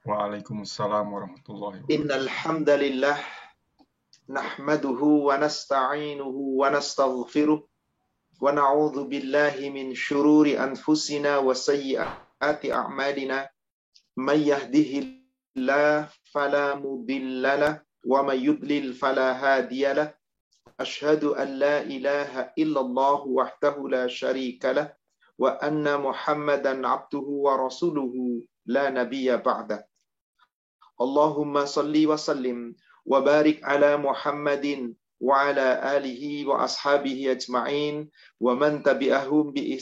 Waalaikumsalam warahmatullahi wabarakatuh. Innal hamdalillah nahmaduhu wa nasta'inuhu wa nastaghfiruh wa na'udzu billahi min shururi anfusina wa sayyiati a'malina. May yahdihillahu fala mudhillalah wa may yudlil fala hadiyalah ashhadu an la ilaha illallah wahdahu la syarika lah wa anna muhammadan abduhu wa rasuluhu la nabiyya ba'da Allahumma salli wa sallim wa barik ala Muhammadin wa ala alihi wa ashabihi ajma'in wa man tabi'ahum bi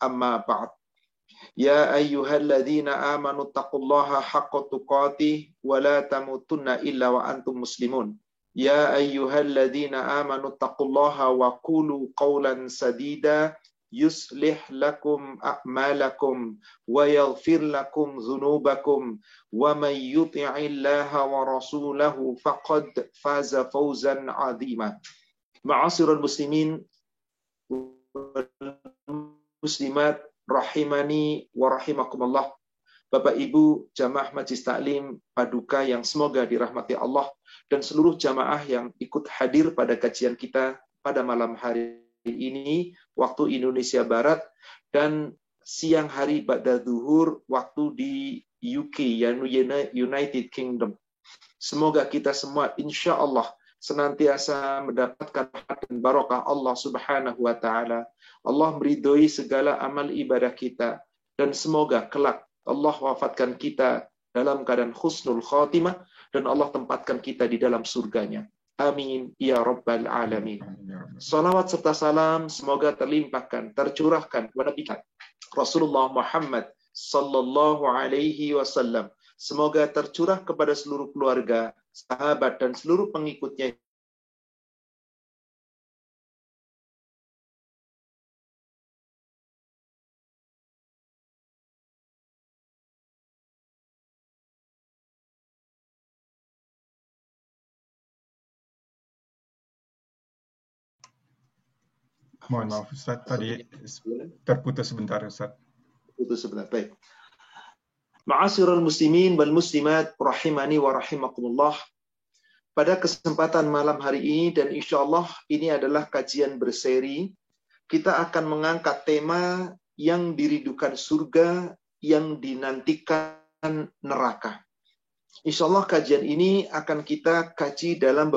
amma ba'd. Ya ayyuhalladzina amanu taqullaha haqqa tuqatih wa la tamutunna illa wa antum muslimun. Ya ayyuhalladzina amanu taqullaha wa qulu qawlan sadida yuslih lakum a'malakum wa yaghfir lakum dhunubakum wa man yuti'illaha wa rasulahu faqad faza fawzan 'azima. Ma'asyiral muslimin muslimat rahimani wa rahimakumullah. Bapak Ibu jamaah Majlis Taklim Paduka yang semoga dirahmati Allah dan seluruh jamaah yang ikut hadir pada kajian kita pada malam hari ini waktu Indonesia Barat dan siang hari Ba'da Duhur waktu di UK, United Kingdom. Semoga kita semua insya Allah senantiasa mendapatkan dan barokah Allah Subhanahu wa taala. Allah meridhoi segala amal ibadah kita dan semoga kelak Allah wafatkan kita dalam keadaan husnul khatimah dan Allah tempatkan kita di dalam surganya. Amin ya rabbal alamin. Salawat serta salam semoga terlimpahkan, tercurahkan kepada kita Rasulullah Muhammad sallallahu alaihi wasallam. Semoga tercurah kepada seluruh keluarga, sahabat dan seluruh pengikutnya Mohon maaf Ustaz, tadi terputus sebentar Ustaz. Terputus sebentar, baik. Ma'asyiral muslimin wal muslimat rahimani wa rahimakumullah. Pada kesempatan malam hari ini dan insya Allah ini adalah kajian berseri, kita akan mengangkat tema yang dirindukan surga, yang dinantikan neraka. Insya Allah kajian ini akan kita kaji dalam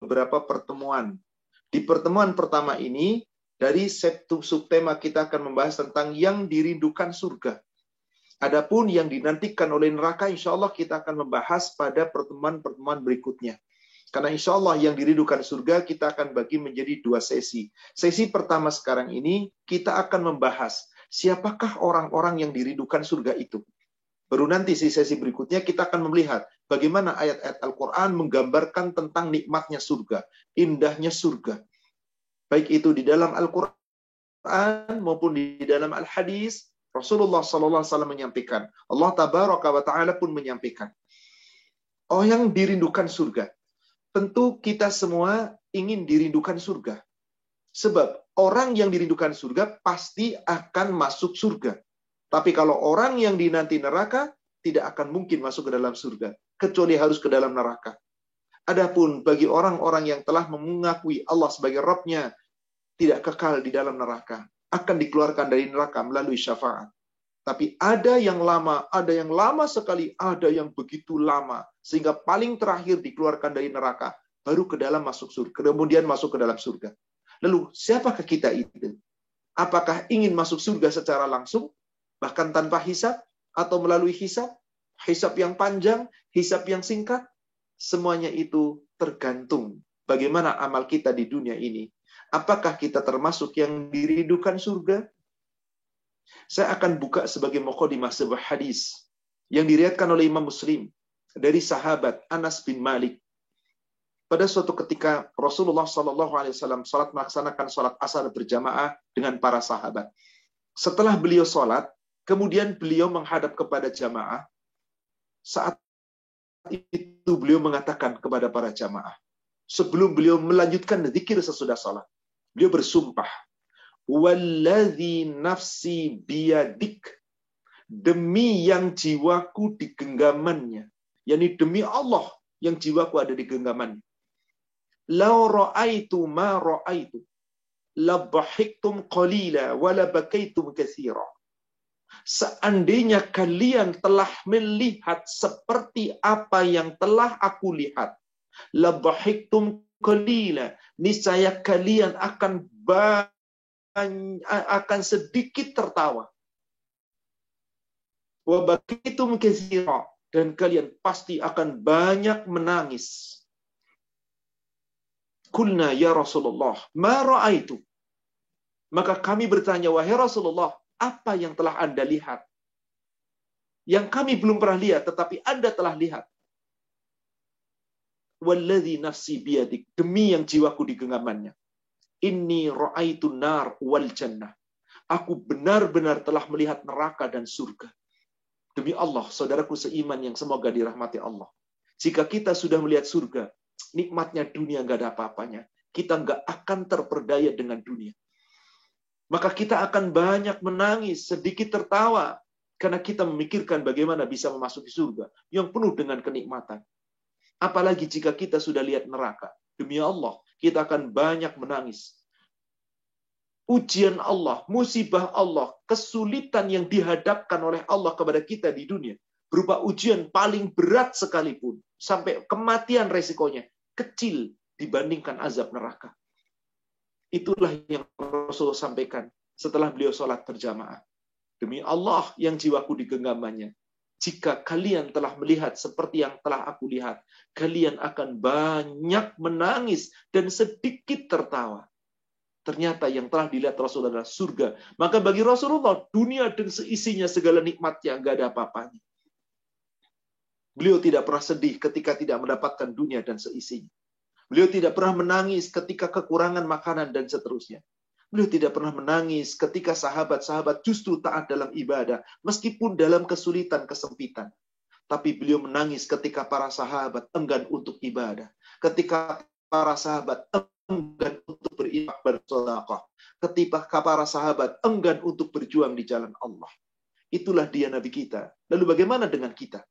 beberapa pertemuan. Di pertemuan pertama ini, dari subtema kita akan membahas tentang yang dirindukan surga. Adapun yang dinantikan oleh neraka, insya Allah kita akan membahas pada pertemuan-pertemuan berikutnya. Karena insya Allah yang dirindukan surga kita akan bagi menjadi dua sesi. Sesi pertama sekarang ini kita akan membahas siapakah orang-orang yang dirindukan surga itu. Baru nanti di sesi berikutnya kita akan melihat bagaimana ayat-ayat Al-Quran menggambarkan tentang nikmatnya surga, indahnya surga baik itu di dalam Al-Quran maupun di dalam Al-Hadis, Rasulullah SAW menyampaikan. Allah Tabaraka wa Ta'ala pun menyampaikan. Oh yang dirindukan surga. Tentu kita semua ingin dirindukan surga. Sebab orang yang dirindukan surga pasti akan masuk surga. Tapi kalau orang yang dinanti neraka, tidak akan mungkin masuk ke dalam surga. Kecuali harus ke dalam neraka. Adapun bagi orang-orang yang telah mengakui Allah sebagai Rabbnya, tidak kekal di dalam neraka. Akan dikeluarkan dari neraka melalui syafaat. Tapi ada yang lama, ada yang lama sekali, ada yang begitu lama. Sehingga paling terakhir dikeluarkan dari neraka. Baru ke dalam masuk surga. Kemudian masuk ke dalam surga. Lalu, siapakah kita itu? Apakah ingin masuk surga secara langsung? Bahkan tanpa hisap? Atau melalui hisap? Hisap yang panjang? Hisap yang singkat? Semuanya itu tergantung bagaimana amal kita di dunia ini. Apakah kita termasuk yang dirindukan surga? Saya akan buka sebagai mukadimah sebuah hadis yang diriatkan oleh Imam Muslim dari sahabat Anas bin Malik. Pada suatu ketika Rasulullah Shallallahu Alaihi Wasallam salat melaksanakan salat asar berjamaah dengan para sahabat. Setelah beliau salat, kemudian beliau menghadap kepada jamaah. Saat itu beliau mengatakan kepada para jamaah, sebelum beliau melanjutkan zikir sesudah salat, beliau bersumpah, "Walladzi nafsi biyadik demi yang jiwaku di genggamannya. yakni demi Allah yang jiwaku ada di genggamannya. Lau ra'aitu ma ra'aitu. Labahiktum qalila wa labakaitum kathira. Seandainya kalian telah melihat seperti apa yang telah aku lihat. Labahiktum qalila. Niscaya kalian akan akan sedikit tertawa. Wabakitum kathira. Dan kalian pasti akan banyak menangis. Kulna ya Rasulullah, ma ra'aitu. Maka kami bertanya, wahai Rasulullah, apa yang telah Anda lihat? Yang kami belum pernah lihat, tetapi Anda telah lihat. Walladhi nafsi biadik. Demi yang jiwaku di genggamannya. Inni ra'aitu nar wal jannah. Aku benar-benar telah melihat neraka dan surga. Demi Allah, saudaraku seiman yang semoga dirahmati Allah. Jika kita sudah melihat surga, nikmatnya dunia nggak ada apa-apanya. Kita nggak akan terperdaya dengan dunia. Maka kita akan banyak menangis, sedikit tertawa, karena kita memikirkan bagaimana bisa memasuki surga yang penuh dengan kenikmatan. Apalagi jika kita sudah lihat neraka. Demi Allah, kita akan banyak menangis ujian Allah, musibah Allah, kesulitan yang dihadapkan oleh Allah kepada kita di dunia, berupa ujian paling berat sekalipun, sampai kematian resikonya, kecil dibandingkan azab neraka. Itulah yang Rasul sampaikan setelah beliau sholat berjamaah. Demi Allah yang jiwaku di genggamannya, jika kalian telah melihat seperti yang telah aku lihat, kalian akan banyak menangis dan sedikit tertawa. Ternyata yang telah dilihat Rasulullah adalah surga. Maka bagi Rasulullah, dunia dan seisinya segala nikmatnya nggak ada apa-apanya. Beliau tidak pernah sedih ketika tidak mendapatkan dunia dan seisinya. Beliau tidak pernah menangis ketika kekurangan makanan dan seterusnya. Beliau tidak pernah menangis ketika sahabat-sahabat justru taat dalam ibadah, meskipun dalam kesulitan, kesempitan. Tapi beliau menangis ketika para sahabat enggan untuk ibadah. Ketika para sahabat enggan untuk berinfak bersedekah. Ketika para sahabat enggan untuk berjuang di jalan Allah. Itulah dia Nabi kita. Lalu bagaimana dengan kita?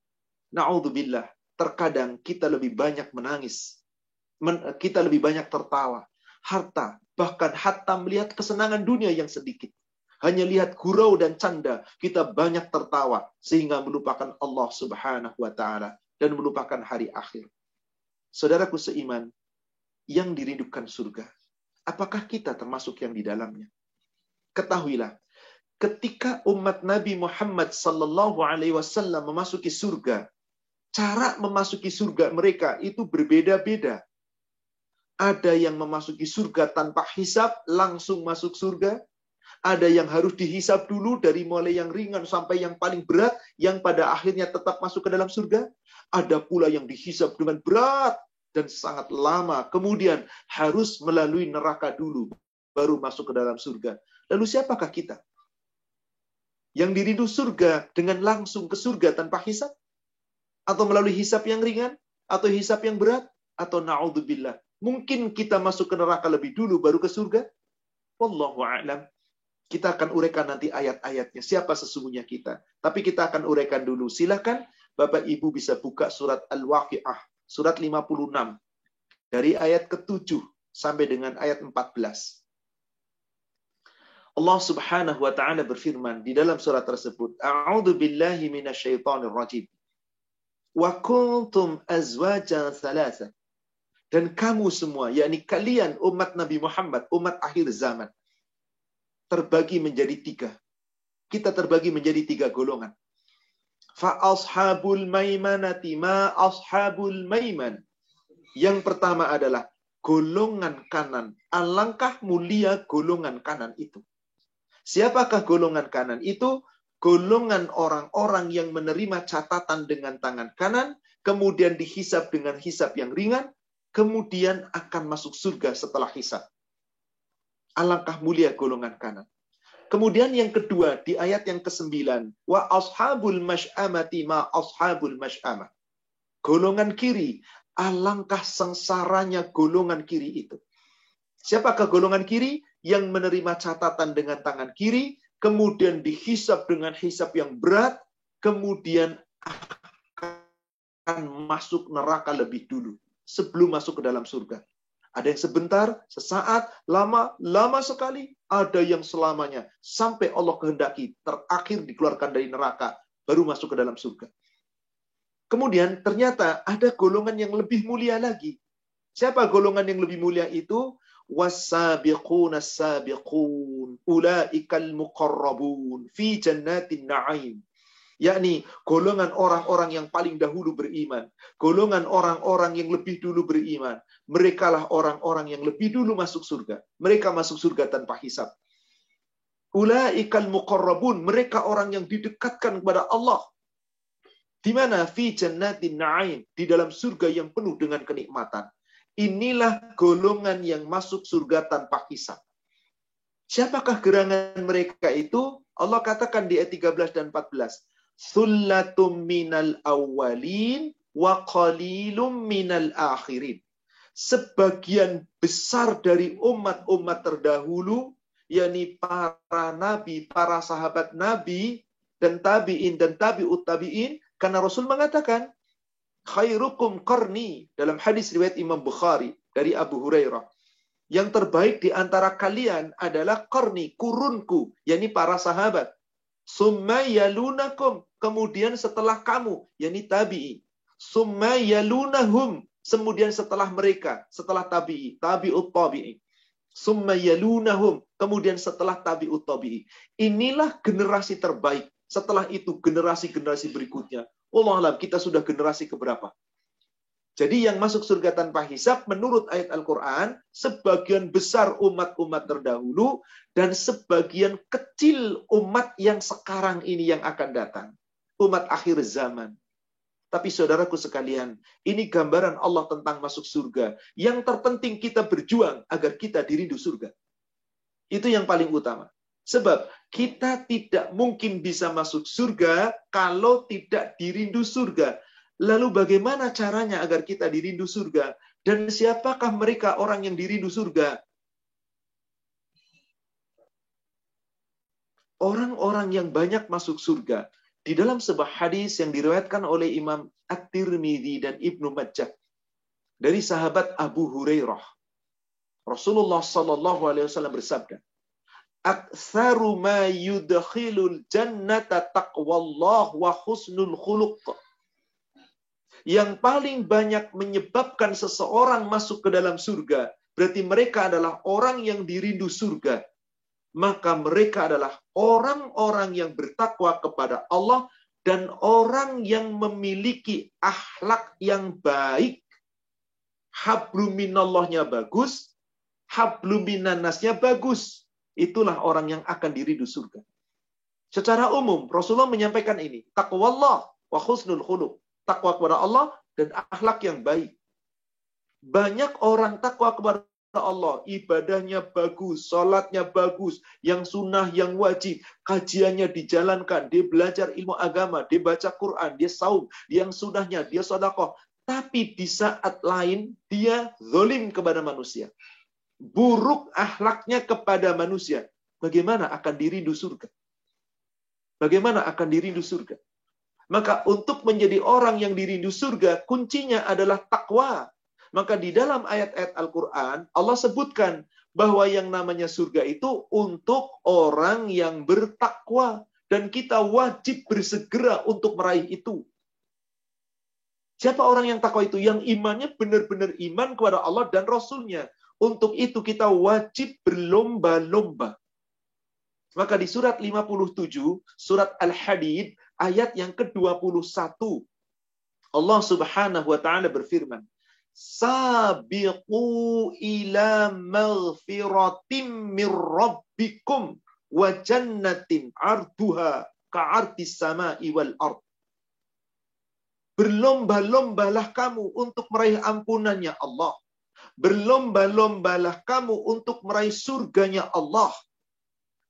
Na'udzubillah. Terkadang kita lebih banyak menangis. Kita lebih banyak tertawa. Harta. Bahkan hatta melihat kesenangan dunia yang sedikit. Hanya lihat gurau dan canda, kita banyak tertawa sehingga melupakan Allah Subhanahu wa taala dan melupakan hari akhir. Saudaraku seiman, yang dirindukan surga. Apakah kita termasuk yang di dalamnya? Ketahuilah, ketika umat Nabi Muhammad sallallahu alaihi wasallam memasuki surga, cara memasuki surga mereka itu berbeda-beda. Ada yang memasuki surga tanpa hisap, langsung masuk surga. Ada yang harus dihisap dulu dari mulai yang ringan sampai yang paling berat, yang pada akhirnya tetap masuk ke dalam surga. Ada pula yang dihisap dengan berat, dan sangat lama. Kemudian harus melalui neraka dulu, baru masuk ke dalam surga. Lalu siapakah kita? Yang dirindu surga dengan langsung ke surga tanpa hisap? Atau melalui hisap yang ringan? Atau hisap yang berat? Atau na'udzubillah. Mungkin kita masuk ke neraka lebih dulu baru ke surga? Wallahu a'lam. Kita akan uraikan nanti ayat-ayatnya. Siapa sesungguhnya kita. Tapi kita akan uraikan dulu. Silakan Bapak Ibu bisa buka surat Al-Waqi'ah surat 56 dari ayat ke-7 sampai dengan ayat 14. Allah Subhanahu wa taala berfirman di dalam surat tersebut, A'udzu billahi minasyaitonir rajim. Wa kuntum azwajan thalatha. Dan kamu semua, yakni kalian umat Nabi Muhammad, umat akhir zaman, terbagi menjadi tiga. Kita terbagi menjadi tiga golongan fa ashabul maimanati ma ashabul maiman. Yang pertama adalah golongan kanan. Alangkah mulia golongan kanan itu. Siapakah golongan kanan itu? Golongan orang-orang yang menerima catatan dengan tangan kanan, kemudian dihisap dengan hisap yang ringan, kemudian akan masuk surga setelah hisap. Alangkah mulia golongan kanan. Kemudian yang kedua di ayat yang ke-9, wa ashabul masy'amati ma ashabul masy'amah. Golongan kiri, alangkah sengsaranya golongan kiri itu. Siapakah golongan kiri? Yang menerima catatan dengan tangan kiri, kemudian dihisap dengan hisap yang berat, kemudian akan masuk neraka lebih dulu sebelum masuk ke dalam surga. Ada yang sebentar, sesaat, lama, lama sekali. Ada yang selamanya. Sampai Allah kehendaki terakhir dikeluarkan dari neraka. Baru masuk ke dalam surga. Kemudian ternyata ada golongan yang lebih mulia lagi. Siapa golongan yang lebih mulia itu? wasabiqun as-sabiqun ulaikal muqarrabun fi jannatin na'im yakni golongan orang-orang yang paling dahulu beriman, golongan orang-orang yang lebih dulu beriman. Mereka lah orang-orang yang lebih dulu masuk surga. Mereka masuk surga tanpa hisab. Ulaikal muqarrabun, mereka orang yang didekatkan kepada Allah. Di mana fi jannatin na'im, di dalam surga yang penuh dengan kenikmatan. Inilah golongan yang masuk surga tanpa hisab. Siapakah gerangan mereka itu? Allah katakan di ayat 13 dan 14. Sullatum minal awalin wa qalilum minal akhirin. Sebagian besar dari umat-umat terdahulu, yakni para nabi, para sahabat nabi, dan tabi'in dan tabi'ut tabi'in, karena Rasul mengatakan, khairukum qarni dalam hadis riwayat Imam Bukhari dari Abu Hurairah. Yang terbaik di antara kalian adalah qarni, kurunku, yakni para sahabat. Summa yalunakum, kemudian setelah kamu, yakni tabi'i. Summa yalunahum, kemudian setelah mereka, setelah tabi'i, tabi'ut tabi'i. Summa yalunahum, kemudian setelah tabi'ut tabi'i. Inilah generasi terbaik. Setelah itu generasi-generasi berikutnya. Allah alam, kita sudah generasi keberapa? Jadi yang masuk surga tanpa hisap menurut ayat Al-Quran, sebagian besar umat-umat terdahulu dan sebagian kecil umat yang sekarang ini yang akan datang. Umat akhir zaman. Tapi saudaraku sekalian, ini gambaran Allah tentang masuk surga. Yang terpenting kita berjuang agar kita dirindu surga. Itu yang paling utama. Sebab kita tidak mungkin bisa masuk surga kalau tidak dirindu surga. Lalu bagaimana caranya agar kita dirindu surga? Dan siapakah mereka orang yang dirindu surga? Orang-orang yang banyak masuk surga. Di dalam sebuah hadis yang diriwayatkan oleh Imam At-Tirmidzi dan Ibnu Majah dari sahabat Abu Hurairah. Rasulullah Shallallahu alaihi wasallam bersabda, aktsaru ma yudkhilul jannata taqwallah wa husnul khuluq. Yang paling banyak menyebabkan seseorang masuk ke dalam surga, berarti mereka adalah orang yang dirindu surga. Maka mereka adalah orang-orang yang bertakwa kepada Allah dan orang yang memiliki akhlak yang baik. Habluminallahnya bagus, habluminanasnya bagus itulah orang yang akan diridhu surga. Secara umum, Rasulullah menyampaikan ini. Takwa Allah wa husnul khuluq. Takwa kepada Allah dan akhlak yang baik. Banyak orang takwa kepada Allah, ibadahnya bagus, sholatnya bagus, yang sunnah, yang wajib, kajiannya dijalankan, dia belajar ilmu agama, dia baca Quran, dia saum, yang sunnahnya, dia sodakoh. Tapi di saat lain, dia zolim kepada manusia buruk ahlaknya kepada manusia, bagaimana akan dirindu surga? Bagaimana akan dirindu surga? Maka untuk menjadi orang yang dirindu surga, kuncinya adalah takwa. Maka di dalam ayat-ayat Al-Quran, Allah sebutkan bahwa yang namanya surga itu untuk orang yang bertakwa. Dan kita wajib bersegera untuk meraih itu. Siapa orang yang takwa itu? Yang imannya benar-benar iman kepada Allah dan Rasulnya. Untuk itu kita wajib berlomba-lomba. Maka di surat 57, surat Al-Hadid, ayat yang ke-21, Allah Subhanahu wa taala berfirman, "Sabiqu ila maghfiratim mir rabbikum wa jannatin arduha ka'ardis sama'i wal ard." Berlomba-lombalah kamu untuk meraih ampunannya Allah Berlomba-lombalah kamu untuk meraih surganya Allah.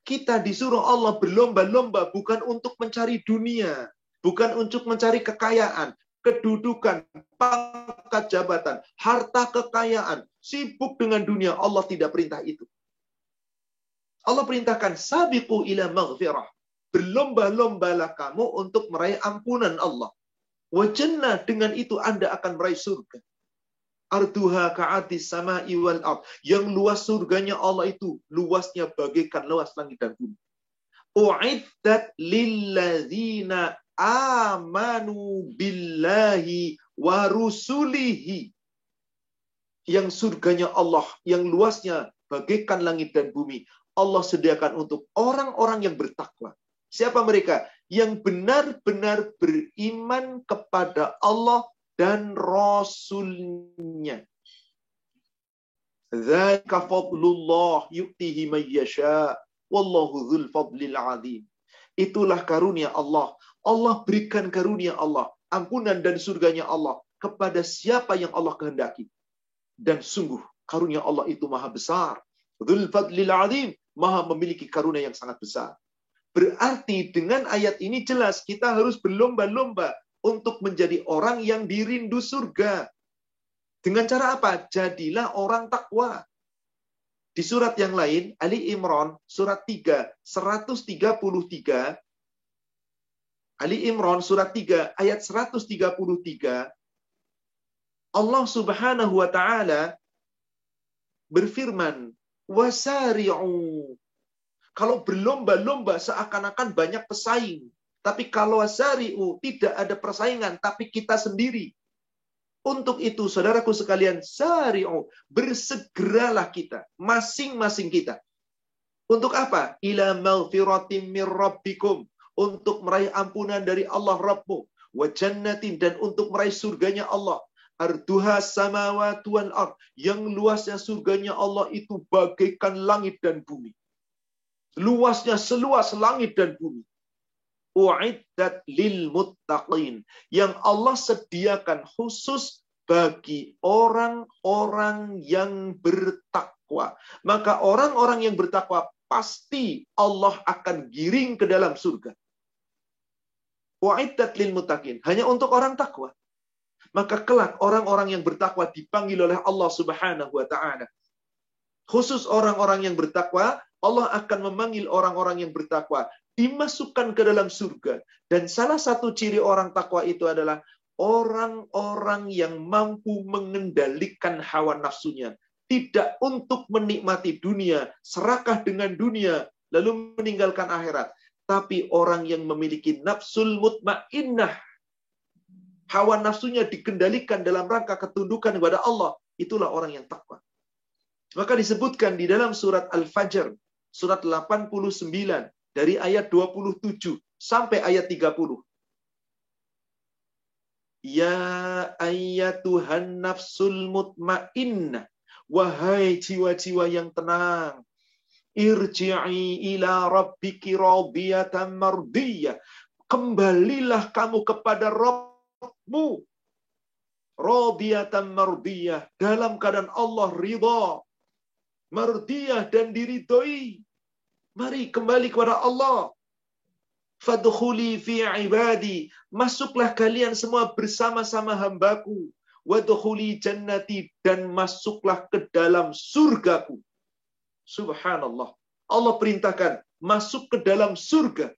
Kita disuruh Allah berlomba-lomba bukan untuk mencari dunia, bukan untuk mencari kekayaan, kedudukan, pangkat jabatan, harta kekayaan, sibuk dengan dunia. Allah tidak perintah itu. Allah perintahkan sabiqu ila maghfirah. Berlomba-lombalah kamu untuk meraih ampunan Allah. Wajannah dengan itu Anda akan meraih surga. Arduha ka'atis sama iwal ard. Yang luas surganya Allah itu luasnya bagaikan luas langit dan bumi. U'iddat lilladzina amanu billahi wa rusulihi. Yang surganya Allah, yang luasnya bagaikan langit dan bumi. Allah sediakan untuk orang-orang yang bertakwa. Siapa mereka? Yang benar-benar beriman kepada Allah dan Rasulnya. Zalika fadlullah yu'tihi man yasha. Wallahu dzul fadlil azim. Itulah karunia Allah. Allah berikan karunia Allah. Ampunan dan surganya Allah kepada siapa yang Allah kehendaki. Dan sungguh karunia Allah itu maha besar. Dzul fadlil azim. Maha memiliki karunia yang sangat besar. Berarti dengan ayat ini jelas kita harus berlomba-lomba untuk menjadi orang yang dirindu surga. Dengan cara apa? Jadilah orang takwa. Di surat yang lain, Ali Imran, surat 3, 133, Ali Imran, surat 3, ayat 133, Allah subhanahu wa ta'ala berfirman, Wasari'u kalau berlomba-lomba seakan-akan banyak pesaing. Tapi kalau sari'u tidak ada persaingan, tapi kita sendiri. Untuk itu, saudaraku sekalian, sari'u, bersegeralah kita, masing-masing kita. Untuk apa? Ila maghfiratim mir rabbikum. Untuk meraih ampunan dari Allah Rabbmu. Wa jannatin, dan untuk meraih surganya Allah. Arduha samawati wal ard. Yang luasnya surganya Allah itu bagaikan langit dan bumi luasnya seluas langit dan bumi. Uiddat lil muttaqin. Yang Allah sediakan khusus bagi orang-orang yang bertakwa. Maka orang-orang yang bertakwa pasti Allah akan giring ke dalam surga. Uiddat lil muttaqin. Hanya untuk orang takwa. Maka kelak orang-orang yang bertakwa dipanggil oleh Allah Subhanahu wa taala. Khusus orang-orang yang bertakwa Allah akan memanggil orang-orang yang bertakwa dimasukkan ke dalam surga. Dan salah satu ciri orang takwa itu adalah orang-orang yang mampu mengendalikan hawa nafsunya. Tidak untuk menikmati dunia, serakah dengan dunia, lalu meninggalkan akhirat. Tapi orang yang memiliki nafsul mutmainnah, hawa nafsunya dikendalikan dalam rangka ketundukan kepada Allah, itulah orang yang takwa. Maka disebutkan di dalam surat Al-Fajr surat 89 dari ayat 27 sampai ayat 30. Ya ayatuhan nafsul mutmainnah. Wahai jiwa-jiwa yang tenang. Irji'i ila rabbiki radiyatan mardiyah. Kembalilah kamu kepada Rabbmu. Radiyatan mardiyah. Dalam keadaan Allah ridha mardiyah dan diridhoi. Mari kembali kepada Allah. Fadkhuli fi ibadi. Masuklah kalian semua bersama-sama hambaku. Wadkhuli jannati. Dan masuklah ke dalam surgaku. Subhanallah. Allah perintahkan masuk ke dalam surga.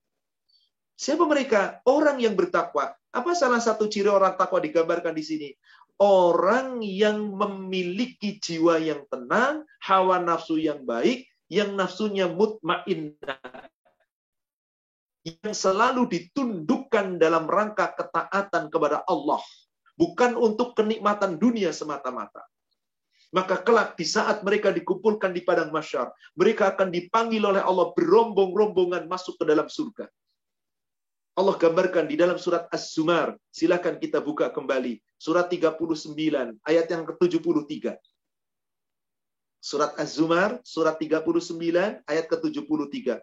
Siapa mereka? Orang yang bertakwa. Apa salah satu ciri orang takwa digambarkan di sini? orang yang memiliki jiwa yang tenang, hawa nafsu yang baik, yang nafsunya mutmainnah. Yang selalu ditundukkan dalam rangka ketaatan kepada Allah. Bukan untuk kenikmatan dunia semata-mata. Maka kelak di saat mereka dikumpulkan di padang masyar, mereka akan dipanggil oleh Allah berombong-rombongan masuk ke dalam surga. Allah gambarkan di dalam surat Az-Zumar. Silakan kita buka kembali. Surat 39, ayat yang ke-73. Surat Az-Zumar, surat 39, ayat ke-73.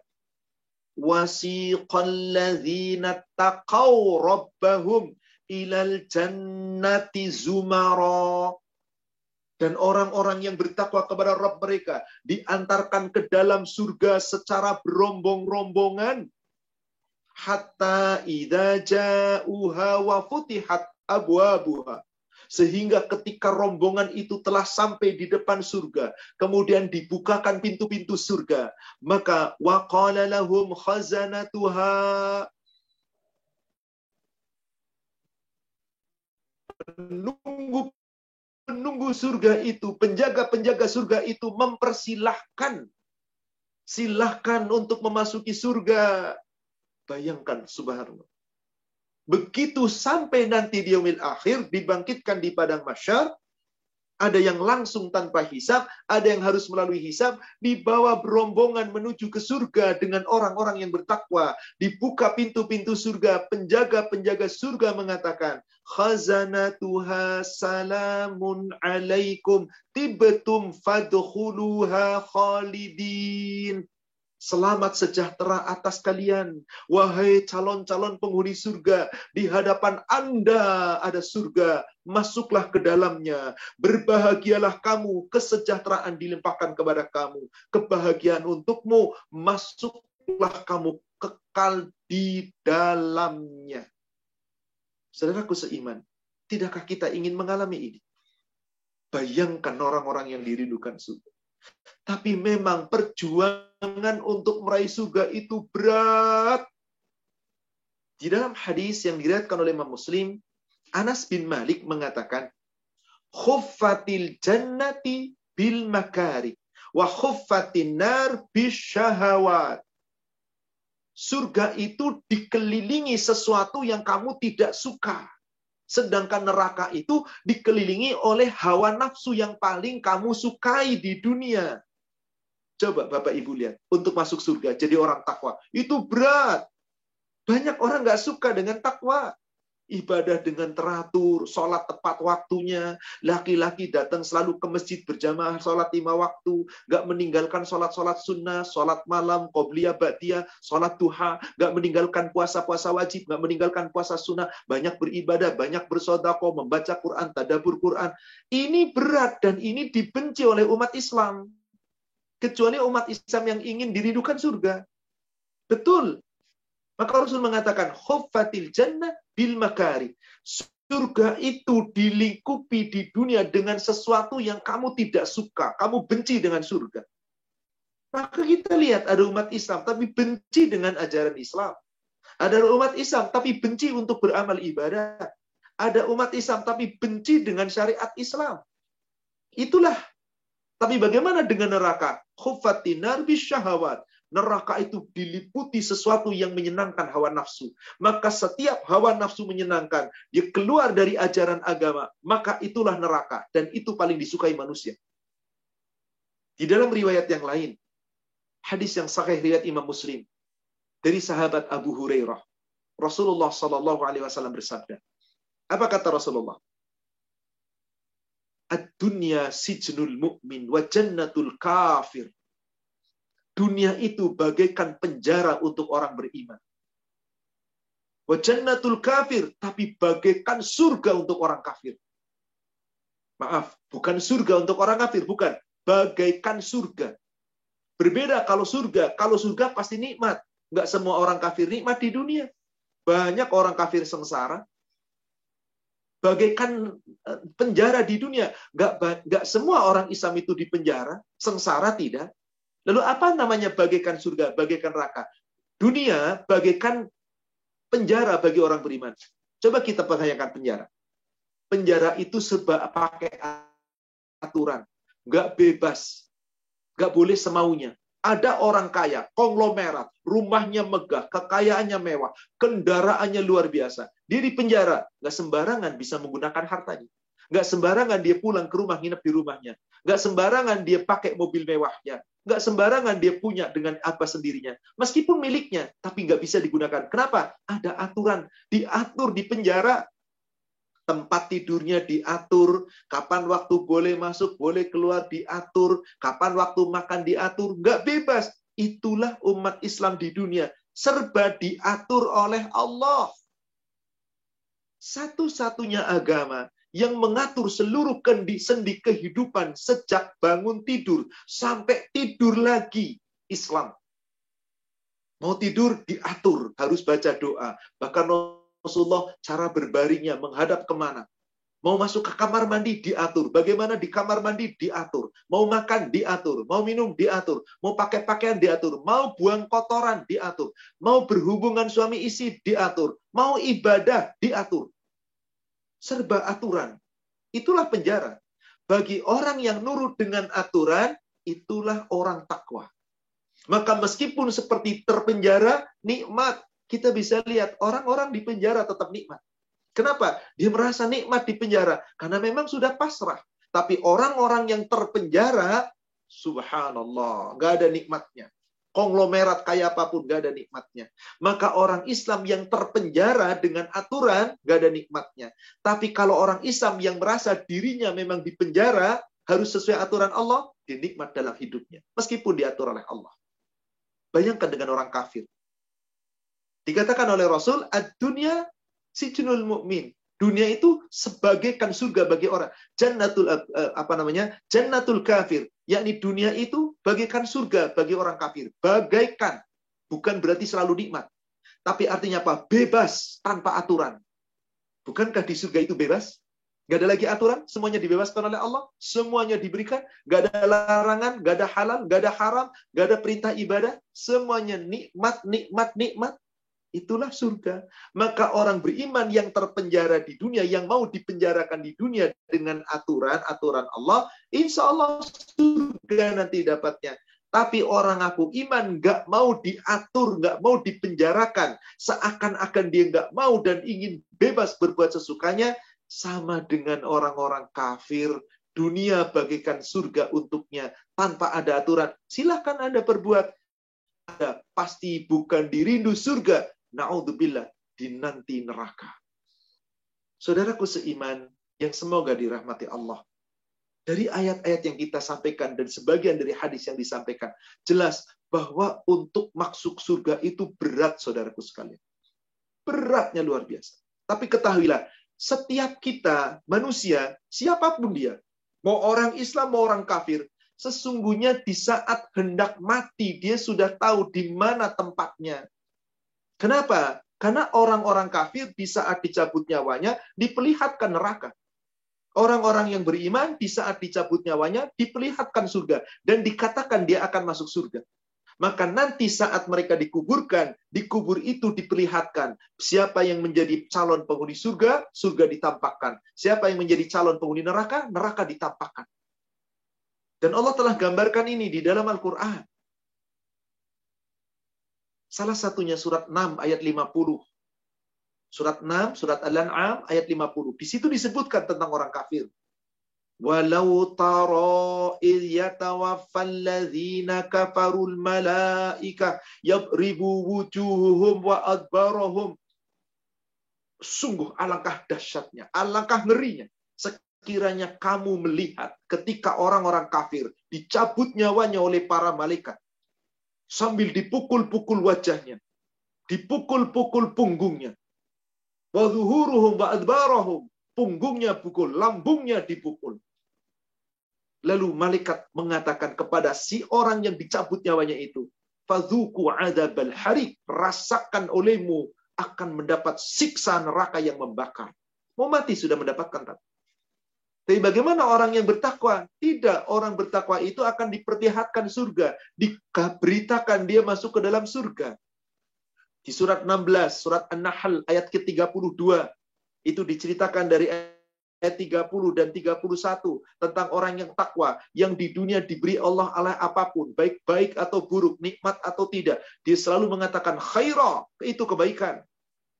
Wasiqal ladzina taqaw rabbahum ilal jannati zumara. Dan orang-orang yang bertakwa kepada Rabb mereka diantarkan ke dalam surga secara berombong-rombongan hatta idza ja'uha wa futihat abwabuha Sehingga ketika rombongan itu telah sampai di depan surga, kemudian dibukakan pintu-pintu surga, maka waqala lahum khazanatuha penunggu penunggu surga itu, penjaga-penjaga surga itu mempersilahkan silahkan untuk memasuki surga. Bayangkan subhanallah. Begitu sampai nanti di yaumil akhir dibangkitkan di padang masyar, ada yang langsung tanpa hisap, ada yang harus melalui hisap, dibawa berombongan menuju ke surga dengan orang-orang yang bertakwa. Dibuka pintu-pintu surga, penjaga-penjaga surga mengatakan, khazanatuha salamun alaikum tibtum fadkhuluha khalidin. Selamat sejahtera atas kalian. Wahai calon-calon penghuni surga, di hadapan Anda ada surga. Masuklah ke dalamnya. Berbahagialah kamu, kesejahteraan dilimpahkan kepada kamu. Kebahagiaan untukmu, masuklah kamu kekal di dalamnya. Saudaraku seiman, tidakkah kita ingin mengalami ini? Bayangkan orang-orang yang dirindukan surga. Tapi memang perjuangan untuk meraih surga itu berat. Di dalam hadis yang diriatkan oleh Imam Muslim, Anas bin Malik mengatakan, Khuffatil jannati bil makari wa khuffatin nar bisyahawat. Surga itu dikelilingi sesuatu yang kamu tidak suka. Sedangkan neraka itu dikelilingi oleh hawa nafsu yang paling kamu sukai di dunia. Coba Bapak Ibu lihat, untuk masuk surga jadi orang takwa. Itu berat. Banyak orang nggak suka dengan takwa ibadah dengan teratur, sholat tepat waktunya, laki-laki datang selalu ke masjid berjamaah sholat lima waktu, nggak meninggalkan sholat-sholat sunnah, sholat malam, qobliyah, ba'diyah, sholat duha, nggak meninggalkan puasa-puasa wajib, nggak meninggalkan puasa sunnah, banyak beribadah, banyak bersodako, membaca Quran, tadabur Quran. Ini berat dan ini dibenci oleh umat Islam. Kecuali umat Islam yang ingin dirindukan surga. Betul, maka Rasul mengatakan, khuffatil jannah bil makari. Surga itu dilingkupi di dunia dengan sesuatu yang kamu tidak suka. Kamu benci dengan surga. Maka kita lihat ada umat Islam tapi benci dengan ajaran Islam. Ada umat Islam tapi benci untuk beramal ibadah. Ada umat Islam tapi benci dengan syariat Islam. Itulah. Tapi bagaimana dengan neraka? Khufatinar bisyahawat neraka itu diliputi sesuatu yang menyenangkan hawa nafsu. Maka setiap hawa nafsu menyenangkan, dia keluar dari ajaran agama, maka itulah neraka. Dan itu paling disukai manusia. Di dalam riwayat yang lain, hadis yang sahih riwayat Imam Muslim, dari sahabat Abu Hurairah, Rasulullah Shallallahu Alaihi Wasallam bersabda, apa kata Rasulullah? Ad-dunya sijnul mu'min wa jannatul kafir. Dunia itu bagaikan penjara untuk orang beriman. Wajannatul kafir, tapi bagaikan surga untuk orang kafir. Maaf, bukan surga untuk orang kafir, bukan. Bagaikan surga. Berbeda kalau surga. Kalau surga pasti nikmat. Enggak semua orang kafir nikmat di dunia. Banyak orang kafir sengsara. Bagaikan eh, penjara di dunia. Enggak semua orang Islam itu di penjara. Sengsara tidak. Lalu apa namanya bagaikan surga, bagaikan neraka? Dunia bagaikan penjara bagi orang beriman. Coba kita pertanyakan penjara. Penjara itu serba pakai aturan. Nggak bebas. Nggak boleh semaunya. Ada orang kaya, konglomerat, rumahnya megah, kekayaannya mewah, kendaraannya luar biasa. Dia di penjara, nggak sembarangan bisa menggunakan hartanya. Nggak sembarangan dia pulang ke rumah, nginep di rumahnya. Nggak sembarangan dia pakai mobil mewahnya. Nggak sembarangan dia punya dengan apa sendirinya. Meskipun miliknya, tapi nggak bisa digunakan. Kenapa? Ada aturan. Diatur di penjara. Tempat tidurnya diatur. Kapan waktu boleh masuk, boleh keluar diatur. Kapan waktu makan diatur. Nggak bebas. Itulah umat Islam di dunia. Serba diatur oleh Allah. Satu-satunya agama yang mengatur seluruh sendi kehidupan sejak bangun tidur sampai tidur lagi Islam. Mau tidur diatur, harus baca doa. Bahkan Rasulullah cara berbaringnya menghadap ke mana? Mau masuk ke kamar mandi diatur. Bagaimana di kamar mandi diatur. Mau makan diatur. Mau minum diatur. Mau pakai pakaian diatur. Mau buang kotoran diatur. Mau berhubungan suami istri diatur. Mau ibadah diatur. Serba aturan. Itulah penjara. Bagi orang yang nurut dengan aturan, itulah orang takwa. Maka meskipun seperti terpenjara, nikmat. Kita bisa lihat orang-orang di penjara tetap nikmat. Kenapa? Dia merasa nikmat di penjara. Karena memang sudah pasrah. Tapi orang-orang yang terpenjara, subhanallah, nggak ada nikmatnya. Konglomerat kayak apa pun, nggak ada nikmatnya. Maka orang Islam yang terpenjara dengan aturan, nggak ada nikmatnya. Tapi kalau orang Islam yang merasa dirinya memang di penjara, harus sesuai aturan Allah, dinikmat dalam hidupnya. Meskipun diatur oleh Allah. Bayangkan dengan orang kafir. Dikatakan oleh Rasul, ad-dunya sijnul mukmin. Dunia itu sebagaikan surga bagi orang. Jannatul uh, apa namanya? Jannatul kafir, yakni dunia itu bagaikan surga bagi orang kafir. Bagaikan bukan berarti selalu nikmat. Tapi artinya apa? Bebas tanpa aturan. Bukankah di surga itu bebas? Gak ada lagi aturan, semuanya dibebaskan oleh Allah, semuanya diberikan, gak ada larangan, gak ada halal, gak ada haram, gak ada perintah ibadah, semuanya nikmat, nikmat, nikmat. Itulah surga. Maka orang beriman yang terpenjara di dunia, yang mau dipenjarakan di dunia dengan aturan-aturan Allah, insya Allah surga nanti dapatnya. Tapi orang aku iman nggak mau diatur, nggak mau dipenjarakan, seakan-akan dia nggak mau dan ingin bebas berbuat sesukanya, sama dengan orang-orang kafir. Dunia bagaikan surga untuknya tanpa ada aturan. Silahkan Anda berbuat. Ada pasti bukan dirindu surga, Na'udzubillah, di nanti neraka. Saudaraku seiman yang semoga dirahmati Allah. Dari ayat-ayat yang kita sampaikan dan sebagian dari hadis yang disampaikan, jelas bahwa untuk masuk surga itu berat, saudaraku sekalian. Beratnya luar biasa. Tapi ketahuilah, setiap kita, manusia, siapa pun dia, mau orang Islam, mau orang kafir, sesungguhnya di saat hendak mati, dia sudah tahu di mana tempatnya. Kenapa? Karena orang-orang kafir di saat dicabut nyawanya diperlihatkan neraka. Orang-orang yang beriman di saat dicabut nyawanya diperlihatkan surga dan dikatakan dia akan masuk surga. Maka nanti saat mereka dikuburkan, di kubur itu diperlihatkan siapa yang menjadi calon penghuni surga, surga ditampakkan. Siapa yang menjadi calon penghuni neraka, neraka ditampakkan. Dan Allah telah gambarkan ini di dalam Al-Quran. Salah satunya surat 6 ayat 50. Surat 6, surat Al-An'am ayat 50. Di situ disebutkan tentang orang kafir. Walau tara idh yatawaffal ladzina kafarul malaika yadribu wujuhum wa adbarahum. Sungguh alangkah dahsyatnya, alangkah ngerinya. Sekiranya kamu melihat ketika orang-orang kafir dicabut nyawanya oleh para malaikat sambil dipukul-pukul wajahnya, dipukul-pukul punggungnya. Wa zuhuruhum punggungnya pukul, lambungnya dipukul. Lalu malaikat mengatakan kepada si orang yang dicabut nyawanya itu, Fadhuku adabal harik, rasakan olehmu akan mendapat siksa neraka yang membakar. Mau mati sudah mendapatkan tak? Tapi bagaimana orang yang bertakwa? Tidak, orang bertakwa itu akan diperlihatkan surga, diberitakan dia masuk ke dalam surga. Di surat 16, surat An-Nahl ayat ke-32, itu diceritakan dari ayat 30 dan 31 tentang orang yang takwa, yang di dunia diberi Allah Allah apa pun, baik baik atau buruk, nikmat atau tidak. Dia selalu mengatakan khairah, itu kebaikan.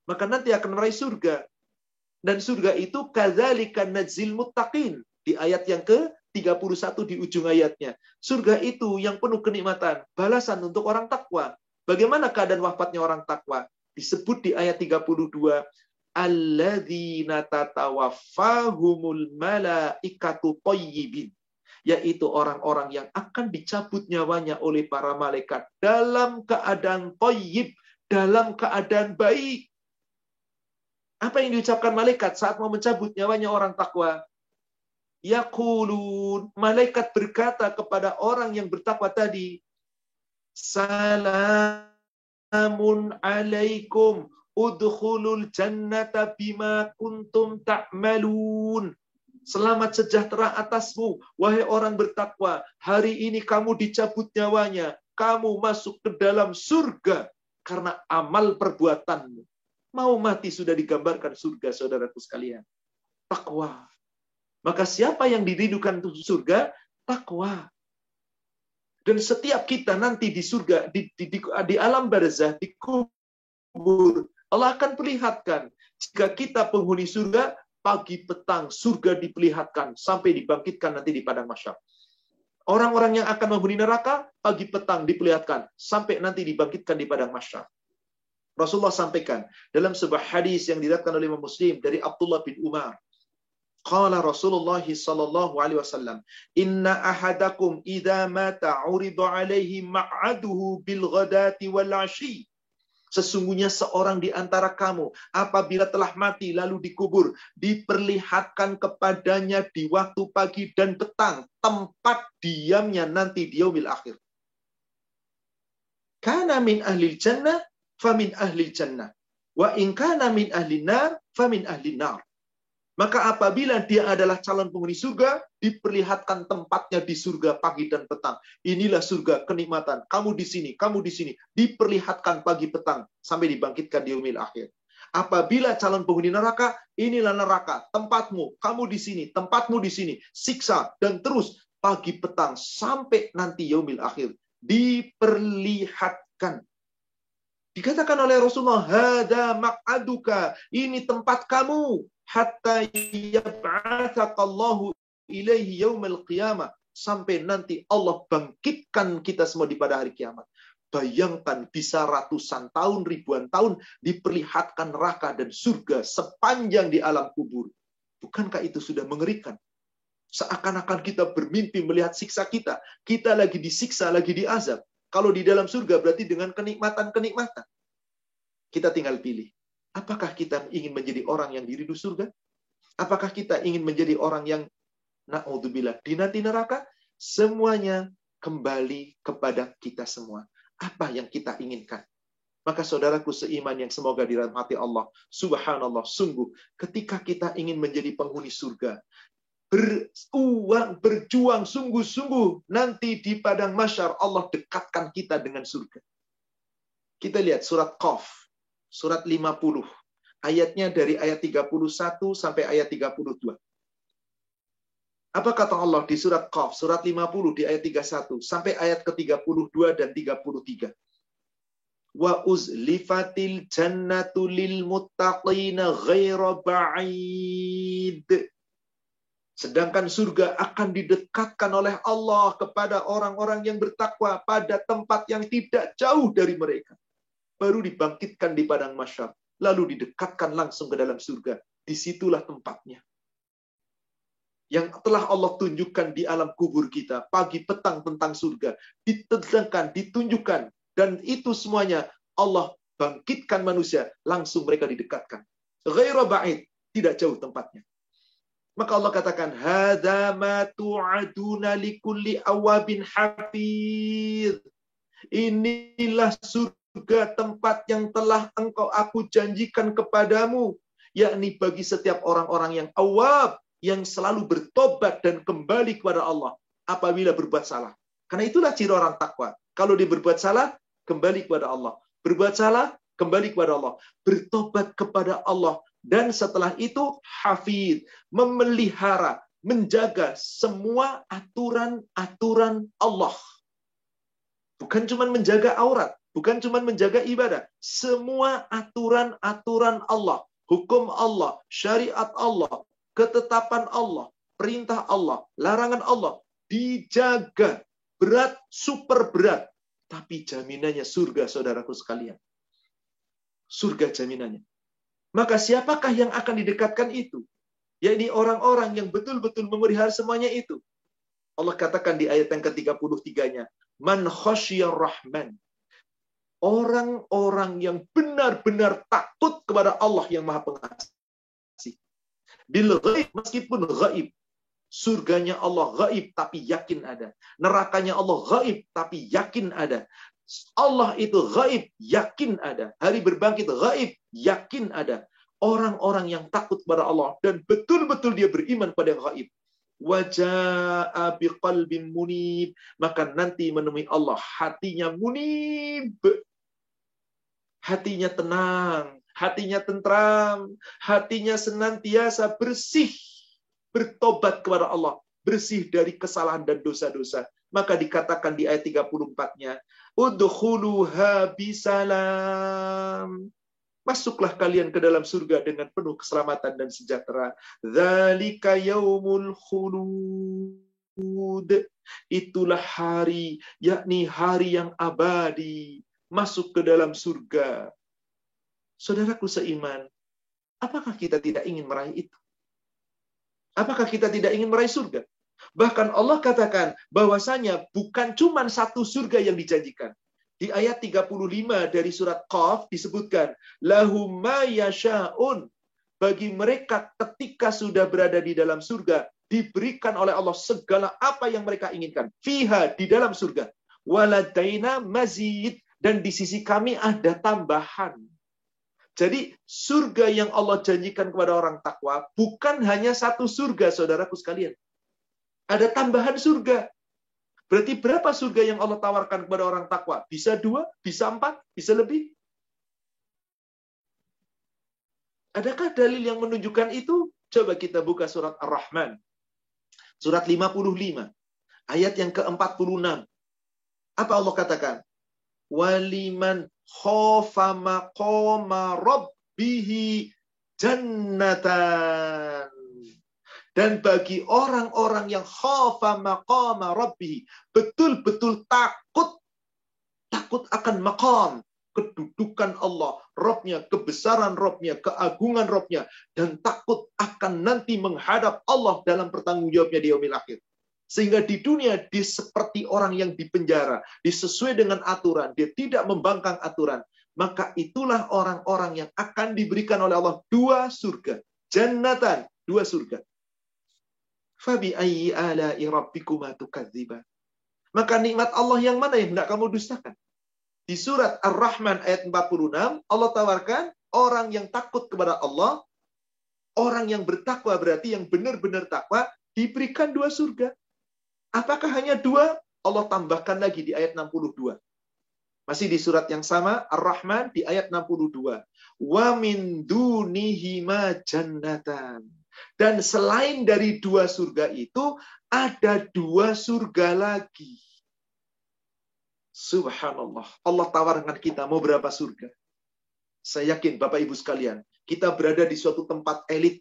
Maka nanti akan meraih surga. Dan surga itu kadzalika najzil muttaqin di ayat yang ke 31 di ujung ayatnya. Surga itu yang penuh kenikmatan, balasan untuk orang takwa. Bagaimana keadaan wafatnya orang takwa? Disebut di ayat 32, alladzina tatawaffahumul malaikatu thayyibin yaitu orang-orang yang akan dicabut nyawanya oleh para malaikat dalam keadaan toyib, dalam keadaan baik. Apa yang diucapkan malaikat saat mau mencabut nyawanya orang takwa? Yaqulun, malaikat berkata kepada orang yang bertakwa tadi, Salamun alaikum udkhulul jannata bima kuntum ta'malun. Selamat sejahtera atasmu, wahai orang bertakwa. Hari ini kamu dicabut nyawanya. Kamu masuk ke dalam surga karena amal perbuatanmu. Mau mati sudah digambarkan surga, saudaraku sekalian. Takwa. Maka siapa yang dirindukan surga? Takwa. Dan setiap kita nanti di surga, di, di, di, di alam barzah, di kubur, Allah akan perlihatkan. Jika kita penghuni surga, pagi petang surga diperlihatkan sampai dibangkitkan nanti di padang masyar. Orang-orang yang akan menghuni neraka, pagi petang diperlihatkan sampai nanti dibangkitkan di padang masyar. Rasulullah sampaikan dalam sebuah hadis yang diriwayatkan oleh Imam Muslim dari Abdullah bin Umar. Qala Rasulullah sallallahu alaihi wasallam, "Inna ahadakum idza mata 'urida 'alaihi maq'aduhu bil ghadati wal 'ashi." Sesungguhnya seorang di antara kamu apabila telah mati lalu dikubur diperlihatkan kepadanya di waktu pagi dan petang tempat diamnya nanti di yaumil akhir. Kana min ahli jannah famin ahli jannah. Wa in kana min ahli nar famin ahli nar. Maka apabila dia adalah calon penghuni surga, diperlihatkan tempatnya di surga pagi dan petang. Inilah surga kenikmatan. Kamu di sini, kamu di sini. Diperlihatkan pagi petang sampai dibangkitkan di umil akhir. Apabila calon penghuni neraka, inilah neraka, tempatmu, kamu di sini, tempatmu di sini, siksa dan terus pagi petang sampai nanti yaumil akhir diperlihatkan. Dikatakan oleh Rasulullah, "Hada maq'aduka." Ini tempat kamu hatta yab'atsakallahu ilaihi yaumal qiyamah sampai nanti Allah bangkitkan kita semua di pada hari kiamat. Bayangkan bisa ratusan tahun, ribuan tahun diperlihatkan neraka dan surga sepanjang di alam kubur. Bukankah itu sudah mengerikan? Seakan-akan kita bermimpi melihat siksa kita. Kita lagi disiksa, lagi diazab. Kalau di dalam surga berarti dengan kenikmatan-kenikmatan. Kita tinggal pilih. Apakah kita ingin menjadi orang yang diridu surga? Apakah kita ingin menjadi orang yang na'udzubillah dinanti neraka? Semuanya kembali kepada kita semua. Apa yang kita inginkan? Maka saudaraku seiman yang semoga dirahmati Allah. Subhanallah, sungguh ketika kita ingin menjadi penghuni surga, beruang, berjuang sungguh-sungguh nanti di padang masyar Allah dekatkan kita dengan surga. Kita lihat surat Qaf surat 50. Ayatnya dari ayat 31 sampai ayat 32. Apa kata Allah di surat Qaf, surat 50 di ayat 31 sampai ayat ke-32 dan 33. Wa uzlifatil jannatu lil muttaqina ghaira ba'id. Sedangkan surga akan didekatkan oleh Allah kepada orang-orang yang bertakwa pada tempat yang tidak jauh dari mereka baru dibangkitkan di padang masyar, lalu didekatkan langsung ke dalam surga. Di situlah tempatnya. Yang telah Allah tunjukkan di alam kubur kita, pagi petang tentang surga, ditentangkan, ditunjukkan, dan itu semuanya Allah bangkitkan manusia, langsung mereka didekatkan. Ghaira ba'id, tidak jauh tempatnya. Maka Allah katakan, Hada ma tu'aduna likulli awabin hafiz. Inilah surga tempat yang telah engkau aku janjikan kepadamu, yakni bagi setiap orang-orang yang awab, yang selalu bertobat dan kembali kepada Allah apabila berbuat salah. Karena itulah ciri orang takwa. Kalau dia berbuat salah, kembali kepada Allah. Berbuat salah, kembali kepada Allah. Bertobat kepada Allah. Dan setelah itu, hafid. Memelihara, menjaga semua aturan-aturan Allah. Bukan cuma menjaga aurat, Bukan cuma menjaga ibadah. Semua aturan-aturan Allah, hukum Allah, syariat Allah, ketetapan Allah, perintah Allah, larangan Allah dijaga. Berat, super berat. Tapi jaminannya surga, saudaraku sekalian. Surga jaminannya. Maka siapakah yang akan didekatkan itu? Yakni orang-orang yang betul-betul memelihara semuanya itu. Allah katakan di ayat yang ke-33-nya, Man rahman orang-orang yang benar-benar takut kepada Allah yang Maha Pengasih. Bil ghaib meskipun gaib. Surganya Allah gaib tapi yakin ada. Nerakanya Allah gaib tapi yakin ada. Allah itu gaib, yakin ada. Hari berbangkit gaib, yakin ada. Orang-orang yang takut kepada Allah dan betul-betul dia beriman pada yang gaib. Wajah biqalbin munib. Maka nanti menemui Allah. Hatinya munib. Hatinya tenang. Hatinya tentram. Hatinya senantiasa bersih. Bertobat kepada Allah. Bersih dari kesalahan dan dosa-dosa. Maka dikatakan di ayat 34-nya, Udkhuluha bisalam. Masuklah kalian ke dalam surga dengan penuh keselamatan dan sejahtera. Dzalika yaumul khulud. Itulah hari, yakni hari yang abadi. Masuk ke dalam surga. Saudaraku seiman, apakah kita tidak ingin meraih itu? Apakah kita tidak ingin meraih surga? Bahkan Allah katakan bahwasanya bukan cuma satu surga yang dijanjikan. Di ayat 35 dari surat Qaf disebutkan, lahum ma yasha'un. Bagi mereka ketika sudah berada di dalam surga, diberikan oleh Allah segala apa yang mereka inginkan. Fiha, di dalam surga. Waladaina mazid. Dan di sisi kami ada tambahan. Jadi surga yang Allah janjikan kepada orang takwa bukan hanya satu surga, saudaraku sekalian. Ada tambahan surga. Berarti berapa surga yang Allah tawarkan kepada orang takwa? Bisa dua, bisa empat, bisa lebih? Adakah dalil yang menunjukkan itu? Coba kita buka surat Ar-Rahman. Surat 55. Ayat yang ke-46. Apa Allah katakan? Waliman khofa maqama rabbihi jannatan. Dan bagi orang-orang yang khafa maqama rabbih, betul-betul takut takut akan maqam, kedudukan Allah, Robnya, kebesaran Robnya, keagungan Robnya, dan takut akan nanti menghadap Allah dalam pertanggungjawabnya di yaumil akhir. Sehingga di dunia dia seperti orang yang dipenjara, disesuai dengan aturan, dia tidak membangkang aturan. Maka itulah orang-orang yang akan diberikan oleh Allah dua surga. Jannatan, dua surga. Fabi ayyi ala'i rabbikuma tukadziban. Maka nikmat Allah yang mana yang hendak kamu dustakan? Di surat Ar-Rahman ayat 46, Allah tawarkan orang yang takut kepada Allah, orang yang bertakwa berarti yang benar-benar takwa, diberikan dua surga. Apakah hanya dua? Allah tambahkan lagi di ayat 62. Masih di surat yang sama, Ar-Rahman di ayat 62. Wa min dunihima jannatan. Dan selain dari dua surga itu, ada dua surga lagi. Subhanallah. Allah tawarkan kita mau berapa surga. Saya yakin Bapak Ibu sekalian, kita berada di suatu tempat elit,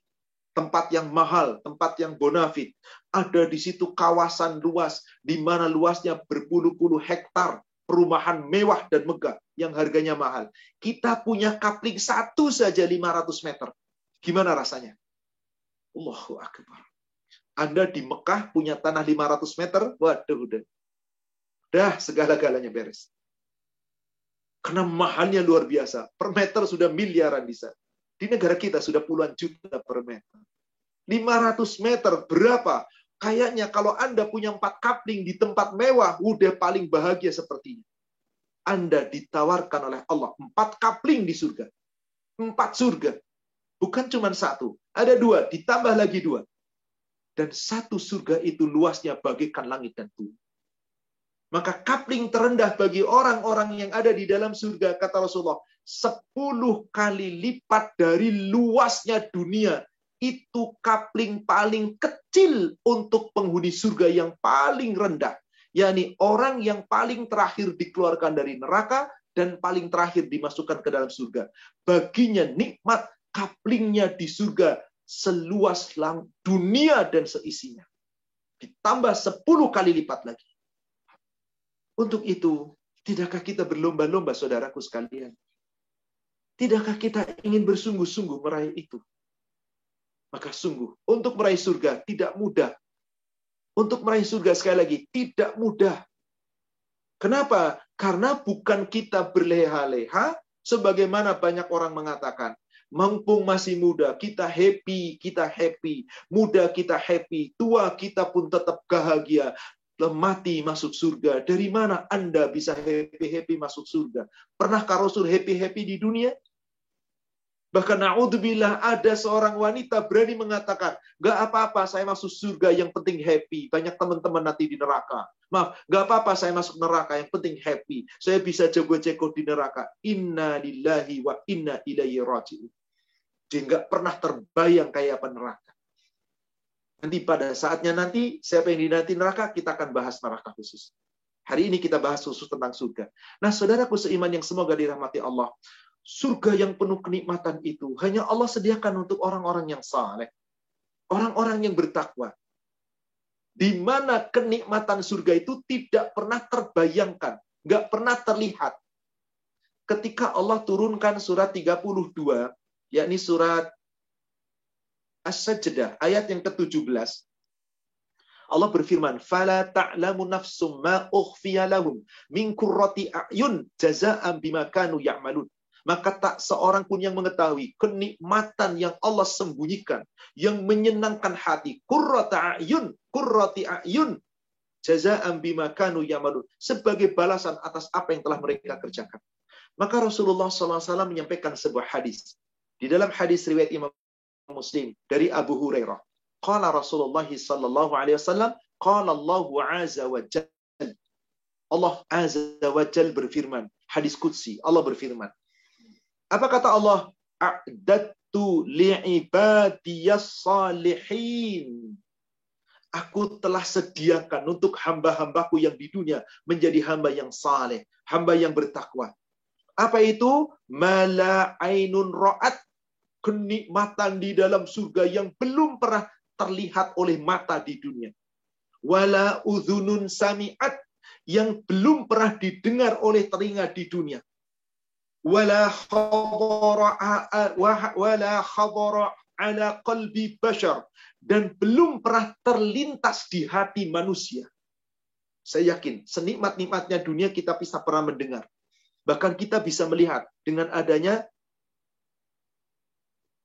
tempat yang mahal, tempat yang bonafit. Ada di situ kawasan luas, di mana luasnya berpuluh-puluh hektar, perumahan mewah dan megah yang harganya mahal. Kita punya kapling satu saja 500 meter. Gimana rasanya? Allahu Akbar. Anda di Mekah punya tanah 500 meter, waduh udah. Dah segala-galanya beres. Karena mahalnya luar biasa. Per meter sudah miliaran bisa. Di negara kita sudah puluhan juta per meter. 500 meter berapa? Kayaknya kalau Anda punya empat kapling di tempat mewah, udah paling bahagia sepertinya. Anda ditawarkan oleh Allah empat kapling di surga. Empat surga. Bukan cuma satu. Ada dua, ditambah lagi dua. Dan satu surga itu luasnya bagaikan langit dan bumi. Maka kapling terendah bagi orang-orang yang ada di dalam surga, kata Rasulullah, sepuluh kali lipat dari luasnya dunia. Itu kapling paling kecil untuk penghuni surga yang paling rendah. yakni orang yang paling terakhir dikeluarkan dari neraka dan paling terakhir dimasukkan ke dalam surga. Baginya nikmat kaplingnya di surga seluas lang dunia dan seisinya. Ditambah sepuluh kali lipat lagi. Untuk itu, tidakkah kita berlomba-lomba, saudaraku sekalian? Tidakkah kita ingin bersungguh-sungguh meraih itu? Maka sungguh, untuk meraih surga tidak mudah. Untuk meraih surga sekali lagi, tidak mudah. Kenapa? Karena bukan kita berleha-leha, sebagaimana banyak orang mengatakan. Mumpung masih muda, kita happy, kita happy. Muda kita happy, tua kita pun tetap bahagia. mati masuk surga. Dari mana Anda bisa happy-happy masuk surga? Pernahkah Rasul happy-happy di dunia? Bahkan na'udzubillah ada seorang wanita berani mengatakan, gak apa-apa saya masuk surga yang penting happy. Banyak teman-teman nanti di neraka. Maaf, gak apa-apa saya masuk neraka yang penting happy. Saya bisa jago-jago di neraka. Inna lillahi wa inna ilaihi raji'un. Dia nggak pernah terbayang kayak apa neraka. Nanti pada saatnya nanti, siapa yang dinanti neraka, kita akan bahas neraka khusus. Hari ini kita bahas khusus tentang surga. Nah, saudaraku seiman yang semoga dirahmati Allah surga yang penuh kenikmatan itu hanya Allah sediakan untuk orang-orang yang saleh, orang-orang yang bertakwa. Di mana kenikmatan surga itu tidak pernah terbayangkan, nggak pernah terlihat. Ketika Allah turunkan surat 32, yakni surat As-Sajdah, ayat yang ke-17, Allah berfirman, "Fala ta'lamu nafsum ma ukhfiya lahum min qurrati a'yun jazaa'an bima kanu ya'malun." maka tak seorang pun yang mengetahui kenikmatan yang Allah sembunyikan, yang menyenangkan hati. Qurrata a'yun, qurrati a'yun, jaza'an bima kanu yamalun. Sebagai balasan atas apa yang telah mereka kerjakan. Maka Rasulullah SAW menyampaikan sebuah hadis. Di dalam hadis riwayat Imam Muslim dari Abu Hurairah. Qala Rasulullah sallallahu alaihi wasallam, qala Allah azza wa jalla. Allah azza wa jalla berfirman, hadis qudsi, Allah berfirman, apa kata Allah? A'dadtu li'ibadiyas salihin. Aku telah sediakan untuk hamba-hambaku yang di dunia menjadi hamba yang saleh, hamba yang bertakwa. Apa itu? Mala ainun ra'at. Kenikmatan di dalam surga yang belum pernah terlihat oleh mata di dunia. Wala udhunun sami'at. Yang belum pernah didengar oleh telinga di dunia wala wala ala qalbi bashar dan belum pernah terlintas di hati manusia. Saya yakin senikmat-nikmatnya dunia kita bisa pernah mendengar. Bahkan kita bisa melihat dengan adanya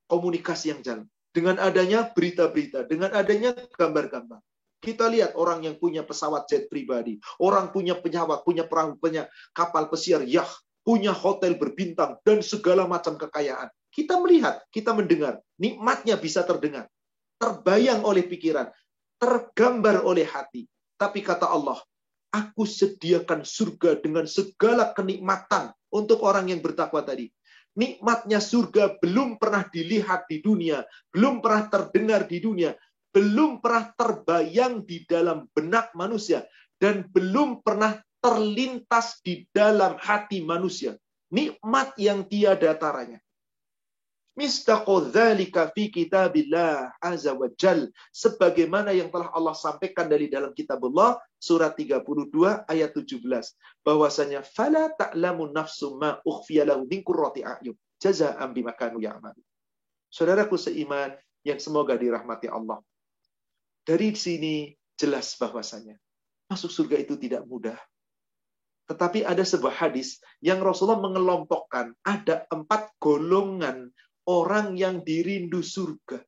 komunikasi yang jalan. Dengan adanya berita-berita, dengan adanya gambar-gambar. Kita lihat orang yang punya pesawat jet pribadi, orang punya pesawat, punya perahu, punya kapal pesiar, yah, punya hotel berbintang, dan segala macam kekayaan. Kita melihat, kita mendengar, nikmatnya bisa terdengar, terbayang oleh pikiran, tergambar oleh hati. Tapi kata Allah, aku sediakan surga dengan segala kenikmatan untuk orang yang bertakwa tadi. Nikmatnya surga belum pernah dilihat di dunia, belum pernah terdengar di dunia, belum pernah terbayang di dalam benak manusia, dan belum pernah terlintas di dalam hati manusia. Nikmat yang tiada taranya. Mistaqo dzalika fi kitabillah azza wa. Sebagaimana yang telah Allah sampaikan dari dalam kitabullah surat 32 ayat 17. Bahwasanya fala ta'lamu nafsu ma ukhfiya lahu min qurrati a'yun jazaa'an bima kanu ya'malu. Saudaraku seiman yang semoga dirahmati Allah. Dari sini jelas bahwasanya masuk surga itu tidak mudah. Tetapi ada sebuah hadis yang Rasulullah mengelompokkan ada empat golongan orang yang dirindu surga.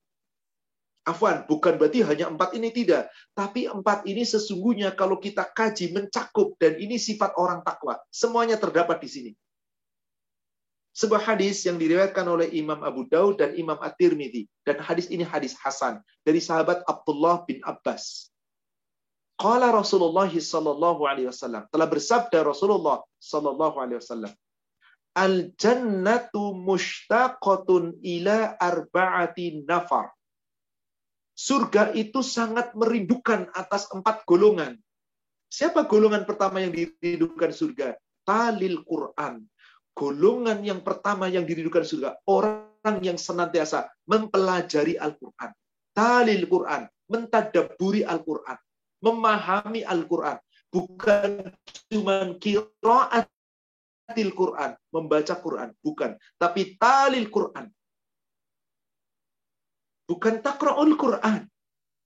Afwan, bukan berarti hanya empat ini tidak. Tapi empat ini sesungguhnya kalau kita kaji mencakup dan ini sifat orang takwa. Semuanya terdapat di sini. Sebuah hadis yang diriwayatkan oleh Imam Abu Daud dan Imam At-Tirmidzi dan hadis ini hadis hasan dari sahabat Abdullah bin Abbas. Qala Rasulullah sallallahu alaihi wasallam. Telah bersabda Rasulullah sallallahu alaihi wasallam. Al jannatu mushtaqatun ila arba'ati nafar. Surga itu sangat merindukan atas empat golongan. Siapa golongan pertama yang dirindukan surga? Talil Quran. Golongan yang pertama yang dirindukan surga. Orang yang senantiasa mempelajari Al-Quran. Talil Quran. Mentadaburi Al-Quran memahami Al-Quran. Bukan cuma kiraatil Quran, membaca Quran. Bukan. Tapi talil Quran. Bukan takra'ul Quran.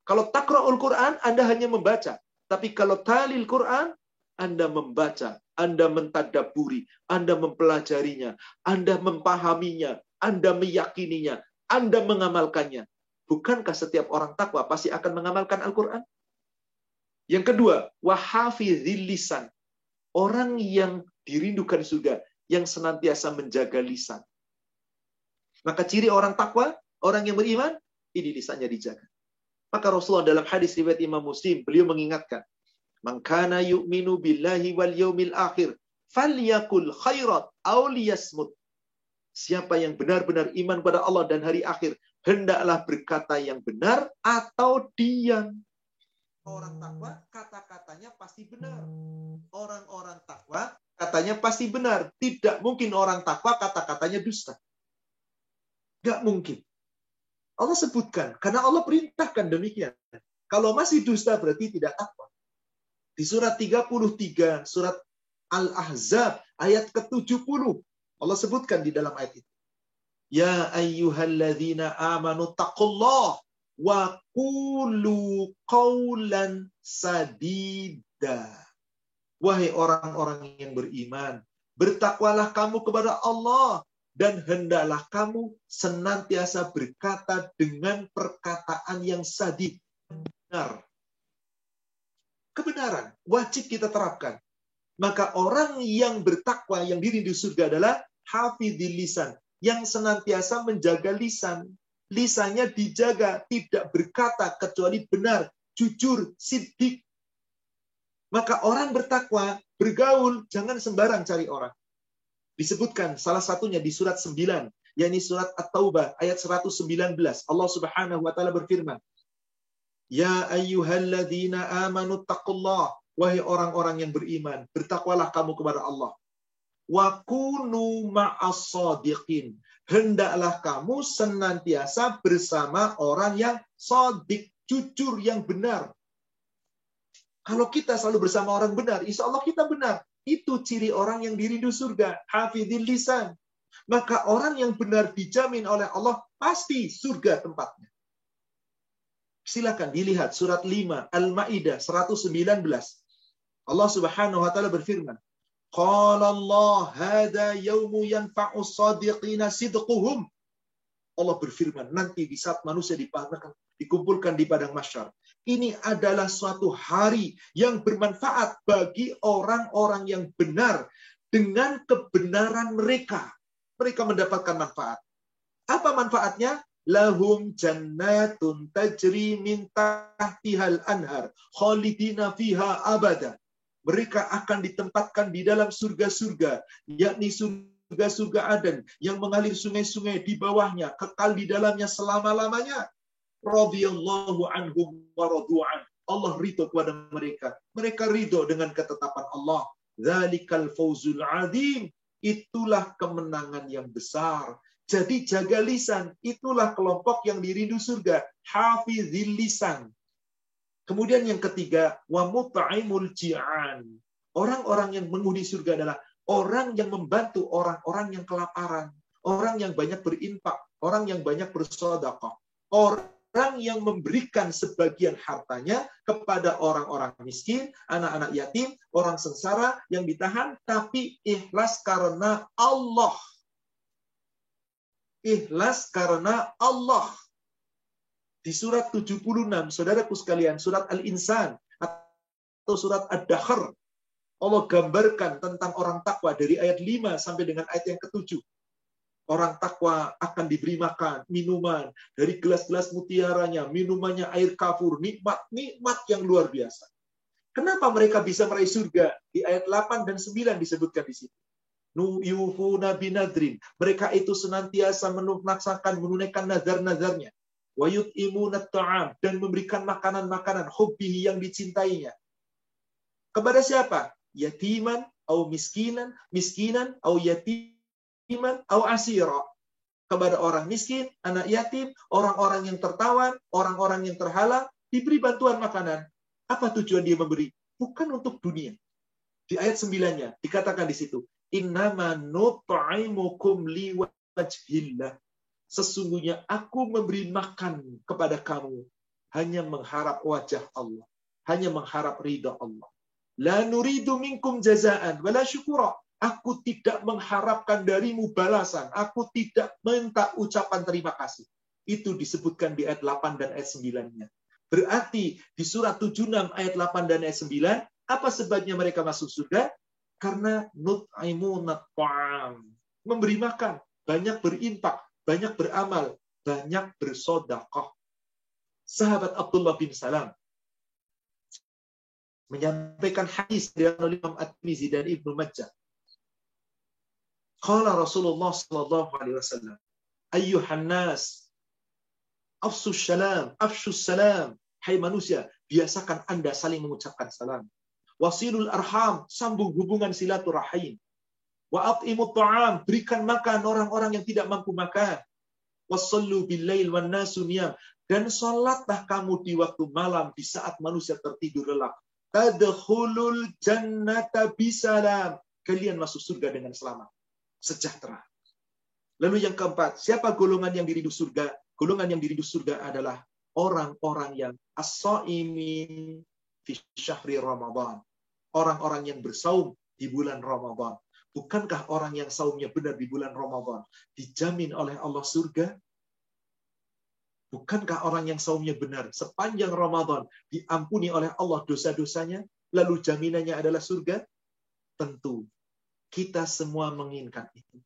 Kalau takra'ul Quran, Anda hanya membaca. Tapi kalau talil Quran, Anda membaca, Anda mentadaburi, Anda mempelajarinya, Anda memahaminya, Anda meyakininya, Anda mengamalkannya. Bukankah setiap orang takwa pasti akan mengamalkan Al-Quran? Yang kedua, wahafizil lisan. Orang yang dirindukan surga, yang senantiasa menjaga lisan. Maka ciri orang takwa, orang yang beriman, ini lisannya dijaga. Maka Rasulullah dalam hadis riwayat Imam Muslim, beliau mengingatkan, "Man kana yu'minu billahi wal yaumil akhir, falyakul khairat aw liyasmut." Siapa yang benar-benar iman pada Allah dan hari akhir, hendaklah berkata yang benar atau diam. Orang takwa kata-katanya pasti benar. Orang-orang takwa katanya pasti benar. Tidak mungkin orang takwa kata-katanya dusta. Gak mungkin. Allah sebutkan, karena Allah perintahkan demikian. Kalau masih dusta berarti tidak takwa. Di surat 33, surat Al-Ahzab, ayat ke-70, Allah sebutkan di dalam ayat itu. Ya ayyuhalladzina amanu taqullah wa qulu qawlan sadida. Wahai orang-orang yang beriman, bertakwalah kamu kepada Allah dan hendaklah kamu senantiasa berkata dengan perkataan yang sadid benar. Kebenaran wajib kita terapkan. Maka orang yang bertakwa yang diri di surga adalah hafidil lisan, yang senantiasa menjaga lisan. Lisannya dijaga, tidak berkata kecuali benar, jujur, sidik. Maka orang bertakwa, bergaul, jangan sembarang cari orang. Disebutkan salah satunya di surat 9, yakni surat At-Taubah ayat 119. Allah Subhanahu wa taala berfirman, "Ya ayyuhalladzina amanu taqullah Wahai orang-orang yang beriman, bertakwalah kamu kepada Allah. Wa kunu. Hendaklah kamu senantiasa bersama orang yang sadik, jujur, yang benar. Kalau kita selalu bersama orang benar, insya Allah kita benar. Itu ciri orang yang dirindu surga. Hafidil lisan. Maka orang yang benar dijamin oleh Allah, pasti surga tempatnya. Silakan dilihat surat 5 Al-Maidah 119. Allah Subhanahu wa taala berfirman, "Qala Allah, hada yaumu yanfa'u shadiqina sidquhum." Allah berfirman, nanti di saat manusia dipanggilkan, dikumpulkan di padang masyar. Ini adalah suatu hari yang bermanfaat bagi orang-orang yang benar dengan kebenaran mereka. Mereka mendapatkan manfaat. Apa manfaatnya? Lahum jannatun tajri min tahtihal anhar khalidina fiha abada mereka akan ditempatkan di dalam surga-surga, yakni surga-surga Aden yang mengalir sungai-sungai di bawahnya, kekal di dalamnya selama-lamanya. Radhiyallahu anhum wa radu'an. Allah ridho kepada mereka. Mereka ridho dengan ketetapan Allah. Zalikal fawzul adim. Itulah kemenangan yang besar. Jadi jaga lisan. Itulah kelompok yang dirindu surga. Hafizil lisan. Kemudian yang ketiga, wa mut'imul ji'an. Orang-orang yang menghuni surga adalah orang yang membantu orang-orang yang kelaparan, orang yang banyak berinfak, orang yang banyak bersedekah, orang yang memberikan sebagian hartanya kepada orang-orang miskin, anak-anak yatim, orang sengsara yang ditahan tapi ikhlas karena Allah. Ikhlas karena Allah di surat 76, saudaraku sekalian, surat Al-Insan atau surat Ad-Dahr, Allah gambarkan tentang orang takwa dari ayat 5 sampai dengan ayat yang ketujuh. Orang takwa akan diberi makan, minuman, dari gelas-gelas mutiaranya, minumannya air kafur, nikmat-nikmat yang luar biasa. Kenapa mereka bisa meraih surga? Di ayat 8 dan 9 disebutkan di situ. Nuyufuna binadrin. Mereka itu senantiasa menunaikan nazar-nazarnya wayut imunat ta'am dan memberikan makanan-makanan hobi yang dicintainya. Kepada siapa? Yatiman atau miskinan, miskinan atau yatiman atau asira. Kepada orang miskin, anak yatim, orang-orang yang tertawan, orang-orang yang terhalang, diberi bantuan makanan. Apa tujuan dia memberi? Bukan untuk dunia. Di ayat sembilannya dikatakan di situ, Innama nut'imukum liwajhillah Sesungguhnya aku memberi makan kepada kamu hanya mengharap wajah Allah, hanya mengharap ridha Allah. La nuridu minkum jazaan wala syukura. Aku tidak mengharapkan darimu balasan. Aku tidak minta ucapan terima kasih. Itu disebutkan di ayat 8 dan ayat 9-nya. Berarti di surat 76 ayat 8 dan ayat 9, apa sebabnya mereka masuk surga? Karena nut'imunat ta'am. Memberi makan, banyak berinfak, banyak beramal, banyak bersodakoh. Sahabat Abdullah bin Salam menyampaikan hadis dari Imam At-Tirmizi dan Ibnu Majah. Qala Rasulullah sallallahu alaihi wasallam, "Ayyuhan nas, afsus salam, afsus salam." Hai manusia, biasakan Anda saling mengucapkan salam. Wasilul arham, sambung hubungan silaturahim. Wa at'imut ta'am, berikan makan orang-orang yang tidak mampu makan. Wasallu billail wan nasu Dan salatlah kamu di waktu malam di saat manusia tertidur lelap tadkhulul jannata bisalam. Kalian masuk surga dengan selamat. Sejahtera. Lalu yang keempat, siapa golongan yang dirindu surga? Golongan yang dirindu surga adalah orang-orang yang as-saimin fi syahri Ramadan. Orang-orang yang bersaum di bulan Ramadan. Bukankah orang yang saumnya benar di bulan Ramadan dijamin oleh Allah surga? Bukankah orang yang saumnya benar sepanjang Ramadan diampuni oleh Allah dosa-dosanya, lalu jaminannya adalah surga? Tentu. Kita semua menginginkan itu.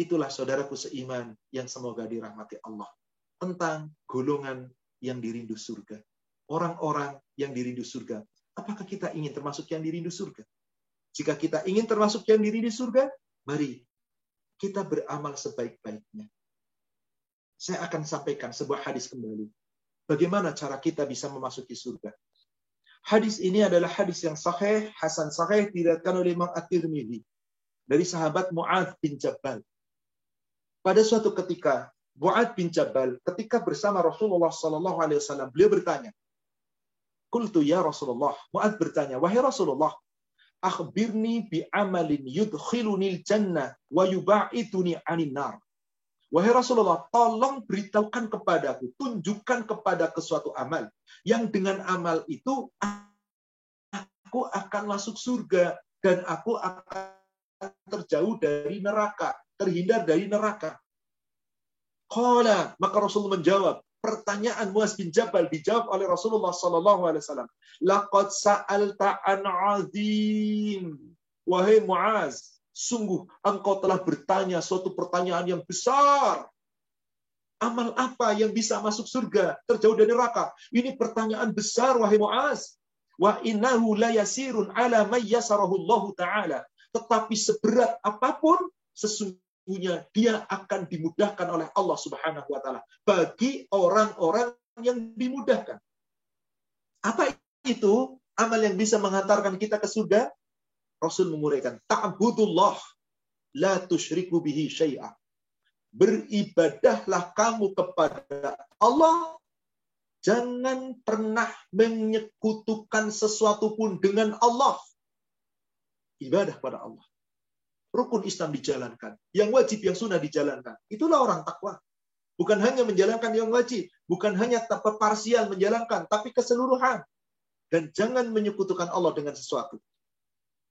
Itulah saudaraku seiman yang semoga dirahmati Allah. Tentang golongan yang dirindu surga. Orang-orang yang dirindu surga. Apakah kita ingin termasuk yang dirindu surga? Jika kita ingin termasuk yang dirindu surga, mari kita beramal sebaik-baiknya saya akan sampaikan sebuah hadis kembali. Bagaimana cara kita bisa memasuki surga? Hadis ini adalah hadis yang sahih, Hasan sahih, diriwayatkan oleh Imam At-Tirmidzi dari sahabat Mu'adz bin Jabal. Pada suatu ketika, Mu'adz bin Jabal ketika bersama Rasulullah sallallahu alaihi wasallam, beliau bertanya, "Qultu ya Rasulullah." Mu'adz bertanya, "Wahai Rasulullah, akhbirni bi amalin yudkhilunil jannah wa yub'iduni 'anil nar." Wahai Rasulullah, tolong beritahukan kepadaku, tunjukkan kepada ke suatu amal. Yang dengan amal itu, aku akan masuk surga. Dan aku akan terjauh dari neraka. Terhindar dari neraka. Qala, maka Rasulullah menjawab, pertanyaan Muaz bin Jabal dijawab oleh Rasulullah sallallahu alaihi wasallam. Laqad sa'alta an azim. Wahai Muaz, Sungguh engkau telah bertanya suatu pertanyaan yang besar. Amal apa yang bisa masuk surga, terjauh dari neraka? Ini pertanyaan besar, wahai Mu'az. Wa innahu la yasirun ala may ta'ala. Tetapi seberat apa pun, sesungguhnya dia akan dimudahkan oleh Allah Subhanahu wa taala bagi orang-orang yang dimudahkan. Apa itu amal yang bisa mengantarkan kita ke surga? Rasul menguraikan, ta'budullah la tusyriku bihi syai'ah. Beribadahlah kamu kepada Allah jangan pernah menyekutukan sesuatu pun dengan Allah. Ibadah pada Allah. Rukun Islam dijalankan. Yang wajib, yang sunnah dijalankan. Itulah orang takwa. Bukan hanya menjalankan yang wajib. Bukan hanya parsial menjalankan. Tapi keseluruhan. Dan jangan menyekutukan Allah dengan sesuatu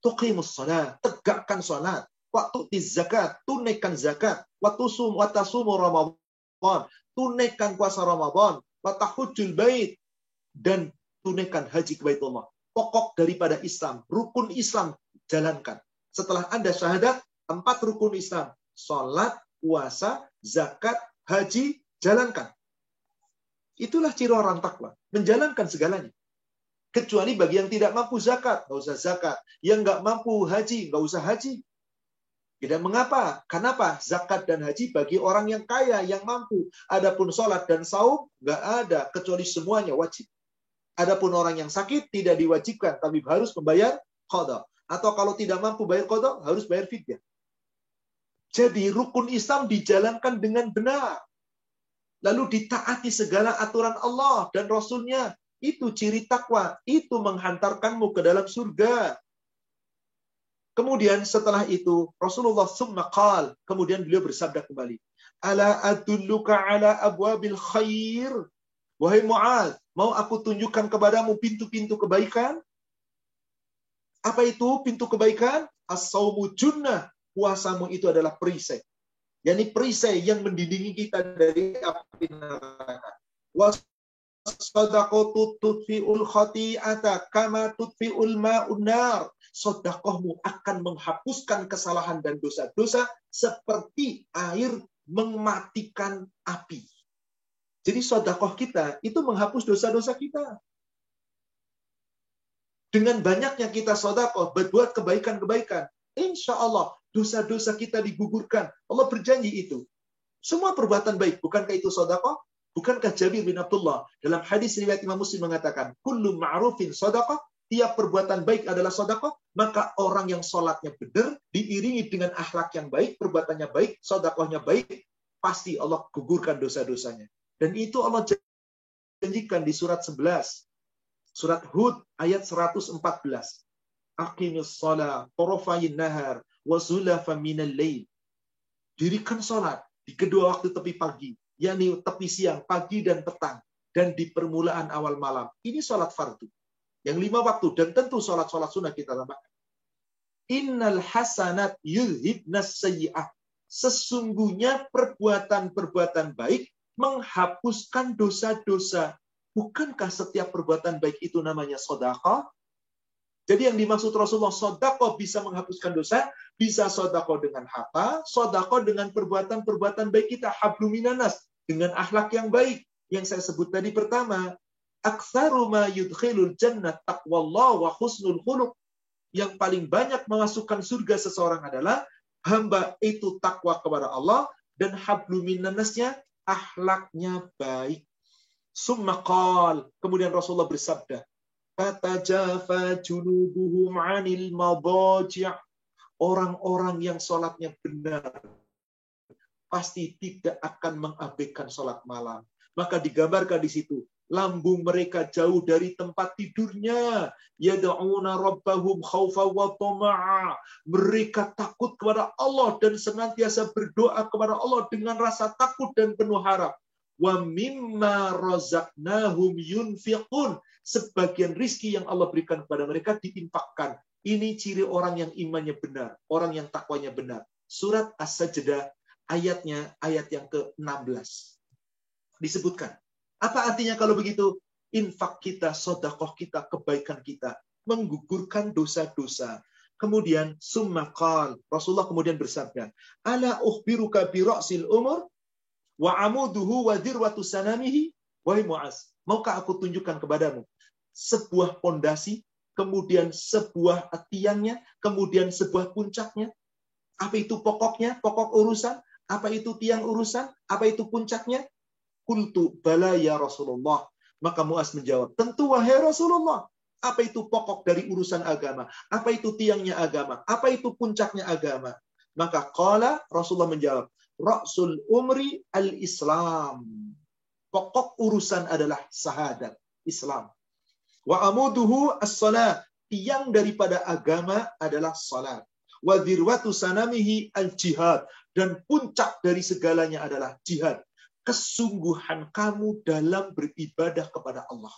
tuqimus salat, tegakkan salat. Waktu di zakat, tunaikan zakat. Waktu sum, watasumu Ramadan, tunaikan puasa Ramadan. Watahujul bait, dan tunaikan haji ke Baitullah. Pokok daripada Islam, rukun Islam, jalankan. Setelah Anda syahadat, empat rukun Islam. Salat, puasa, zakat, haji, jalankan. Itulah ciri orang takwa. Menjalankan segalanya. Kecuali bagi yang tidak mampu zakat, nggak usah zakat. Yang nggak mampu haji, nggak usah haji. Tidak mengapa. Kenapa? Zakat dan haji bagi orang yang kaya, yang mampu. Adapun sholat dan saum, nggak ada. Kecuali semuanya wajib. Adapun orang yang sakit, tidak diwajibkan. Tapi harus membayar kodok. Atau kalau tidak mampu bayar kodok, harus bayar fidyah. Jadi rukun Islam dijalankan dengan benar. Lalu ditaati segala aturan Allah dan Rasulnya. Itu ciri takwa. Itu menghantarkanmu ke dalam surga. Kemudian setelah itu Rasulullah summa qal, kemudian beliau bersabda kembali, "Ala adulluka ala abwabil khair?" Wahai Muaz, mau aku tunjukkan kepadamu pintu-pintu kebaikan? Apa itu pintu kebaikan? As-saumu junnah. Puasamu itu adalah perisai. Yani perisai yang mendindingi kita dari api neraka sadaqatu tutfi'ul khati'ata kama tutfi'ul ma'un nar. Sodakohmu akan menghapuskan kesalahan dan dosa-dosa seperti air mematikan api. Jadi sodakoh kita itu menghapus dosa-dosa kita. Dengan banyaknya kita sodakoh, berbuat kebaikan-kebaikan. Insya Allah, dosa-dosa kita digugurkan. Allah berjanji itu. Semua perbuatan baik. Bukankah itu sodakoh? Bukankah Jabir bin Abdullah dalam hadis riwayat Imam Muslim mengatakan, Kullu ma'rufin sodakoh, tiap perbuatan baik adalah sodakoh, maka orang yang sholatnya benar, diiringi dengan akhlak yang baik, perbuatannya baik, sodakohnya baik, pasti Allah gugurkan dosa-dosanya. Dan itu Allah janjikan di surat 11. Surat Hud ayat 114. Aqimus sholat, torofayin nahar, wa zulafa minal layl. Dirikan sholat di kedua waktu tepi pagi, yakni tepi siang, pagi dan petang, dan di permulaan awal malam. Ini sholat fardu. Yang lima waktu, dan tentu sholat-sholat sunnah kita tambahkan. Innal hasanat yudhibnas sayyi'ah. Sesungguhnya perbuatan-perbuatan baik menghapuskan dosa-dosa Bukankah setiap perbuatan baik itu namanya sodako? Jadi yang dimaksud Rasulullah sodako bisa menghapuskan dosa, bisa sodako dengan harta, sodako dengan perbuatan-perbuatan baik kita, habluminanas, dengan akhlak yang baik. Yang saya sebut tadi pertama, aktsaru ma yudkhilul jannah taqwallah wa husnul khuluq. Yang paling banyak memasukkan surga seseorang adalah hamba itu takwa kepada Allah dan habluminanasnya akhlaknya baik. Summa qal. Kemudian Rasulullah bersabda, Fatajafa junubuhum anil madaji' Orang-orang yang sholatnya benar pasti tidak akan mengabaikan sholat malam. Maka digambarkan di situ, lambung mereka jauh dari tempat tidurnya. Yada'una rabbahum khawfa wa tama'a. Mereka takut kepada Allah dan senantiasa berdoa kepada Allah dengan rasa takut dan penuh harap wa mimma razaqnahum yunfiqun. Sebagian rizki yang Allah berikan kepada mereka diinfakkan. Ini ciri orang yang imannya benar, orang yang takwanya benar. Surat As-Sajdah ayatnya ayat yang ke-16. Disebutkan. Apa artinya kalau begitu? Infak kita, sodakoh kita, kebaikan kita. Menggugurkan dosa-dosa. Kemudian summa qal. Rasulullah kemudian bersabda, "Ala ukhbiruka bi umur?" Wa amuduhu wa dirwatu sanamihi wahai Muaz maukah aku tunjukkan kepadamu sebuah pondasi kemudian sebuah tiangnya kemudian sebuah puncaknya? Apa itu pokoknya pokok urusan? Apa itu tiang urusan? Apa itu puncaknya? Kultu bala ya Rasulullah. Maka Muaz menjawab tentu wahai Rasulullah. Apa itu pokok dari urusan agama? Apa itu tiangnya agama? Apa itu puncaknya agama? Maka qala Rasulullah menjawab Rasul umri al-Islam. Pokok urusan adalah sahadat, Islam. Wa amuduhu as-salat. Tiang daripada agama adalah salat. Wa dirwatu sanamihi al-jihad. Dan puncak dari segalanya adalah jihad. Kesungguhan kamu dalam beribadah kepada Allah.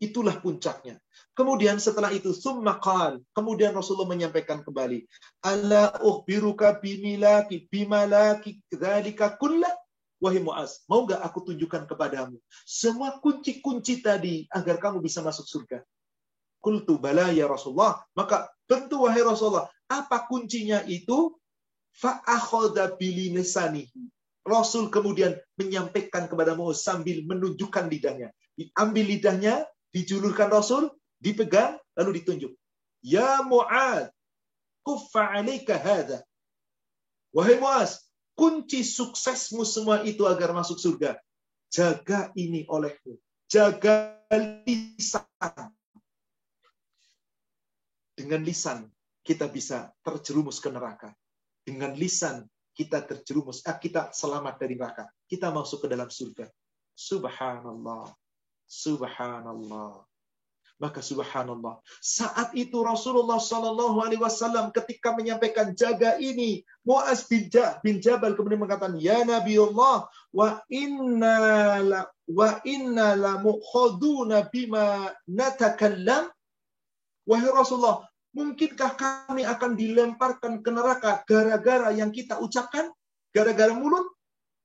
Itulah puncaknya. Kemudian setelah itu summa qal. Kemudian Rasulullah menyampaikan kembali, "Ala ukhbiruka bimilaki bimalaki dzalika kullah?" Wahai Muaz, mau nggak aku tunjukkan kepadamu semua kunci-kunci tadi agar kamu bisa masuk surga? Kultu bala ya Rasulullah. Maka tentu wahai Rasulullah, apa kuncinya itu? Fa'akhoda. Rasul kemudian menyampaikan kepada Muaz sambil menunjukkan lidahnya. Diambil lidahnya, dijulurkan Rasul, dipegang, lalu ditunjuk. Ya Mu'ad, kuffa alaika hadha. Wahai Mu'az, kunci suksesmu semua itu agar masuk surga. Jaga ini olehmu. Jaga lisan. Dengan lisan kita bisa terjerumus ke neraka. Dengan lisan kita terjerumus, eh, kita selamat dari neraka. Kita masuk ke dalam surga. Subhanallah. Subhanallah. Maka subhanallah. Saat itu Rasulullah Shallallahu Alaihi Wasallam ketika menyampaikan jaga ini, Muaz bin, Jabal kemudian mengatakan, Ya Nabi Allah, wa inna la, wa inna la mukhaduna bima natakallam. Wahai Rasulullah, mungkinkah kami akan dilemparkan ke neraka gara-gara yang kita ucapkan? Gara-gara mulut?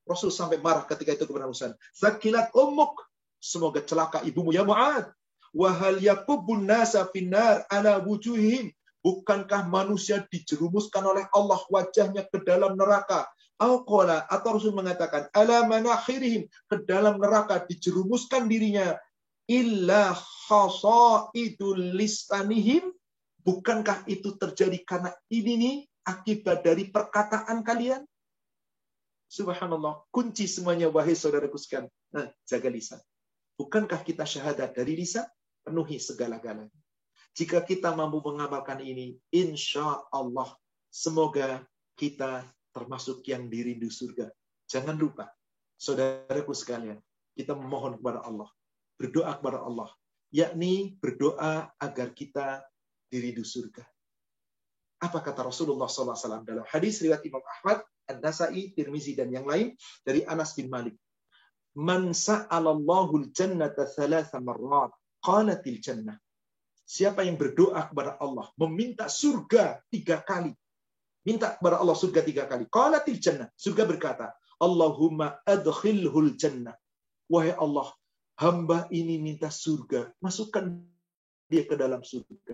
Rasul sampai marah ketika itu kepada Musa. Zakilat umuk Semoga celaka ibumu ya Mu'ad. Wahal yakubun nasa finnar ala wujuhim. Bukankah manusia dijerumuskan oleh Allah wajahnya ke dalam neraka? Auqala atau Rasul mengatakan ala manakhirihim? Ke dalam neraka dijerumuskan dirinya. Illa khasaitul listanihim? Bukankah itu terjadi karena ini nih akibat dari perkataan kalian? Subhanallah. Kunci semuanya wahai saudaraku sekalian. Nah jaga lisan bukankah kita syahadat dari lisan penuhi segala-galanya. Jika kita mampu mengamalkan ini, insya Allah semoga kita termasuk yang dirindu surga. Jangan lupa, saudaraku sekalian, kita memohon kepada Allah, berdoa kepada Allah, yakni berdoa agar kita dirindu surga. Apa kata Rasulullah SAW dalam hadis riwayat Imam Ahmad, An-Nasai, Tirmizi, dan yang lain dari Anas bin Malik. Man sa'alallahu al-jannata thalatha marrat qalatil jannah. Siapa yang berdoa kepada Allah, meminta surga tiga kali. Minta kepada Allah surga tiga kali. Qalatil jannah. Surga berkata, Allahumma adkhilhul jannah. Wahai Allah, hamba ini minta surga. Masukkan dia ke dalam surga.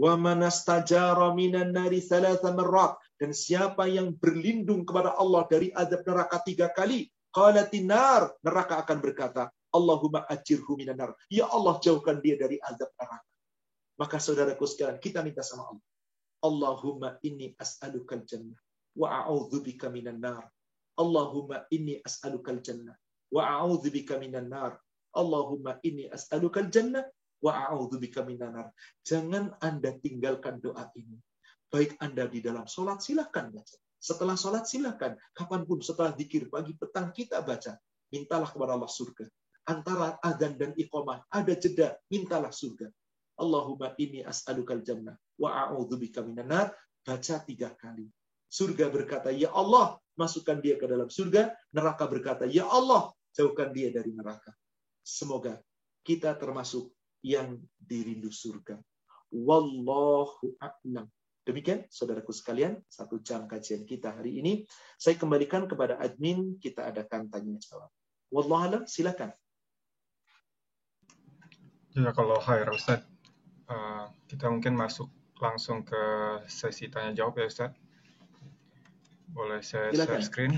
Wa manastajara minan nari thalatha marrat. Dan siapa yang berlindung kepada Allah dari azab neraka tiga kali, qalatinar, neraka akan berkata, Allahumma ajirhu minanar. Ya Allah jauhkan dia dari azab neraka. Maka saudaraku sekalian, kita minta sama Allah. Allahumma inni as'alukal jannah wa a'udzubika minan nar. Allahumma inni as'alukal jannah wa a'udzubika minan nar. Allahumma inni as'alukal jannah wa a'udzubika minan nar. Jangan Anda tinggalkan doa ini. Baik Anda di dalam sholat, silakan baca. Setelah sholat, silakan. Kapan pun setelah dikir pagi petang kita baca. Mintalah kepada Allah surga antara adzan dan iqamah ada jeda, mintalah surga. Allahumma inni as'alukal jannah wa a'udzubika minan nar. Baca tiga kali. Surga berkata, "Ya Allah, masukkan dia ke dalam surga." Neraka berkata, "Ya Allah, jauhkan dia dari neraka." Semoga kita termasuk yang dirindu surga. Wallahu a'lam. Demikian, saudaraku sekalian, satu jam kajian kita hari ini. Saya kembalikan kepada admin, kita adakan tanya jawab. Wallahu a'lam, silakan. Ya kalau khair Ustaz, uh, kita mungkin masuk langsung ke sesi tanya jawab ya Ustaz. Boleh saya Silakan. share screen?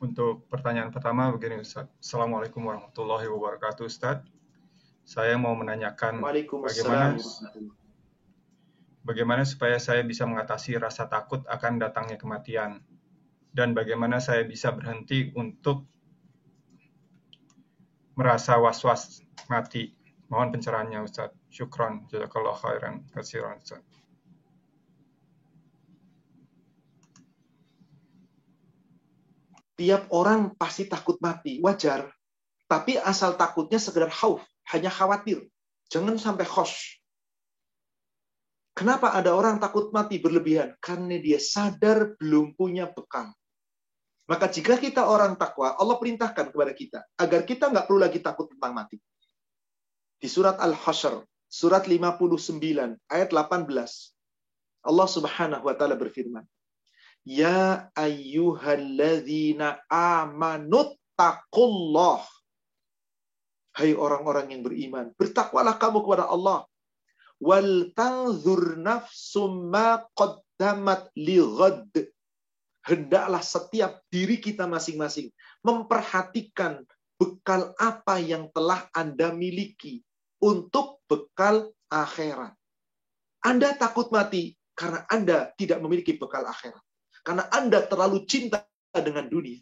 Untuk pertanyaan pertama begini Ustaz. Assalamualaikum warahmatullahi wabarakatuh Ustaz. Saya mau menanyakan bagaimana bagaimana supaya saya bisa mengatasi rasa takut akan datangnya kematian, dan bagaimana saya bisa berhenti untuk merasa was-was mati. Mohon pencerahannya Ustaz. Syukron. Jazakallah khairan. Kasiran Ustaz. Tiap orang pasti takut mati. Wajar. Tapi asal takutnya sekedar khauf. Hanya khawatir. Jangan sampai khosh. Kenapa ada orang takut mati berlebihan? Karena dia sadar belum punya bekal. Maka jika kita orang takwa, Allah perintahkan kepada kita agar kita nggak perlu lagi takut tentang mati. Di surat Al-Hashr, surat 59, ayat 18, Allah Subhanahu wa taala berfirman, "Ya ayyuhalladzina amanut taqullah." Hai orang-orang yang beriman, bertakwalah kamu kepada Allah wal tanzur nafsum ma qaddamat li ghad. Hendaklah setiap diri kita masing-masing memperhatikan bekal apa yang telah Anda miliki untuk bekal akhirat. Anda takut mati karena Anda tidak memiliki bekal akhirat. Karena Anda terlalu cinta dengan dunia.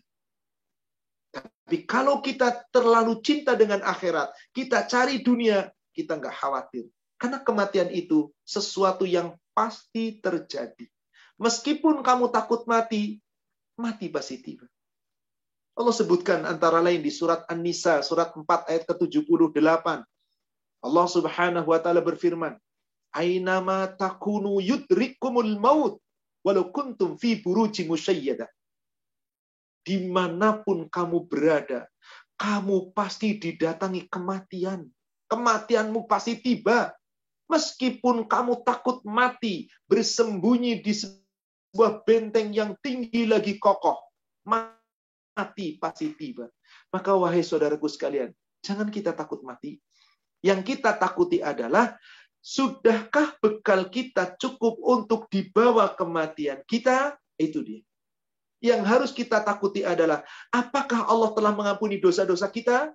Tapi kalau kita terlalu cinta dengan akhirat, kita cari dunia, kita nggak khawatir. Karena kematian itu sesuatu yang pasti terjadi. Meskipun kamu takut mati, mati pasti tiba. Allah sebutkan antara lain di surat An-Nisa, surat 4 ayat ke-78. Allah subhanahu wa ta'ala berfirman, Aynama takunu yudrikumul maut, walau kuntum fi buruji musyayyada. Di mana pun kamu berada, kamu pasti didatangi kematian. Kematianmu pasti tiba. Meskipun kamu takut mati, bersembunyi di sebuah benteng yang tinggi lagi kokoh, mati pasti tiba. Maka wahai saudaraku sekalian, jangan kita takut mati. Yang kita takuti adalah sudahkah bekal kita cukup untuk dibawa kematian kita? Itu dia. Yang harus kita takuti adalah apakah Allah telah mengampuni dosa-dosa kita?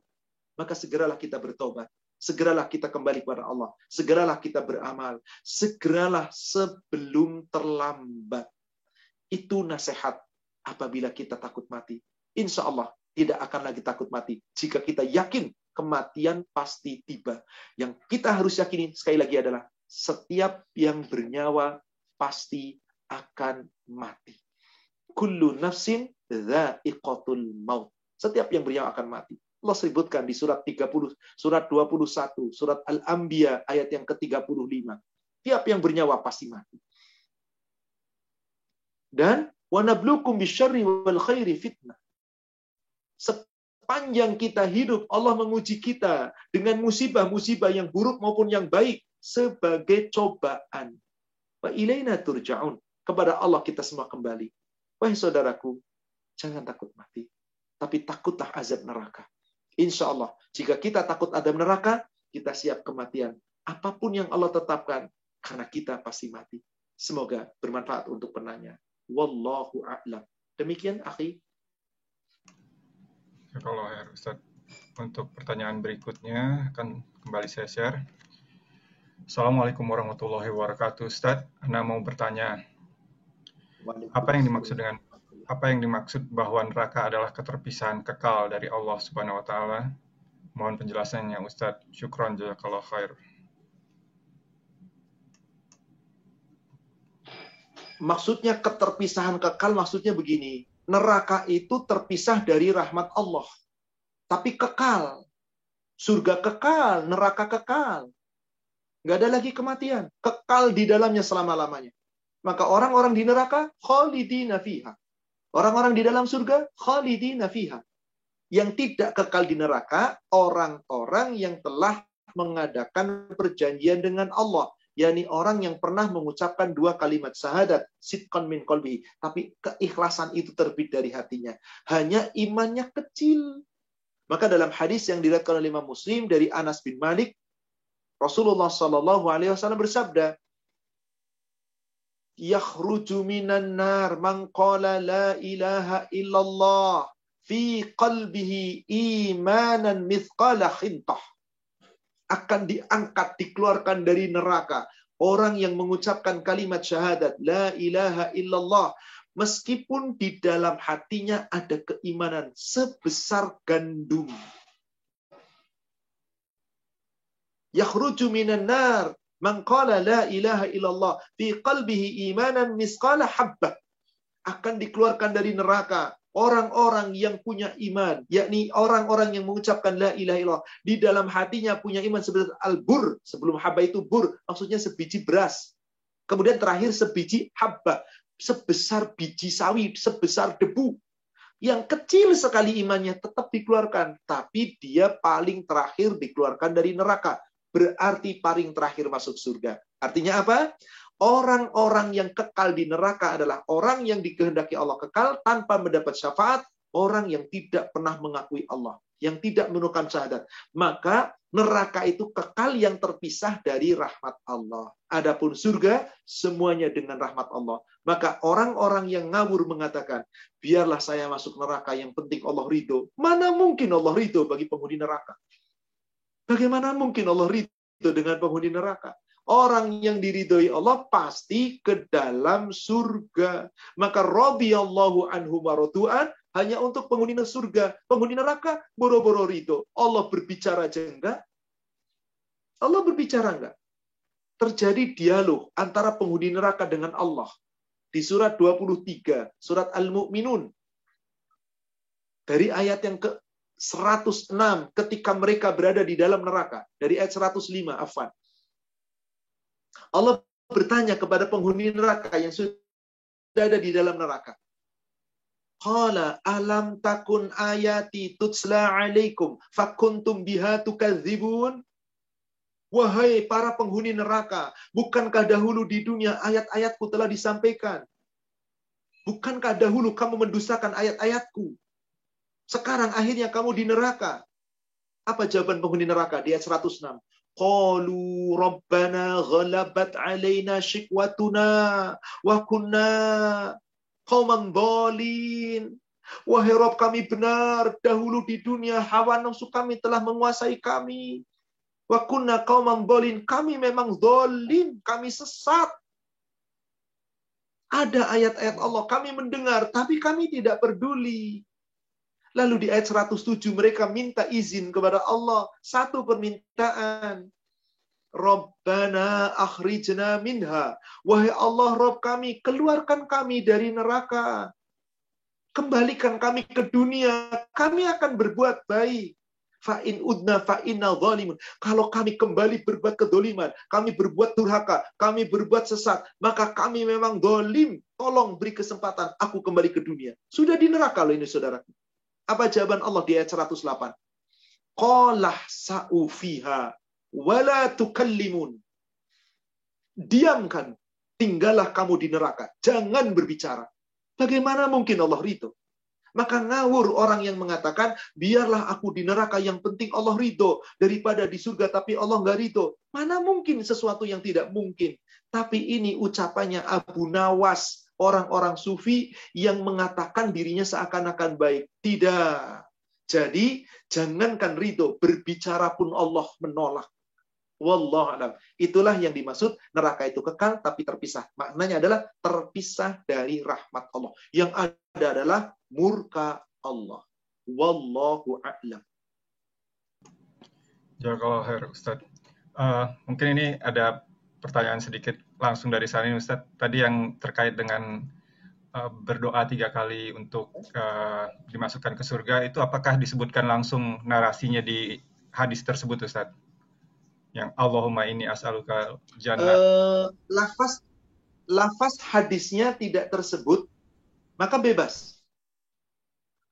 Maka segeralah kita bertobat segeralah kita kembali kepada Allah. Segeralah kita beramal. Segeralah sebelum terlambat. Itu nasihat apabila kita takut mati. Insya Allah tidak akan lagi takut mati. Jika kita yakin kematian pasti tiba. Yang kita harus yakini sekali lagi adalah setiap yang bernyawa pasti akan mati. Kullu nafsin dha'iqatul maut. Setiap yang bernyawa akan mati. Allah sebutkan di surat 30, surat 21, surat Al-Anbiya ayat yang ke-35. Tiap yang bernyawa pasti mati. Dan wanablukum bisyarri wal khairi fitnah. Sepanjang kita hidup, Allah menguji kita dengan musibah-musibah yang buruk maupun yang baik sebagai cobaan. Wa ilaina turja'un. Kepada Allah kita semua kembali. Wahai saudaraku, jangan takut mati. Tapi takutlah azab neraka. Insya Allah, jika kita takut ada neraka, kita siap kematian. Apa pun yang Allah tetapkan, karena kita pasti mati. Semoga bermanfaat untuk penanya. Wallahu a'lam. Demikian, akhi. Ya, kalau ya, Ustaz, untuk pertanyaan berikutnya akan kembali saya share. Assalamualaikum warahmatullahi wabarakatuh. Ustaz, Anda mau bertanya, apa yang dimaksud dengan apa yang dimaksud bahwa neraka adalah keterpisahan kekal dari Allah Subhanahu wa taala? Mohon penjelasannya Ustadz. Syukron jazakallah khair. Maksudnya keterpisahan kekal maksudnya begini. Neraka itu terpisah dari rahmat Allah. Tapi kekal. Surga kekal, neraka kekal. Nggak ada lagi kematian. Kekal di dalamnya selama-lamanya. Maka orang-orang di neraka, khalidina fiha. Orang-orang di dalam surga khalidina fiha. Yang tidak kekal di neraka orang-orang yang telah mengadakan perjanjian dengan Allah, yakni orang yang pernah mengucapkan dua kalimat syahadat, sitqan min qalbi, tapi keikhlasan itu terbit dari hatinya. Hanya imannya kecil. Maka dalam hadis yang diriwayatkan oleh Imam Muslim dari Anas bin Malik, Rasulullah Shallallahu alaihi wasallam bersabda, yakhruju minan nar man qala la ilaha illallah fi qalbihi imanan mithqala khintah akan diangkat dikeluarkan dari neraka. Orang yang mengucapkan kalimat syahadat la ilaha illallah meskipun di dalam hatinya ada keimanan sebesar gandum. Yakhruju minan nar. Man qala la ilaha illallah fi qalbihi imanan misqala habbah. Akan dikeluarkan dari neraka orang-orang yang punya iman, yakni orang-orang yang mengucapkan la ilaha illallah di dalam hatinya punya iman sebesar al-bur, sebelum habba itu bur, maksudnya sebiji beras. Kemudian terakhir sebiji habba, sebesar biji sawi, sebesar debu. Yang kecil sekali imannya tetap dikeluarkan, tapi dia paling terakhir dikeluarkan dari neraka berarti paling terakhir masuk surga. Artinya apa? Orang-orang yang kekal di neraka adalah orang yang dikehendaki Allah kekal tanpa mendapat syafaat, orang yang tidak pernah mengakui Allah, yang tidak menemukan syahadat. Maka neraka itu kekal yang terpisah dari rahmat Allah. Adapun surga semuanya dengan rahmat Allah. Maka orang-orang yang ngawur mengatakan, biarlah saya masuk neraka yang penting Allah ridho. Mana mungkin Allah ridho bagi penghuni neraka? Bagaimana mungkin Allah ridho dengan penghuni neraka? Orang yang diridhoi Allah pasti ke dalam surga. Maka Allahu anhu marodu'an hanya untuk penghuni surga. Penghuni neraka boro-boro ridho. Allah berbicara aja enggak? Allah berbicara enggak? Terjadi dialog antara penghuni neraka dengan Allah. Di surat 23, surat Al-Mu'minun. Dari ayat yang ke 106 ketika mereka berada di dalam neraka. Dari ayat 105, afan. Allah bertanya kepada penghuni neraka yang sudah ada di dalam neraka. Qala alam takun ayati tutsla alaikum fakuntum biha tukadzibun. Wahai para penghuni neraka, bukankah dahulu di dunia ayat-ayatku telah disampaikan? Bukankah dahulu kamu mendustakan ayat-ayatku? Sekarang akhirnya kamu di neraka. Apa jawaban penghuni neraka di ayat 106? Qalu rabbana ghalabat alaina shikwatuna wa kunna qauman dhalin. Wahai Rob kami benar, dahulu di dunia hawa nafsu kami telah menguasai kami. Wa kunna qauman dhalin. Kami memang dolim, kami sesat. Ada ayat-ayat Allah, kami mendengar, tapi kami tidak peduli. Lalu di ayat 107 mereka minta izin kepada Allah. Satu permintaan. Rabbana akhrijna minha. Wahai Allah, Rob kami, keluarkan kami dari neraka. Kembalikan kami ke dunia. Kami akan berbuat baik. Fa'in udna fa'inna zalimun. Kalau kami kembali berbuat kedoliman, kami berbuat durhaka, kami berbuat sesat, maka kami memang dolim. Tolong beri kesempatan, aku kembali ke dunia. Sudah di neraka loh ini saudara. Apa jawaban Allah di ayat 108? Qalah sa'ufiha wala tukallimun. Diamkan, tinggallah kamu di neraka. Jangan berbicara. Bagaimana mungkin Allah ridho? Maka ngawur orang yang mengatakan, biarlah aku di neraka yang penting Allah ridho. Daripada di surga tapi Allah nggak ridho. Mana mungkin sesuatu yang tidak mungkin. Tapi ini ucapannya Abu Nawas. Orang-orang sufi yang mengatakan dirinya seakan-akan baik. Tidak. Jadi jangankan ridho, berbicara pun Allah menolak. Wallahu alam. Itulah yang dimaksud neraka itu kekal tapi terpisah. Maknanya adalah terpisah dari rahmat Allah. Yang ada adalah murka Allah. Wallahu a'lam. kalau khair Ustaz. Uh, mungkin ini ada pertanyaan sedikit langsung dari sana Ustaz. Tadi yang terkait dengan uh, berdoa tiga kali untuk uh, dimasukkan ke surga itu apakah disebutkan langsung narasinya di hadis tersebut Ustaz? yang Allahumma ini as'aluka jannah. Uh, lafaz lafaz hadisnya tidak tersebut, maka bebas.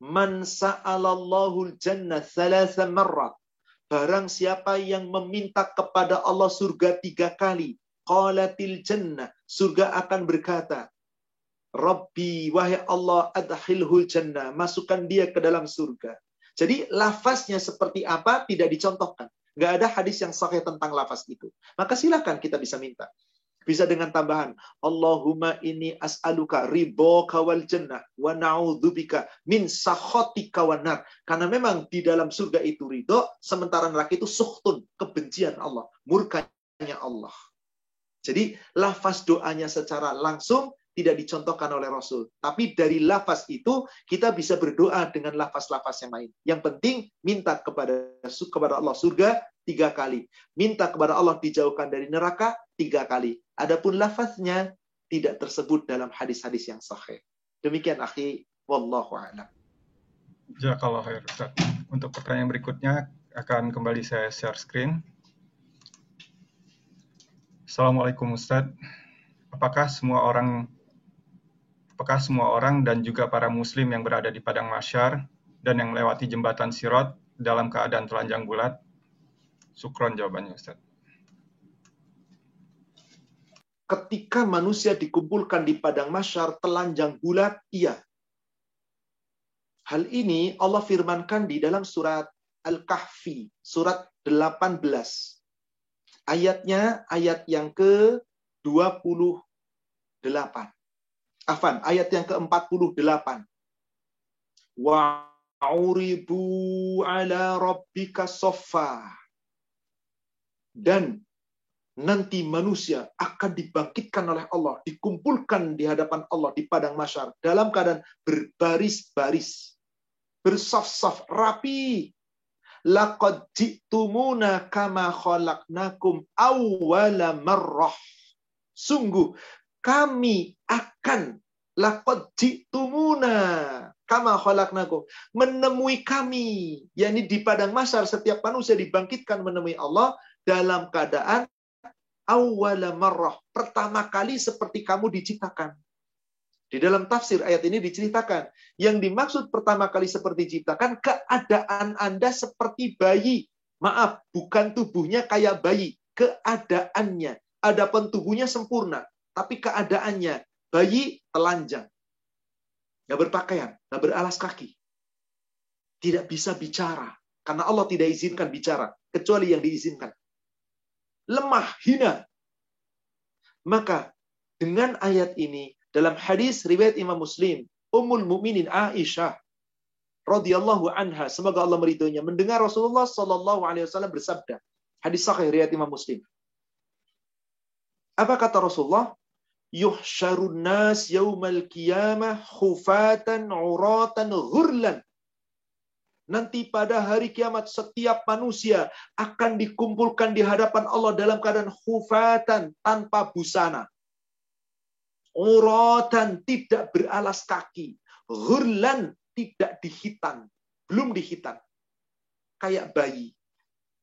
Man sa'alallahu jannah thalatha marrat. Barang siapa yang meminta kepada Allah surga tiga kali. Qalatil jannah. Surga akan berkata, Rabbi, wahai Allah, adhilhul jannah. Masukkan dia ke dalam surga. Jadi lafaznya seperti apa tidak dicontohkan. Nggak ada hadis yang sahih tentang lafaz itu. Maka silakan kita bisa minta. Bisa dengan tambahan, Allahumma ini as'aluka ribo kawal jannah wa na'udzubika min sakhotika nar. Karena memang di dalam surga itu ridho, sementara neraka itu suhtun, kebencian Allah, murkanya Allah. Jadi lafaz doanya secara langsung tidak dicontohkan oleh Rasul. Tapi dari lafaz itu kita bisa berdoa dengan lafaz-lafaz yang lain. Yang penting minta kepada kepada Allah surga tiga kali. Minta kepada Allah dijauhkan dari neraka tiga kali. Adapun lafaznya tidak tersebut dalam hadis-hadis yang sahih. Demikian akhi, wallahu a'lam. kalau khair Ustaz. Untuk pertanyaan berikutnya akan kembali saya share screen. Assalamualaikum Ustaz. Apakah semua orang apakah semua orang dan juga para muslim yang berada di padang masyar dan yang melewati jembatan sirot dalam keadaan telanjang bulat? Sukron jawabannya Ustaz. Ketika manusia dikumpulkan di padang masyar telanjang bulat, iya. Hal ini Allah firmankan di dalam surat Al-Kahfi, surat 18. Ayatnya ayat yang ke-28. Afan, ayat yang ke-48. Wa'uribu ala rabbika soffa. Dan nanti manusia akan dibangkitkan oleh Allah, dikumpulkan di hadapan Allah di padang masyar dalam keadaan berbaris-baris, bersaf-saf, rapi. Laqad ji'tumuna kama khalaqnakum awwala marrah. Sungguh kami akan lakot jitumuna kama khalaqnakum menemui kami yakni di padang masar setiap manusia dibangkitkan menemui Allah dalam keadaan awwala marrah pertama kali seperti kamu diciptakan di dalam tafsir ayat ini diceritakan yang dimaksud pertama kali seperti diciptakan keadaan Anda seperti bayi maaf bukan tubuhnya kayak bayi keadaannya. Adapun tubuhnya sempurna, tapi keadaannya bayi telanjang. Nggak berpakaian, nggak beralas kaki. Tidak bisa bicara. Karena Allah tidak izinkan bicara. Kecuali yang diizinkan. Lemah, hina. Maka dengan ayat ini, dalam hadis riwayat Imam Muslim, Ummul Mukminin Aisyah radhiyallahu anha, semoga Allah meridhoinya, mendengar Rasulullah sallallahu alaihi wasallam bersabda. Hadis sahih riwayat Imam Muslim. Apa kata Rasulullah? Yuhsyarun nas yaumal qiyamah khufatan uratan ghurlan. Nanti pada hari kiamat setiap manusia akan dikumpulkan di hadapan Allah dalam keadaan khufatan tanpa busana. Uratan tidak beralas kaki. Ghurlan tidak dihitan. Belum dihitan. Kayak bayi.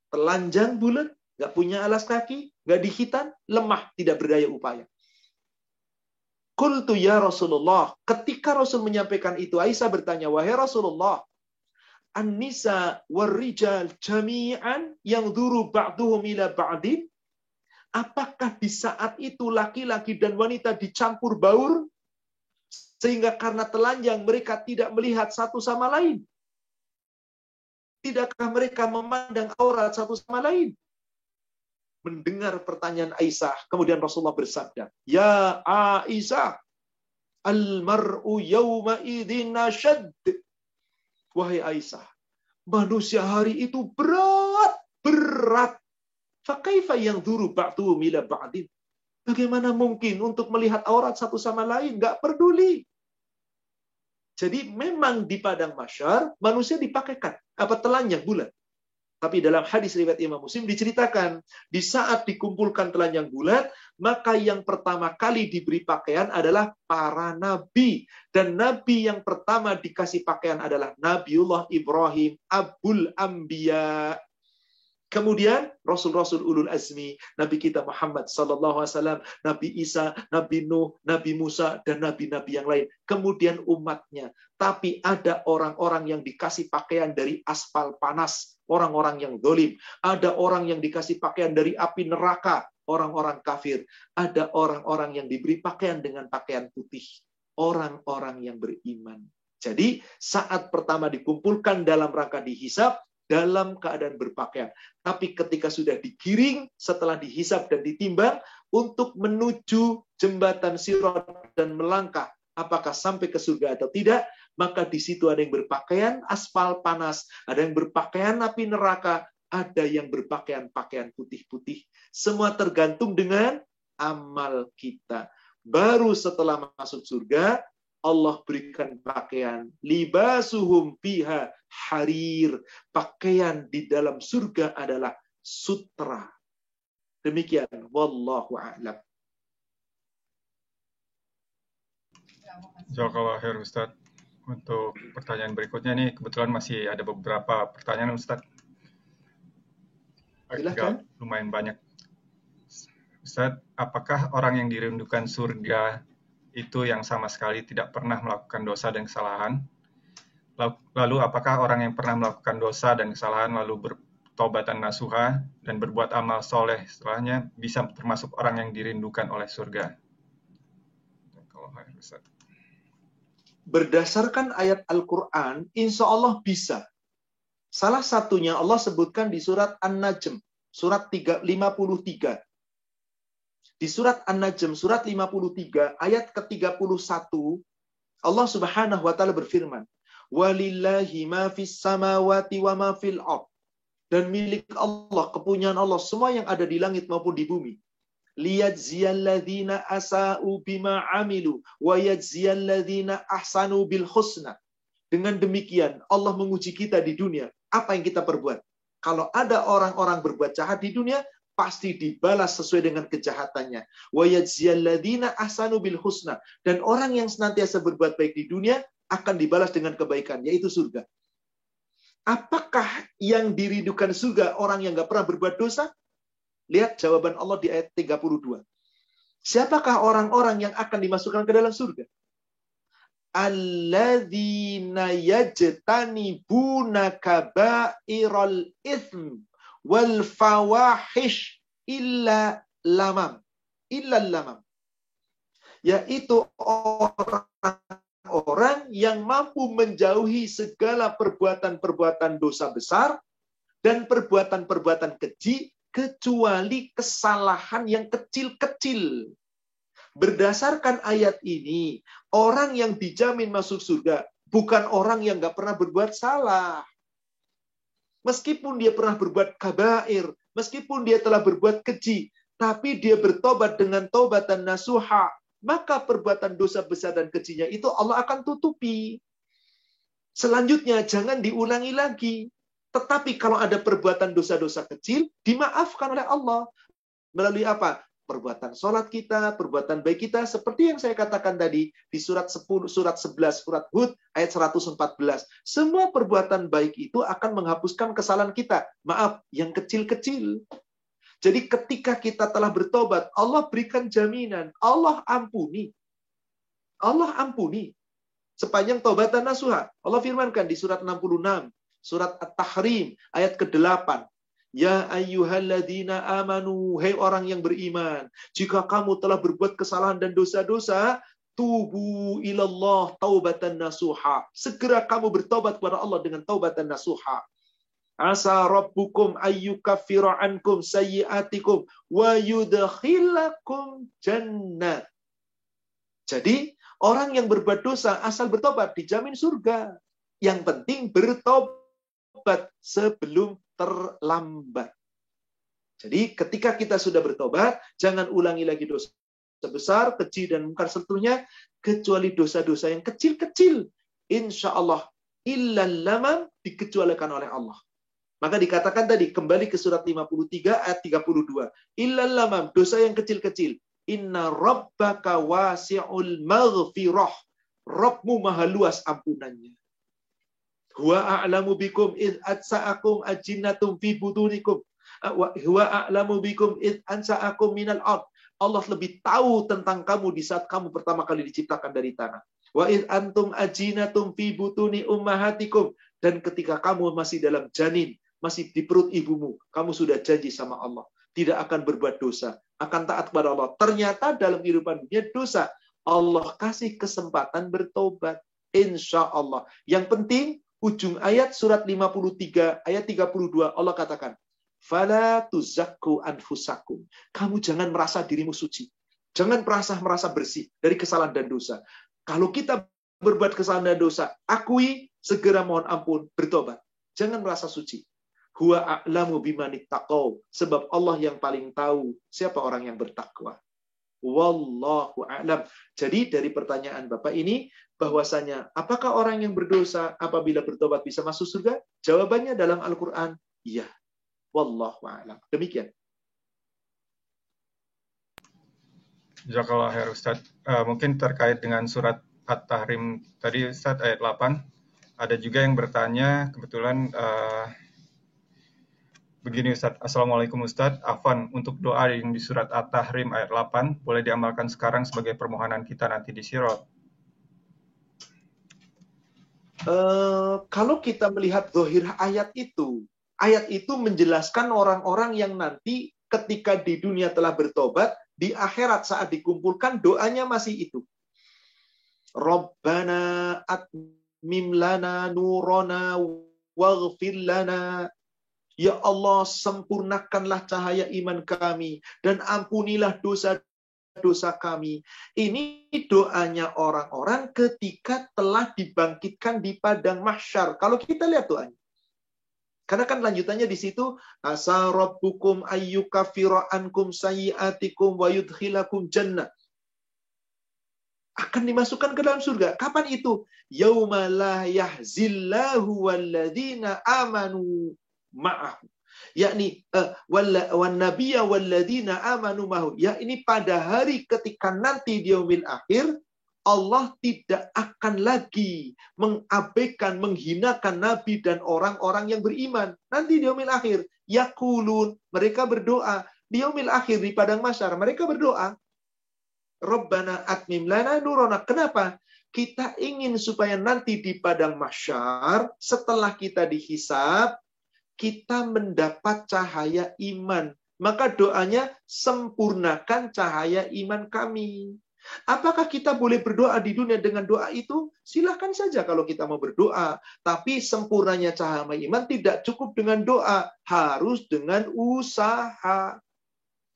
Telanjang bulat, nggak punya alas kaki, nggak dihitan, lemah, tidak berdaya upaya. Kultu ya Rasulullah. Ketika Rasul menyampaikan itu, Aisyah bertanya, Wahai Rasulullah, An-nisa warrijal jami'an yang duru ba'duhum ila ba'din? Apakah di saat itu laki-laki dan wanita dicampur baur sehingga karena telanjang mereka tidak melihat satu sama lain. Tidakkah mereka memandang aurat satu sama lain? Mendengar pertanyaan Aisyah, kemudian Rasulullah bersabda, Ya Aisyah, al-mar'u yawma nashad. Wahai Aisyah, manusia hari itu berat, berat. Fakaifa yang duru ba'du mila ba'din. Bagaimana mungkin untuk melihat aurat satu sama lain? Gak peduli. Jadi memang di padang masyar manusia dipakaikan apa telanjang bulan. Tapi dalam hadis riwayat Imam Muslim diceritakan di saat dikumpulkan telanjang bulat, maka yang pertama kali diberi pakaian adalah para nabi dan nabi yang pertama dikasih pakaian adalah Nabiullah Ibrahim Abul Ambiya. Kemudian Rasul-Rasul Ulul Azmi, Nabi kita Muhammad Wasallam, Nabi Isa, Nabi Nuh, Nabi Musa, dan Nabi-Nabi yang lain. Kemudian umatnya. Tapi ada orang-orang yang dikasih pakaian dari aspal panas, orang-orang yang dolim. Ada orang yang dikasih pakaian dari api neraka, orang-orang kafir. Ada orang-orang yang diberi pakaian dengan pakaian putih, orang-orang yang beriman. Jadi saat pertama dikumpulkan dalam rangka dihisap, dalam keadaan berpakaian. Tapi ketika sudah digiring, setelah dihisap dan ditimbang, untuk menuju jembatan sirat dan melangkah, apakah sampai ke surga atau tidak, maka di situ ada yang berpakaian aspal panas, ada yang berpakaian api neraka, ada yang berpakaian pakaian putih-putih. Semua tergantung dengan amal kita. Baru setelah masuk surga, Allah berikan pakaian libasuhum fiha harir. Pakaian di dalam surga adalah sutra. Demikian wallahu a'lam. Jazakallah khair Ustaz. Untuk pertanyaan berikutnya nih kebetulan masih ada beberapa pertanyaan Ustaz. Agak lumayan banyak. Ustaz, apakah orang yang dirindukan surga itu yang sama sekali tidak pernah melakukan dosa dan kesalahan. Lalu apakah orang yang pernah melakukan dosa dan kesalahan lalu bertobat dan nasuha dan berbuat amal soleh setelahnya bisa termasuk orang yang dirindukan oleh surga? Berdasarkan ayat Al-Quran, insya Allah bisa. Salah satunya Allah sebutkan di surat An-Najm, surat 53. Di surat An-Najm, surat 53, ayat ke-31, Allah subhanahu wa ta'ala berfirman, Walillahi ma fis samawati wa ma fil ard. Dan milik Allah, kepunyaan Allah, semua yang ada di langit maupun di bumi. Liyajziyalladzina asa'u bima amilu, wa yajziyalladzina ahsanu bil husna. Dengan demikian, Allah menguji kita di dunia. Apa yang kita perbuat? Kalau ada orang-orang berbuat jahat di dunia, pasti dibalas sesuai dengan kejahatannya. ahsanu bil husna. Dan orang yang senantiasa berbuat baik di dunia akan dibalas dengan kebaikan, yaitu surga. Apakah yang dirindukan surga orang yang nggak pernah berbuat dosa? Lihat jawaban Allah di ayat 32. Siapakah orang-orang yang akan dimasukkan ke dalam surga? Alladzina yajtanibuna kaba'iral ithm wal fawahish illa lamam. Illa lamam. Yaitu orang-orang yang mampu menjauhi segala perbuatan-perbuatan dosa besar dan perbuatan-perbuatan keji kecuali kesalahan yang kecil-kecil. Berdasarkan ayat ini, orang yang dijamin masuk surga bukan orang yang nggak pernah berbuat salah. Meskipun dia pernah berbuat kabair, meskipun dia telah berbuat keji, tapi dia bertobat dengan tobat dan nasuha, maka perbuatan dosa besar dan kejinya itu Allah akan tutupi. Selanjutnya, jangan diulangi lagi. Tetapi kalau ada perbuatan dosa-dosa kecil, dimaafkan oleh Allah. Melalui apa? Perbuatan sholat kita, perbuatan baik kita, seperti yang saya katakan tadi di surat 10, surat 11, surat Hud ayat 114. Semua perbuatan baik itu akan menghapuskan kesalahan kita. Maaf, yang kecil-kecil. Jadi ketika kita telah bertobat, Allah berikan jaminan, Allah ampuni. Allah ampuni. Sepanjang tobatan nasuha. Allah firmankan di surat 66, surat At-Tahrim, ayat ke-8. Ya ayyuhalladzina amanu, hai orang yang beriman, jika kamu telah berbuat kesalahan dan dosa-dosa, tubu ilallah taubatan nasuha. Segera kamu bertobat kepada Allah dengan taubatan nasuha. Asa rabbukum ayyukaffira ankum sayyiatikum wa yudkhilakum jannat. Jadi, orang yang berbuat dosa asal bertobat dijamin surga. Yang penting bertobat sebelum terlambat. Jadi ketika kita sudah bertobat, jangan ulangi lagi dosa besar, kecil, dan mungkar seterusnya, kecuali dosa-dosa yang kecil-kecil. Insya Allah, illal lamam dikecualikan oleh Allah. Maka dikatakan tadi, kembali ke surat 53 ayat 32. Illal lamam, dosa yang kecil-kecil. Inna rabbaka wasi'ul maghfirah. Rabbmu maha luas ampunannya. Huwa a'lamu bikum id atsa'akum ajinnatum fi butunikum. Huwa a'lamu bikum id ansa'akum minal ard. Allah lebih tahu tentang kamu di saat kamu pertama kali diciptakan dari tanah. Wa id antum ajinatum fi butuni ummahatikum. Dan ketika kamu masih dalam janin, masih di perut ibumu, kamu sudah janji sama Allah. Tidak akan berbuat dosa, akan taat kepada Allah. Ternyata dalam kehidupan dunia dosa. Allah kasih kesempatan bertobat. Insya Allah. Yang penting ujung ayat surat 53 ayat 32 Allah katakan, "Fala tuzakku anfusakum." Kamu jangan merasa dirimu suci. Jangan merasa merasa bersih dari kesalahan dan dosa. Kalau kita berbuat kesalahan dan dosa, akui, segera mohon ampun, bertobat. Jangan merasa suci. Huwa a'lamu bimanik. Sebab Allah yang paling tahu siapa orang yang bertakwa. Wallahu a'lam. Jadi dari pertanyaan Bapak ini bahwasanya apakah orang yang berdosa apabila bertobat bisa masuk surga? Jawabannya dalam Al-Qur'an, iya. Wallahu a'lam. Demikian. Jazakallah khair Ustaz. Uh, mungkin terkait dengan surat At-Tahrim tadi Ustaz ayat 8 ada juga yang bertanya kebetulan uh, Begini Ustaz, Assalamualaikum Ustaz, Afan, untuk doa yang di surat At-Tahrim ayat 8, boleh diamalkan sekarang sebagai permohonan kita nanti di Sirot? Uh, kalau kita melihat dohir ayat itu, ayat itu menjelaskan orang-orang yang nanti ketika di dunia telah bertobat, di akhirat saat dikumpulkan doanya masih itu. Rabbana atmim lana nurona waghfir lana Ya Allah, sempurnakanlah cahaya iman kami dan ampunilah dosa-dosa kami. Ini doanya orang-orang ketika telah dibangkitkan di padang mahsyar. Kalau kita lihat doanya. Karena kan lanjutannya di situ asa rabbukum ayyukafira ankum sayyiatikum wa yudkhilakum jannah. Akan dimasukkan ke dalam surga. Kapan itu? Yauma la yahzillahu walladzina amanu ma'ahu yakni uh, wan nabiyya walladzina amanu mahu ya ini pada hari ketika nanti di akhir Allah tidak akan lagi mengabaikan, menghinakan Nabi dan orang-orang yang beriman. Nanti di akhir, yakulun, mereka berdoa. Di akhir, di padang masyar, mereka berdoa. Rabbana atmim lana nurona. Kenapa? Kita ingin supaya nanti di padang masyar, setelah kita dihisap, kita mendapat cahaya iman Maka doanya sempurnakan cahaya iman kami. Apakah kita boleh berdoa di dunia dengan doa itu? Silahkan saja kalau kita mau berdoa. Tapi sempurnanya cahaya iman tidak cukup dengan doa. Harus dengan usaha.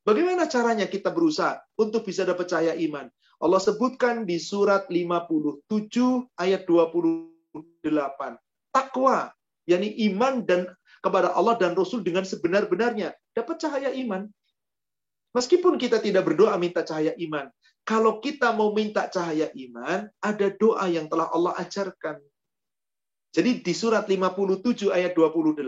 Bagaimana caranya kita berusaha untuk bisa dapat cahaya iman? Allah sebutkan di surat 57 ayat 28. Takwa, yakni iman dan kepada Allah dan Rasul dengan sebenar-benarnya. Dapat cahaya iman. Meskipun kita tidak berdoa minta cahaya iman, kalau kita mau minta cahaya iman, ada doa yang telah Allah ajarkan. Jadi di surat 57 ayat 28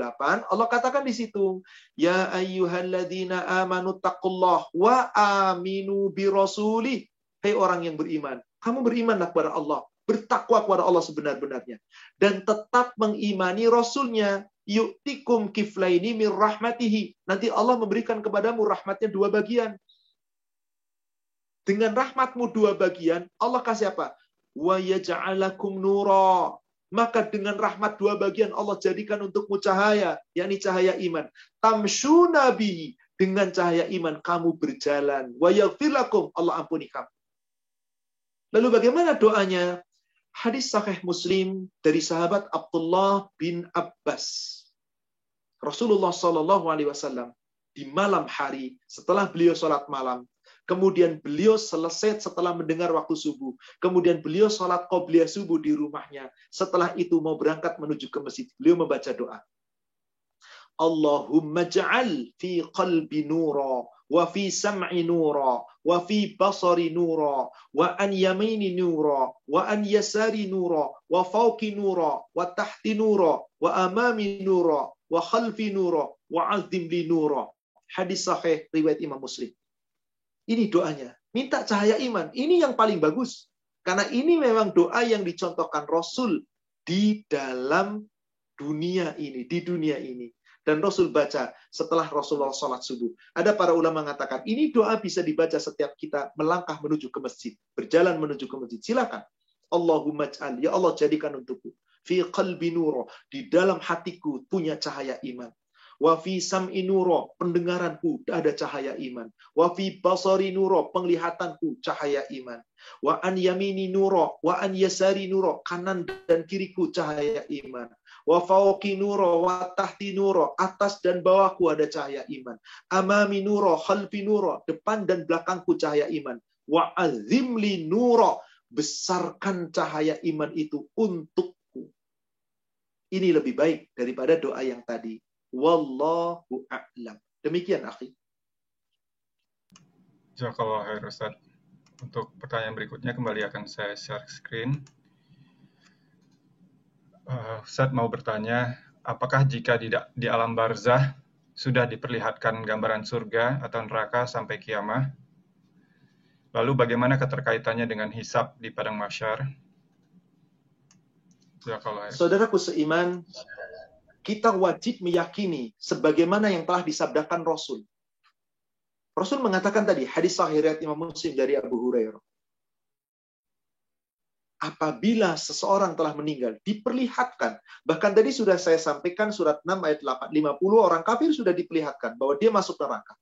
Allah katakan di situ, ya ayyuhalladzina amanu taqullah wa aminu bi rasulih. Hai orang yang beriman, kamu berimanlah kepada Allah, bertakwa kepada Allah sebenar-benarnya dan tetap mengimani rasulnya yu'tikum kiflaini min rahmatihi. Nanti Allah memberikan kepadamu rahmatnya dua bagian. Dengan rahmatmu dua bagian, Allah kasih apa? Wa yaj'alakum nura. Maka dengan rahmat dua bagian Allah jadikan untukmu cahaya, yakni cahaya iman. Tamshu nabi dengan cahaya iman kamu berjalan. Wa yaghfirlakum Allah ampuni kamu. Lalu bagaimana doanya? Hadis sahih Muslim dari sahabat Abdullah bin Abbas. Rasulullah Shallallahu Alaihi Wasallam di malam hari setelah beliau sholat malam, kemudian beliau selesai setelah mendengar waktu subuh, kemudian beliau sholat qobliyah subuh di rumahnya. Setelah itu mau berangkat menuju ke masjid, beliau membaca doa. Allahumma ja'al fi qalbi nura wa fi sam'i nura wa fi basari nura wa an yamini nura wa an yasari nura wa fawqi nura wa tahti nura wa amami nura wa khalfi nura wa azim li nura. Hadis sahih riwayat Imam Muslim. Ini doanya. Minta cahaya iman. Ini yang paling bagus. Karena ini memang doa yang dicontohkan Rasul di dalam dunia ini di dunia ini dan Rasul baca setelah Rasulullah sholat subuh. Ada para ulama mengatakan, ini doa bisa dibaca setiap kita melangkah menuju ke masjid, berjalan menuju ke masjid. Silakan. Allahumma ja'al, ya Allah jadikan untukku. Fi qalbi nuro, di dalam hatiku punya cahaya iman. Wa fi sam'i nuro, pendengaranku ada cahaya iman. Wa fi basari nuro, penglihatanku cahaya iman. Wa an yamini nuro, wa an yasari nuro, kanan dan kiriku cahaya iman. Wa fauqi nuro, wa tahti nuro, atas dan bawahku ada cahaya iman. Amami nuro, khalfi nuro, depan dan belakangku cahaya iman. Wa azimli nuro, besarkan cahaya iman itu untukku. Ini lebih baik daripada doa yang tadi. Wallahu a'lam. Demikian, akhi. Jazakallah khair Ustaz. Untuk pertanyaan berikutnya kembali akan saya share screen. Uh, Ustaz mau bertanya, apakah jika di, di alam barzah sudah diperlihatkan gambaran surga atau neraka sampai kiamah? Lalu bagaimana keterkaitannya dengan hisab di padang masyar? Saudaraku seiman, kita wajib meyakini sebagaimana yang telah disabdakan Rasul. Rasul mengatakan tadi, hadis sahih riwayat Imam Muslim dari Abu Hurairah. Apabila seseorang telah meninggal, diperlihatkan. Bahkan tadi sudah saya sampaikan surat 6 ayat 8, 50 orang kafir sudah diperlihatkan bahwa dia masuk neraka.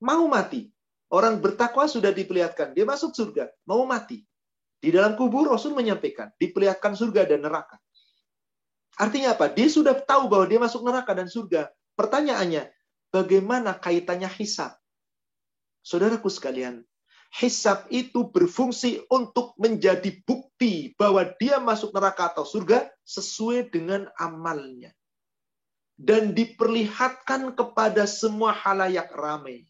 Mau mati. Orang bertakwa sudah diperlihatkan, dia masuk surga. Mau mati. Di dalam kubur Rasul menyampaikan, diperlihatkan surga dan neraka. Artinya apa? Dia sudah tahu bahwa dia masuk neraka dan surga. Pertanyaannya, bagaimana kaitannya hisab? Saudaraku sekalian, hisab itu berfungsi untuk menjadi bukti bahwa dia masuk neraka atau surga sesuai dengan amalnya. Dan diperlihatkan kepada semua halayak ramai.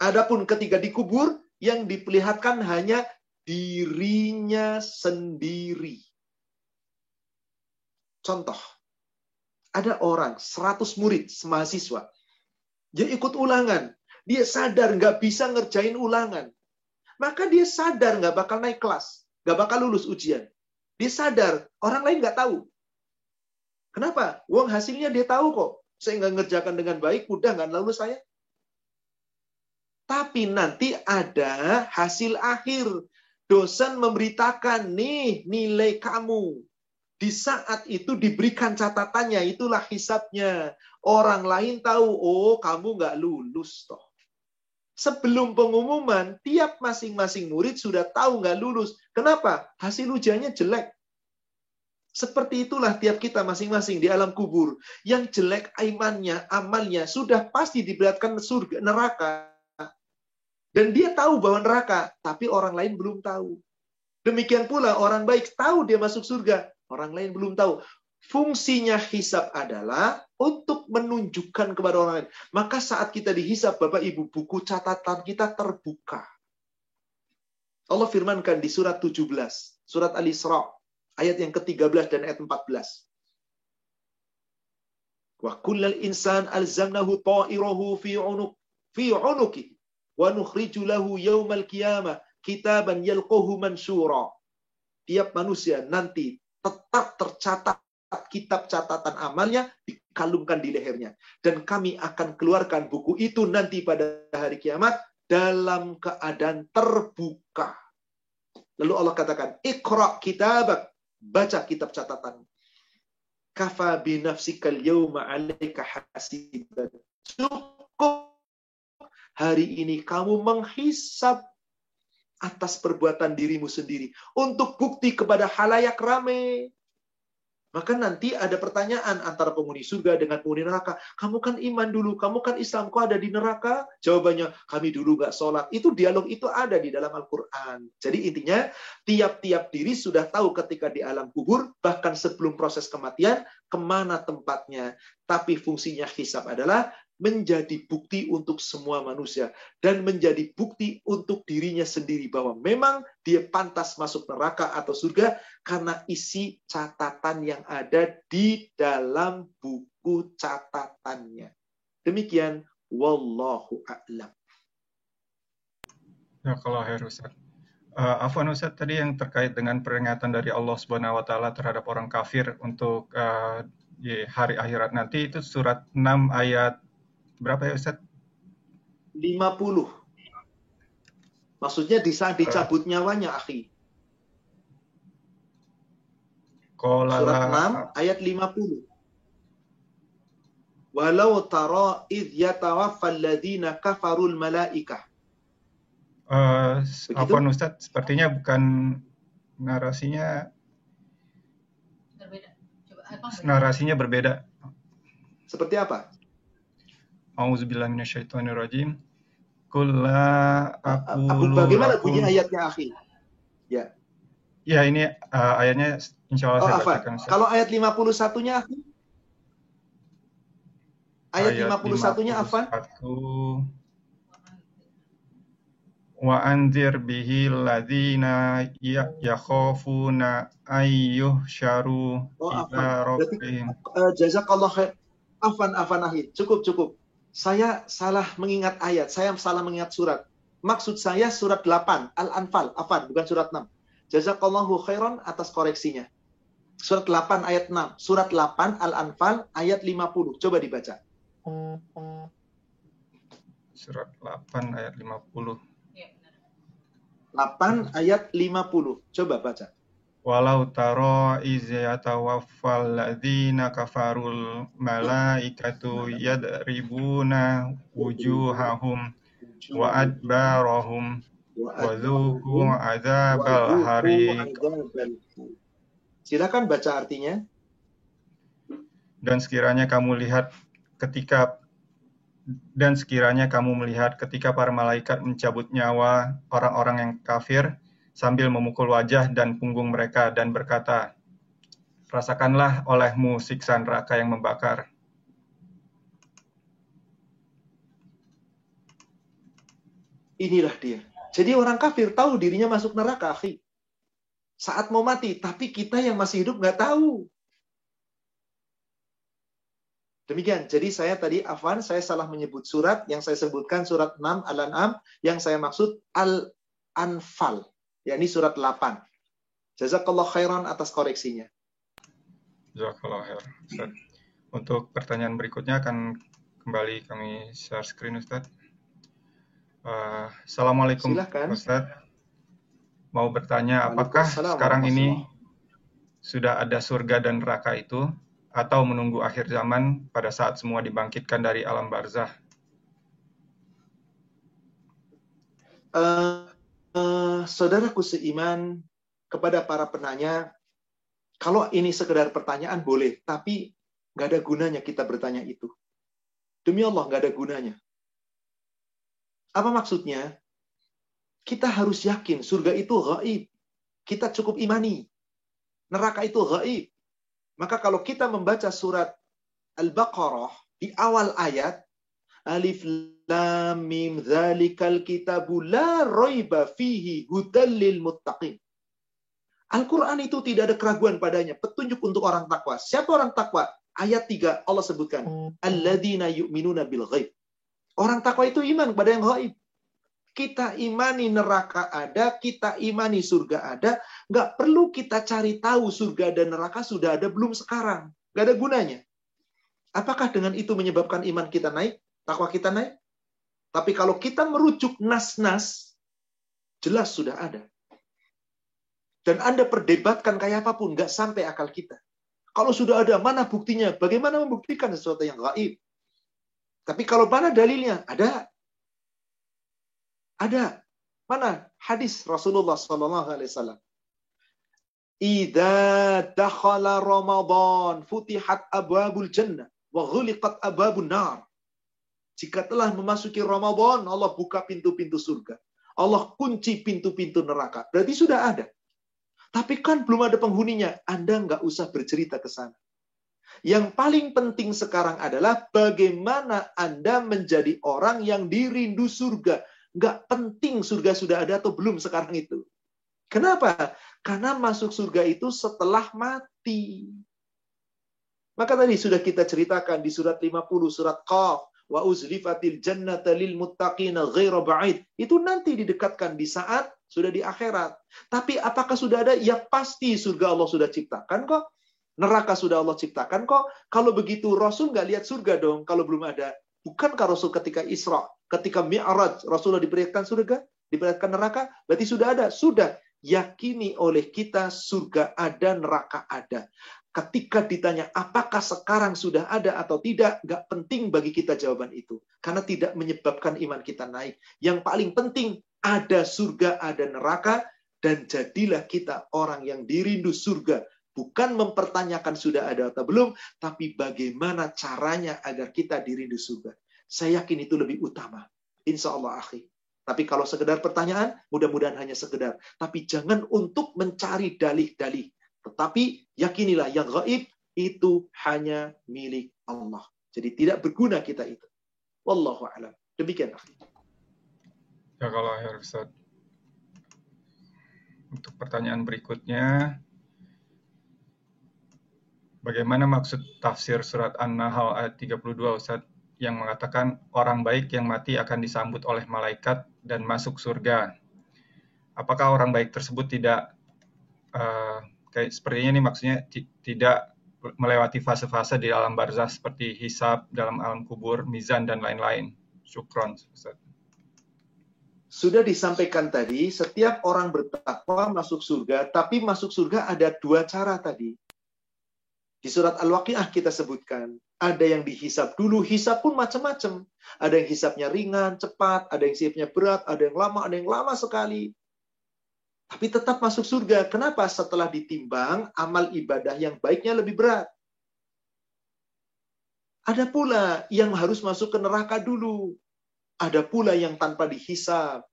Adapun ketika dikubur, yang diperlihatkan hanya dirinya sendiri. Contoh, ada orang 100 murid semahasiswa. Dia ikut ulangan. Dia sadar nggak bisa ngerjain ulangan. Maka dia sadar nggak bakal naik kelas. Nggak bakal lulus ujian. Dia sadar, orang lain nggak tahu. Kenapa? Uang hasilnya dia tahu kok. Saya nggak ngerjakan dengan baik, udah nggak lulus saya. Tapi nanti ada hasil akhir. Dosen memberitakan, nih nilai kamu. Di saat itu diberikan catatannya, itulah hisapnya. Orang lain tahu, oh kamu nggak lulus toh. Sebelum pengumuman, tiap masing-masing murid sudah tahu nggak lulus. Kenapa? Hasil ujiannya jelek. Seperti itulah tiap kita masing-masing di alam kubur. Yang jelek imannya, amalnya, sudah pasti diberatkan surga, neraka. Dan dia tahu bahwa neraka, tapi orang lain belum tahu. Demikian pula orang baik tahu dia masuk surga, orang lain belum tahu. Fungsinya hisap adalah untuk menunjukkan kepada orang lain. Maka saat kita dihisap, Bapak Ibu, buku catatan kita terbuka. Allah firmankan di surat 17, surat Al-Isra, Ayat yang ke-13 dan ayat 14. Wa kullal insan alzamnahu ta'irahu fi unuk fi unuki wa nukhriju lahu yaumal qiyamah kitaban yalqahu mansura. Tiap manusia nanti tetap tercatat kitab catatan amalnya dikalungkan di lehernya dan kami akan keluarkan buku itu nanti pada hari kiamat dalam keadaan terbuka. Lalu Allah katakan, "Iqra kitabak Baca kitab catatan. Kafa binafsikal yawma alaika hasiban. Cukup hari ini kamu menghisap atas perbuatan dirimu sendiri untuk bukti kepada halayak ramai maka nanti ada pertanyaan antara penghuni surga dengan penghuni neraka. Kamu kan iman dulu, kamu kan Islam, kok ada di neraka? Jawabannya, kami dulu nggak sholat. Itu dialog itu ada di dalam Al-Quran. Jadi intinya, tiap-tiap diri sudah tahu ketika di alam kubur, bahkan sebelum proses kematian, ke mana tempatnya. Tapi fungsinya hisab adalah menjadi bukti untuk semua manusia dan menjadi bukti untuk dirinya sendiri bahwa memang dia pantas masuk neraka atau surga karena isi catatan yang ada di dalam buku catatannya. Demikian wallahu a'lam. Ya kalau Ustaz. Uh, Afwan Ustaz tadi yang terkait dengan peringatan dari Allah Subhanahu wa taala terhadap orang kafir untuk uh, hari akhirat nanti itu surat 6 ayat berapa ya Ustaz? 50. Maksudnya di saat dicabut nyawanya, akhi. Kolala. Surat 6 ayat 50. Walau tara idh yatawaffal ladina kafarul malaikah. Uh, apa Ustaz? Sepertinya bukan narasinya berbeda. Coba, narasinya berbeda. Seperti apa? Auzubillah minasyaitonirrajim. Kulla aku Bagaimana bunyi ayatnya, akhi? Ya. Ya, ini uh, ayatnya insya Allah oh, saya bacakan. Kalau ayat 51-nya, akhi? Ayat, ayat 51-nya apa? Wa anzir bihi ladzina ya, yakhafuna ayyuh syaru oh, ila rabbihim. Uh, jazakallah khair. Afan, afan akhir. Cukup, cukup saya salah mengingat ayat, saya salah mengingat surat. Maksud saya surat 8, Al-Anfal, afan, bukan surat 6. Jazakallahu khairan atas koreksinya. Surat 8 ayat 6. Surat 8 Al-Anfal ayat 50. Coba dibaca. Surat 8 ayat 50. 8 ayat 50. Coba baca. Walau taro izayatawaffal ladzina kafarul malaikatu yadribuna wujuhahum wa adbarahum wa dhuku adzabal hari. Silakan baca artinya. Dan sekiranya kamu lihat ketika dan sekiranya kamu melihat ketika para malaikat mencabut nyawa orang-orang yang kafir sambil memukul wajah dan punggung mereka dan berkata, Rasakanlah olehmu siksa neraka yang membakar. Inilah dia. Jadi orang kafir tahu dirinya masuk neraka, akhi. Saat mau mati, tapi kita yang masih hidup nggak tahu. Demikian. Jadi saya tadi Afwan, saya salah menyebut surat yang saya sebutkan surat 6 Al-An'am yang saya maksud Al-Anfal yakni surat 8. Jazakallah khairan atas koreksinya. Jazakallah khair. Untuk pertanyaan berikutnya akan kembali kami share screen Ustaz. Uh, Assalamualaikum Silahkan. Ustaz. Mau bertanya apakah sekarang ini sudah ada surga dan neraka itu atau menunggu akhir zaman pada saat semua dibangkitkan dari alam barzah? Uh, uh, saudaraku seiman kepada para penanya, kalau ini sekedar pertanyaan boleh, tapi nggak ada gunanya kita bertanya itu. Demi Allah nggak ada gunanya. Apa maksudnya? Kita harus yakin surga itu gaib. Kita cukup imani. Neraka itu gaib. Maka kalau kita membaca surat Al-Baqarah di awal ayat Alif lam mim dzalikal kitabu la raiba fihi hudal lil muttaqin. Al-Quran itu tidak ada keraguan padanya. Petunjuk untuk orang takwa. Siapa orang takwa? Ayat 3 Allah sebutkan. Alladzina yu'minuna bil ghaib. Orang takwa itu iman kepada yang gaib. Kita imani neraka ada, kita imani surga ada. Nggak perlu kita cari tahu surga dan neraka sudah ada belum sekarang. Nggak ada gunanya. Apakah dengan itu menyebabkan iman kita naik? Takwa kita naik? Tapi kalau kita merujuk nas-nas, jelas sudah ada. Dan Anda perdebatkan kayak apa pun, nggak sampai akal kita. Kalau sudah ada, mana buktinya? Bagaimana membuktikan sesuatu yang gaib? Tapi kalau mana dalilnya? Ada. Ada. Mana? Hadis Rasulullah Wasallam. Ida dakhala Ramadan futihat abwabul jannah wa ghuliqat abwabun nar. Jika telah memasuki Ramadan, Allah buka pintu-pintu surga. Allah kunci pintu-pintu neraka. Berarti sudah ada. Tapi kan belum ada penghuninya. Anda nggak usah bercerita ke sana. Yang paling penting sekarang adalah bagaimana Anda menjadi orang yang dirindu surga. Nggak penting surga sudah ada atau belum sekarang itu. Kenapa? Karena masuk surga itu setelah mati. Maka tadi sudah kita ceritakan di surat 50, surat Qaf wa uzlifatil jannata lil muttaqina ghaira ba'id. Itu nanti didekatkan di saat sudah di akhirat. Tapi apakah sudah ada? Ya pasti surga Allah sudah ciptakan kok. Neraka sudah Allah ciptakan kok. Kalau begitu Rasul nggak lihat surga dong kalau belum ada. Bukankah Rasul ketika Isra, ketika Mi'raj, Rasulullah diperlihatkan surga, diperlihatkan neraka? Berarti sudah ada. Sudah. Yakini oleh kita surga ada, neraka ada ketika ditanya apakah sekarang sudah ada atau tidak, nggak penting bagi kita jawaban itu. Karena tidak menyebabkan iman kita naik. Yang paling penting, ada surga, ada neraka, dan jadilah kita orang yang dirindu surga. Bukan mempertanyakan sudah ada atau belum, tapi bagaimana caranya agar kita dirindu surga. Saya yakin itu lebih utama. Insya Allah, akhi. Tapi kalau sekedar pertanyaan, mudah-mudahan hanya sekedar. Tapi jangan untuk mencari dalih-dalih tetapi yakinilah yang gaib itu hanya milik Allah. Jadi tidak berguna kita itu. Wallahu a'lam. Demikian Ya kalau ya Ustaz. Untuk pertanyaan berikutnya, bagaimana maksud tafsir surat An-Nahl ayat 32 Ustaz yang mengatakan orang baik yang mati akan disambut oleh malaikat dan masuk surga. Apakah orang baik tersebut tidak uh, kayak sepertinya ini maksudnya tidak melewati fase-fase di alam barzah seperti hisab dalam alam kubur, mizan dan lain-lain. Syukron. Sudah disampaikan tadi, setiap orang bertakwa masuk surga, tapi masuk surga ada dua cara tadi. Di surat Al-Waqi'ah kita sebutkan, ada yang dihisap dulu, hisap pun macam-macam. Ada yang hisapnya ringan, cepat, ada yang hisapnya berat, ada yang lama, ada yang lama sekali tapi tetap masuk surga. Kenapa? Setelah ditimbang, amal ibadah yang baiknya lebih berat. Ada pula yang harus masuk ke neraka dulu. Ada pula yang tanpa dihisap.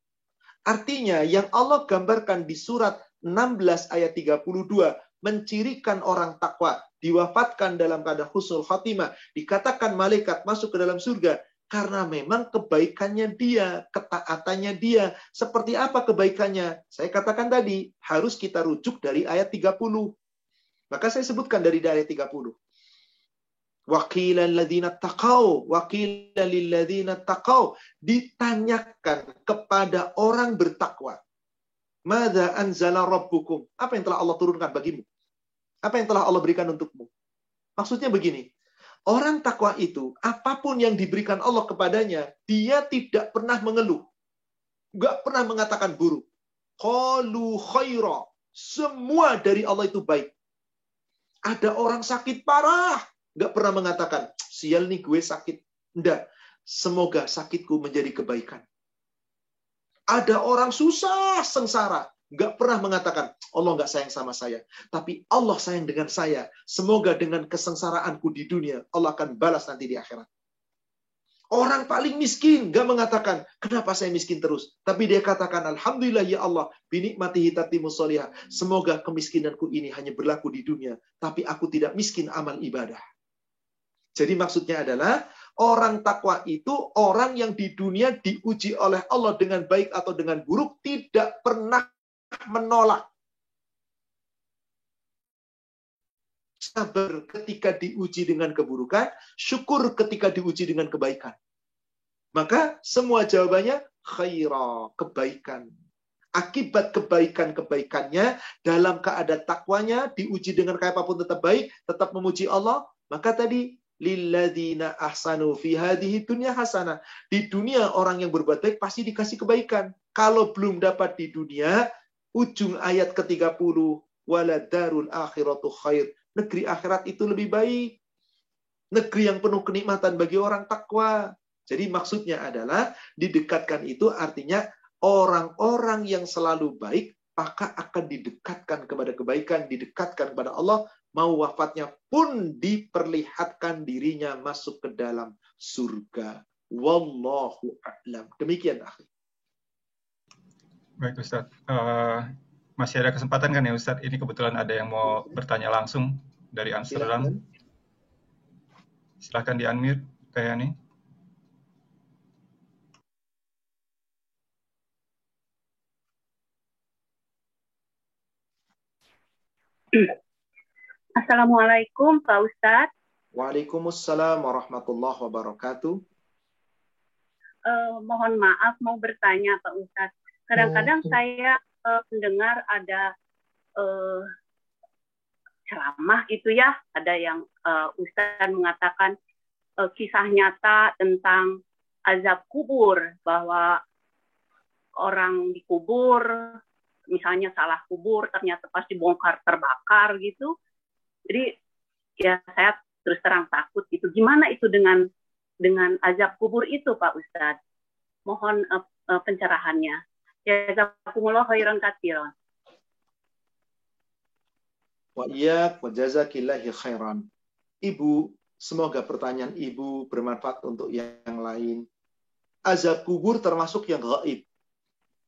Artinya, yang Allah gambarkan di surat 16 ayat 32, mencirikan orang takwa, diwafatkan dalam keadaan husnul khatimah, dikatakan malaikat masuk ke dalam surga, karena memang kebaikannya dia, ketaatannya dia. Seperti apa kebaikannya? Saya katakan tadi, harus kita rujuk dari ayat 30. Maka saya sebutkan dari ayat 30. Wakilan ladina takau, wakilan ladina takau. Ditanyakan kepada orang bertakwa. Mada anzala rabbukum. Apa yang telah Allah turunkan bagimu? Apa yang telah Allah berikan untukmu? Maksudnya begini, Orang takwa itu, apa pun yang diberikan Allah kepadanya, dia tidak pernah mengeluh. Gak pernah mengatakan buruk. Qalu khaira. Semua dari Allah itu baik. Ada orang sakit parah, nggak pernah mengatakan, sial nih gue sakit. Enggak. Semoga sakitku menjadi kebaikan. Ada orang susah, sengsara. Nggak pernah mengatakan, Allah nggak sayang sama saya. Tapi Allah sayang dengan saya. Semoga dengan kesengsaraanku di dunia, Allah akan balas nanti di akhirat. Orang paling miskin nggak mengatakan, kenapa saya miskin terus? Tapi dia katakan, Alhamdulillah ya Allah, binikmati hitati musolihah. Semoga kemiskinanku ini hanya berlaku di dunia, tapi aku tidak miskin amal ibadah. Jadi maksudnya adalah, orang takwa itu orang yang di dunia diuji oleh Allah dengan baik atau dengan buruk, tidak pernah menolak. Sabar ketika diuji dengan keburukan, syukur ketika diuji dengan kebaikan. Maka semua jawabannya khaira, kebaikan. Akibat kebaikan-kebaikannya dalam keadaan takwanya diuji dengan kayak apa pun tetap baik, tetap memuji Allah, maka tadi lilladina ahsanu fi hadhihi dunya hasanah. Di dunia orang yang berbuat baik pasti dikasih kebaikan. Kalau belum dapat di dunia, ujung ayat ke-30 wala darul akhiratu khair negeri akhirat itu lebih baik. Negeri yang penuh kenikmatan bagi orang takwa. Jadi maksudnya adalah didekatkan itu artinya orang-orang yang selalu baik maka akan didekatkan kepada kebaikan, didekatkan kepada Allah, mau wafatnya pun diperlihatkan dirinya masuk ke dalam surga. Wallahu a'lam. Demikian akhir. Baik Ustaz. Uh, masih ada kesempatan kan ya Ustaz? Ini kebetulan ada yang mau bertanya langsung dari Amsterdam. Silakan, Silakan di unmute, Kayani. Assalamualaikum Pak Ustadz. Waalaikumsalam warahmatullahi wabarakatuh. Uh, mohon maaf mau bertanya Pak Ustadz. Kadang-kadang oh. saya uh, mendengar ada uh, ceramah gitu ya. Ada yang uh, Ustaz mengatakan uh, kisah nyata tentang azab kubur bahwa orang dikubur misalnya salah kubur ternyata pas dibongkar terbakar gitu. Jadi ya saya terus terang takut gitu. Gimana itu dengan dengan azab kubur itu Pak Ustadz? Mohon uh, uh, pencerahannya. Jazakumullah khairan katsiran. Wa iyak wa jazakillahi khairan. Ibu, semoga pertanyaan Ibu bermanfaat untuk yang lain. Azab kubur termasuk yang gaib.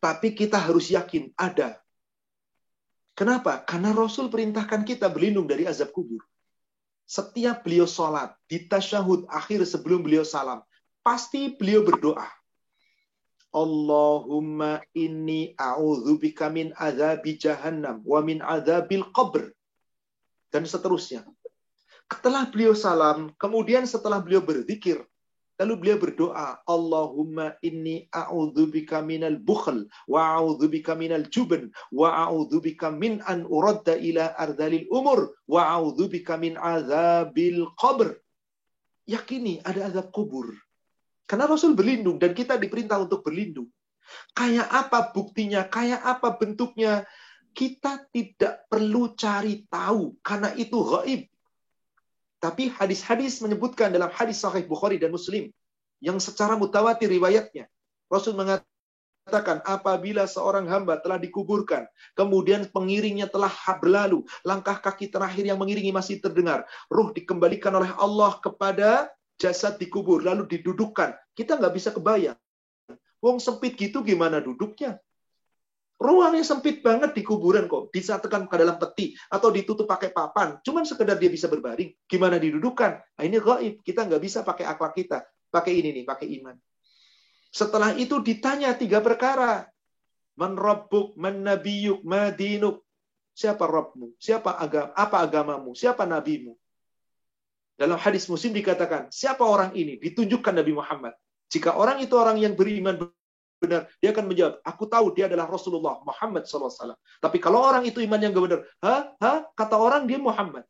Tapi kita harus yakin ada. Kenapa? Karena Rasul perintahkan kita berlindung dari azab kubur. Setiap beliau sholat, di tasyahud akhir sebelum beliau salam, pasti beliau berdoa. Allahumma inni a'udzubika min azabi jahannam wa min azabil qabr dan seterusnya. Setelah beliau salam, kemudian setelah beliau berzikir, lalu beliau berdoa, Allahumma inni a'udzubika minal bukhl wa a'udzubika minal jubn wa a'udzubika min an uradda ila ardalil umur wa a'udzubika min azabil qabr. Yakini ada azab kubur. Karena Rasul berlindung dan kita diperintah untuk berlindung. Kayak apa buktinya, kayak apa bentuknya, kita tidak perlu cari tahu karena itu gaib. Tapi hadis-hadis menyebutkan dalam hadis sahih Bukhari dan Muslim yang secara mutawatir riwayatnya. Rasul mengatakan apabila seorang hamba telah dikuburkan, kemudian pengiringnya telah berlalu, langkah kaki terakhir yang mengiringi masih terdengar, ruh dikembalikan oleh Allah kepada jasad dikubur lalu didudukkan. Kita nggak bisa kebayang. Wong sempit gitu gimana duduknya? Ruangnya sempit banget di kuburan kok. Disatukan ke dalam peti atau ditutup pakai papan. Cuman sekedar dia bisa berbaring. Gimana didudukan? Nah, ini gaib. Kita nggak bisa pakai akal kita. Pakai ini nih, pakai iman. Setelah itu ditanya tiga perkara. Man rabbuk, man madinuk. Siapa Rabbmu? Siapa agama? Apa agamamu? Siapa nabimu? Dalam hadis muslim dikatakan, siapa orang ini? Ditunjukkan Nabi Muhammad. Jika orang itu orang yang beriman benar, dia akan menjawab, aku tahu dia adalah Rasulullah Muhammad SAW. Tapi kalau orang itu iman yang gak benar, ha, ha, kata orang dia Muhammad.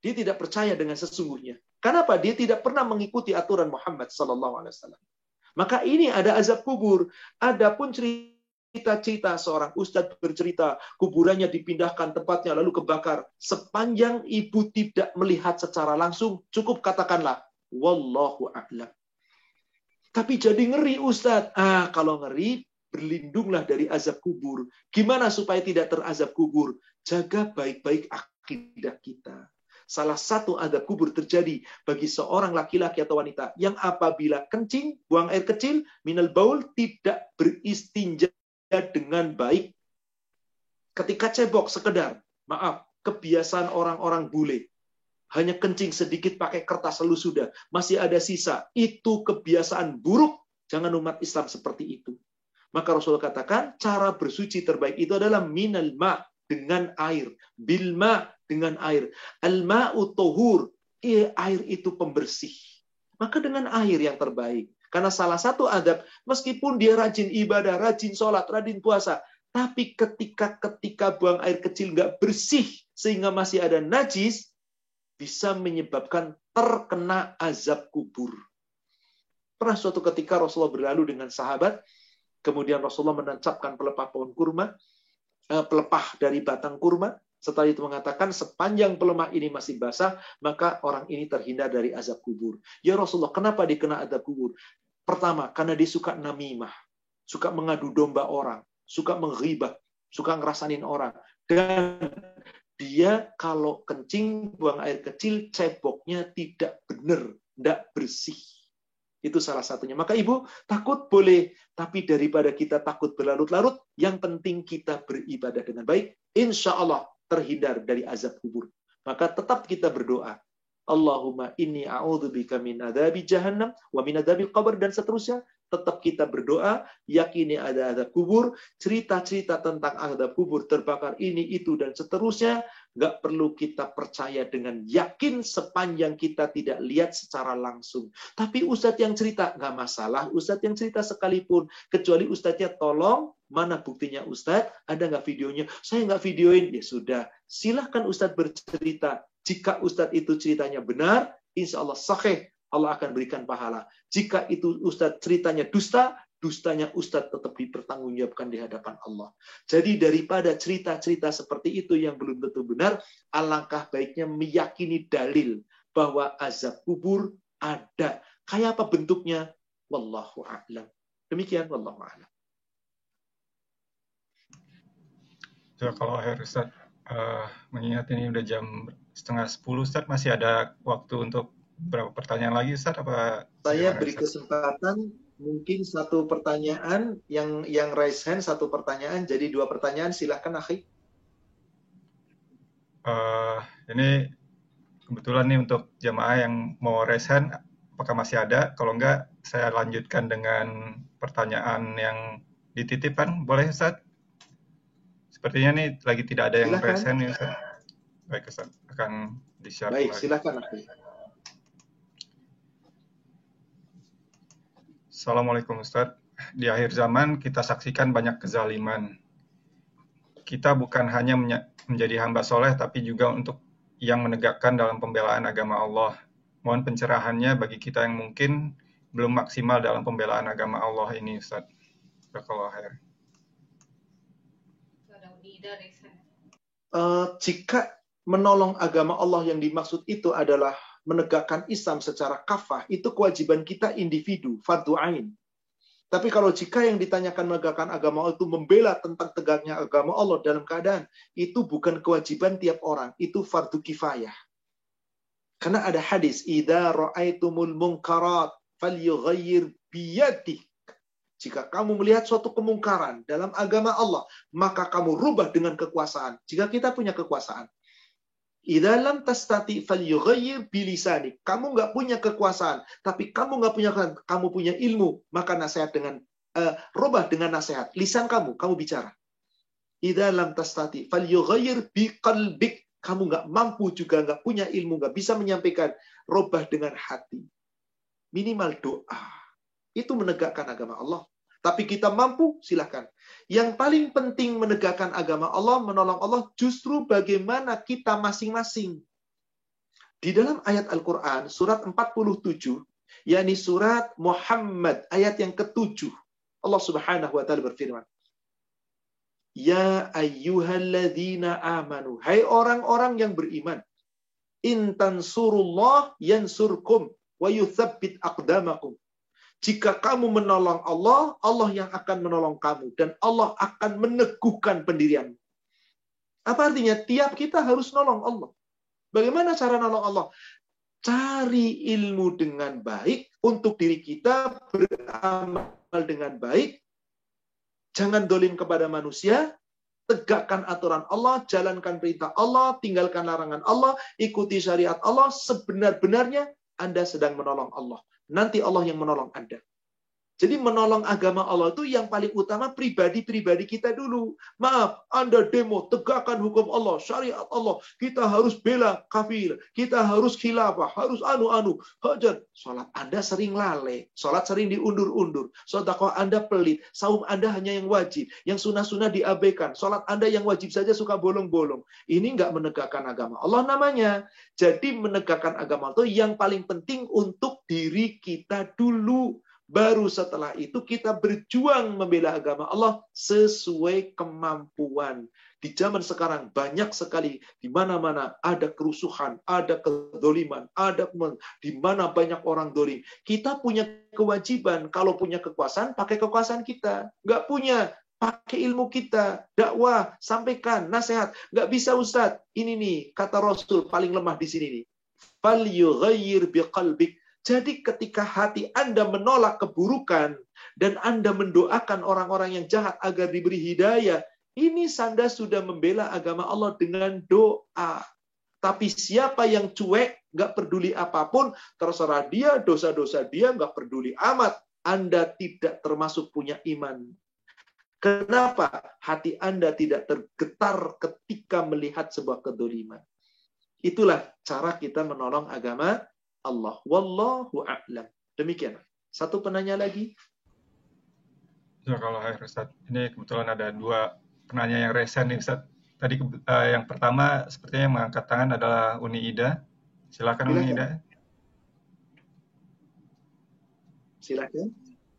Dia tidak percaya dengan sesungguhnya. Kenapa? Dia tidak pernah mengikuti aturan Muhammad SAW. Maka ini ada azab kubur. Adapun cerita cerita-cerita seorang ustadz bercerita kuburannya dipindahkan tempatnya lalu kebakar. Sepanjang ibu tidak melihat secara langsung cukup katakanlah wallahu a'lam. Tapi jadi ngeri ustadz. Ah kalau ngeri berlindunglah dari azab kubur. Gimana supaya tidak terazab kubur? Jaga baik-baik akidah kita. Salah satu adab kubur terjadi bagi seorang laki-laki atau wanita yang apabila kencing, buang air kecil, minal baul tidak beristinja dengan baik. Ketika cebok sekedar, maaf, kebiasaan orang-orang bule. Hanya kencing sedikit pakai kertas lalu sudah. Masih ada sisa. Itu kebiasaan buruk. Jangan umat Islam seperti itu. Maka Rasulullah katakan, cara bersuci terbaik itu adalah minal ma' dengan air. Bilma dengan air. Al-ma'u tohur. Air itu pembersih. Maka dengan air yang terbaik. Karena salah satu adab, meskipun dia rajin ibadah, rajin sholat, rajin puasa, tapi ketika ketika buang air kecil nggak bersih sehingga masih ada najis, bisa menyebabkan terkena azab kubur. Pernah suatu ketika Rasulullah berlalu dengan sahabat, kemudian Rasulullah menancapkan pelepah pohon kurma, eh, pelepah dari batang kurma, setelah itu mengatakan sepanjang pelemah ini masih basah, maka orang ini terhindar dari azab kubur. Ya Rasulullah, kenapa dikena azab kubur? Pertama, karena dia suka namimah, suka mengadu domba orang, suka menghibah, suka ngerasanin orang. Dan dia kalau kencing, buang air kecil, ceboknya tidak benar, tidak bersih. Itu salah satunya. Maka ibu takut boleh, tapi daripada kita takut berlarut-larut, yang penting kita beribadah dengan baik. Insya Allah terhindar dari azab kubur. Maka tetap kita berdoa. Allahumma inni a'udzubika min adzabi jahannam wa min adzabil qabr dan seterusnya. Tetap kita berdoa yakini ada azab kubur cerita-cerita tentang azab kubur terbakar ini itu dan seterusnya. Nggak perlu kita percaya dengan yakin sepanjang kita tidak lihat secara langsung. Tapi ustadz yang cerita nggak masalah ustadz yang cerita sekalipun. Kecuali ustadznya tolong mana buktinya ustadz? Ada nggak videonya? Saya nggak videoin. Ya sudah silahkan ustadz bercerita jika Ustadz itu ceritanya benar, insya Allah sahih, Allah akan berikan pahala. Jika itu Ustadz ceritanya dusta, dustanya Ustadz tetap dipertanggungjawabkan di hadapan Allah. Jadi daripada cerita-cerita seperti itu yang belum tentu benar, alangkah baiknya meyakini dalil bahwa azab kubur ada. Kayak apa bentuknya? Wallahu a'lam. Demikian, wallahu a'lam. Ya, kalau akhir Ustaz, uh, mengingat ini udah jam setengah sepuluh Ustaz masih ada waktu untuk berapa pertanyaan lagi Ustaz apa saya beri Ustaz? kesempatan mungkin satu pertanyaan yang yang raise hand satu pertanyaan. Jadi dua pertanyaan silahkan akhi. Uh, ini kebetulan nih untuk jamaah yang mau raise hand apakah masih ada? Kalau enggak saya lanjutkan dengan pertanyaan yang dititipkan. Boleh Ustaz sepertinya nih lagi tidak ada yang raise hand nih Ustaz baik Ustaz akan di-share. Baik, lagi. silakan. Assalamualaikum Ustaz. Di akhir zaman kita saksikan banyak kezaliman. Kita bukan hanya menjadi hamba soleh, tapi juga untuk yang menegakkan dalam pembelaan agama Allah. Mohon pencerahannya bagi kita yang mungkin belum maksimal dalam pembelaan agama Allah ini, Ustaz. Uh, jika menolong agama Allah yang dimaksud itu adalah menegakkan Islam secara kafah, itu kewajiban kita individu, fardu ain. Tapi kalau jika yang ditanyakan menegakkan agama Allah itu membela tentang tegaknya agama Allah dalam keadaan, itu bukan kewajiban tiap orang, itu fardu kifayah. Karena ada hadis, "Idza ra'aitumul munkarat falyughayyir biyadik." Jika kamu melihat suatu kemungkaran dalam agama Allah, maka kamu rubah dengan kekuasaan. Jika kita punya kekuasaan, Idalam tastati falyughayyir bilisani. Kamu nggak punya kekuasaan, tapi kamu nggak punya kamu punya ilmu, maka nasihat dengan uh, robah dengan nasihat. Lisan kamu, kamu bicara. Idalam tastati falyughayyir biqalbik. Kamu nggak mampu juga nggak punya ilmu, nggak bisa menyampaikan. Robah dengan hati. Minimal doa. Itu menegakkan agama Allah. Tapi kita mampu, silahkan. Yang paling penting menegakkan agama Allah, menolong Allah, justru bagaimana kita masing-masing. Di dalam ayat Al-Quran, surat 47, yakni surat Muhammad, ayat yang ketujuh, Allah subhanahu wa ta'ala berfirman, Ya ayyuhalladzina amanu. Hai orang-orang yang beriman. Intan surullah yansurkum wa yuthabbit aqdamakum. Jika kamu menolong Allah, Allah yang akan menolong kamu. Dan Allah akan meneguhkan pendirianmu. Apa artinya? Tiap kita harus nolong Allah. Bagaimana cara nolong Allah? Cari ilmu dengan baik untuk diri kita, beramal dengan baik, Jangan dolim kepada manusia, tegakkan aturan Allah, jalankan perintah Allah, tinggalkan larangan Allah, ikuti syariat Allah, sebenar-benarnya Anda sedang menolong Allah. Nanti Allah yang menolong Anda. Jadi menolong agama Allah itu yang paling utama pribadi-pribadi kita dulu. Maaf, Anda demo, tegakkan hukum Allah, syariat Allah. Kita harus bela kafir, kita harus khilafah, harus anu-anu. Hajar, sholat Anda sering lale, sholat sering diundur-undur. Sodakoh Anda pelit, saum Anda hanya yang wajib, yang sunnah-sunnah diabaikan. Sholat Anda yang wajib saja suka bolong-bolong. Ini nggak menegakkan agama Allah namanya. Jadi menegakkan agama itu yang paling penting untuk diri kita dulu. Baru setelah itu kita berjuang membela agama Allah sesuai kemampuan. Di zaman sekarang banyak sekali di mana-mana ada kerusuhan, ada kedoliman, ada di mana banyak orang dolim. Kita punya kewajiban kalau punya kekuasaan pakai kekuasaan kita. Nggak punya pakai ilmu kita, dakwah, sampaikan, nasihat. Nggak bisa Ustadz, ini nih kata Rasul paling lemah di sini nih. Fal yughayyir biqalbik jadi ketika hati Anda menolak keburukan dan Anda mendoakan orang-orang yang jahat agar diberi hidayah, ini Anda sudah membela agama Allah dengan doa. Tapi siapa yang cuek, nggak peduli apa pun, terserah dia, dosa-dosa dia, nggak peduli amat. Anda tidak termasuk punya iman. Kenapa hati Anda tidak tergetar ketika melihat sebuah kedoliman? Itulah cara kita menolong agama Allah. Wallahu a'lam. Demikian. Satu penanya lagi. Ya, kalau hai Ustaz. Ini kebetulan ada dua penanya yang resen nih Ustaz. Tadi uh, yang pertama sepertinya yang mengangkat tangan adalah Uni Ida. Silakan, Silakan. Uni Ida. Silakan.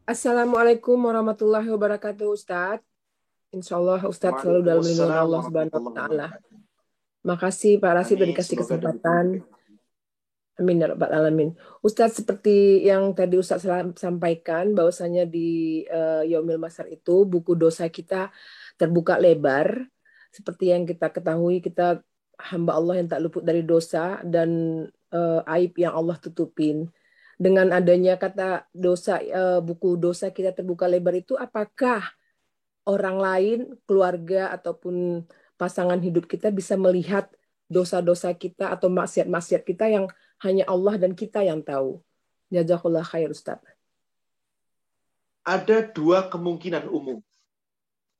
Assalamualaikum warahmatullahi wabarakatuh Ustaz. Insya Allah Ustaz selalu dalam lindungan Allah Subhanahu wa taala. Makasih Pak Rasid sudah dikasih kesempatan. Amin ya rabbal alamin. Ustadz seperti yang tadi Ustadz sampaikan bahwasanya di uh, Yaumil Masar itu buku dosa kita terbuka lebar seperti yang kita ketahui kita hamba Allah yang tak luput dari dosa dan uh, aib yang Allah tutupin. Dengan adanya kata dosa uh, buku dosa kita terbuka lebar itu apakah orang lain, keluarga ataupun pasangan hidup kita bisa melihat dosa-dosa kita atau maksiat-maksiat kita yang hanya Allah dan kita yang tahu. Jazakallah khair Ustaz. Ada dua kemungkinan umum.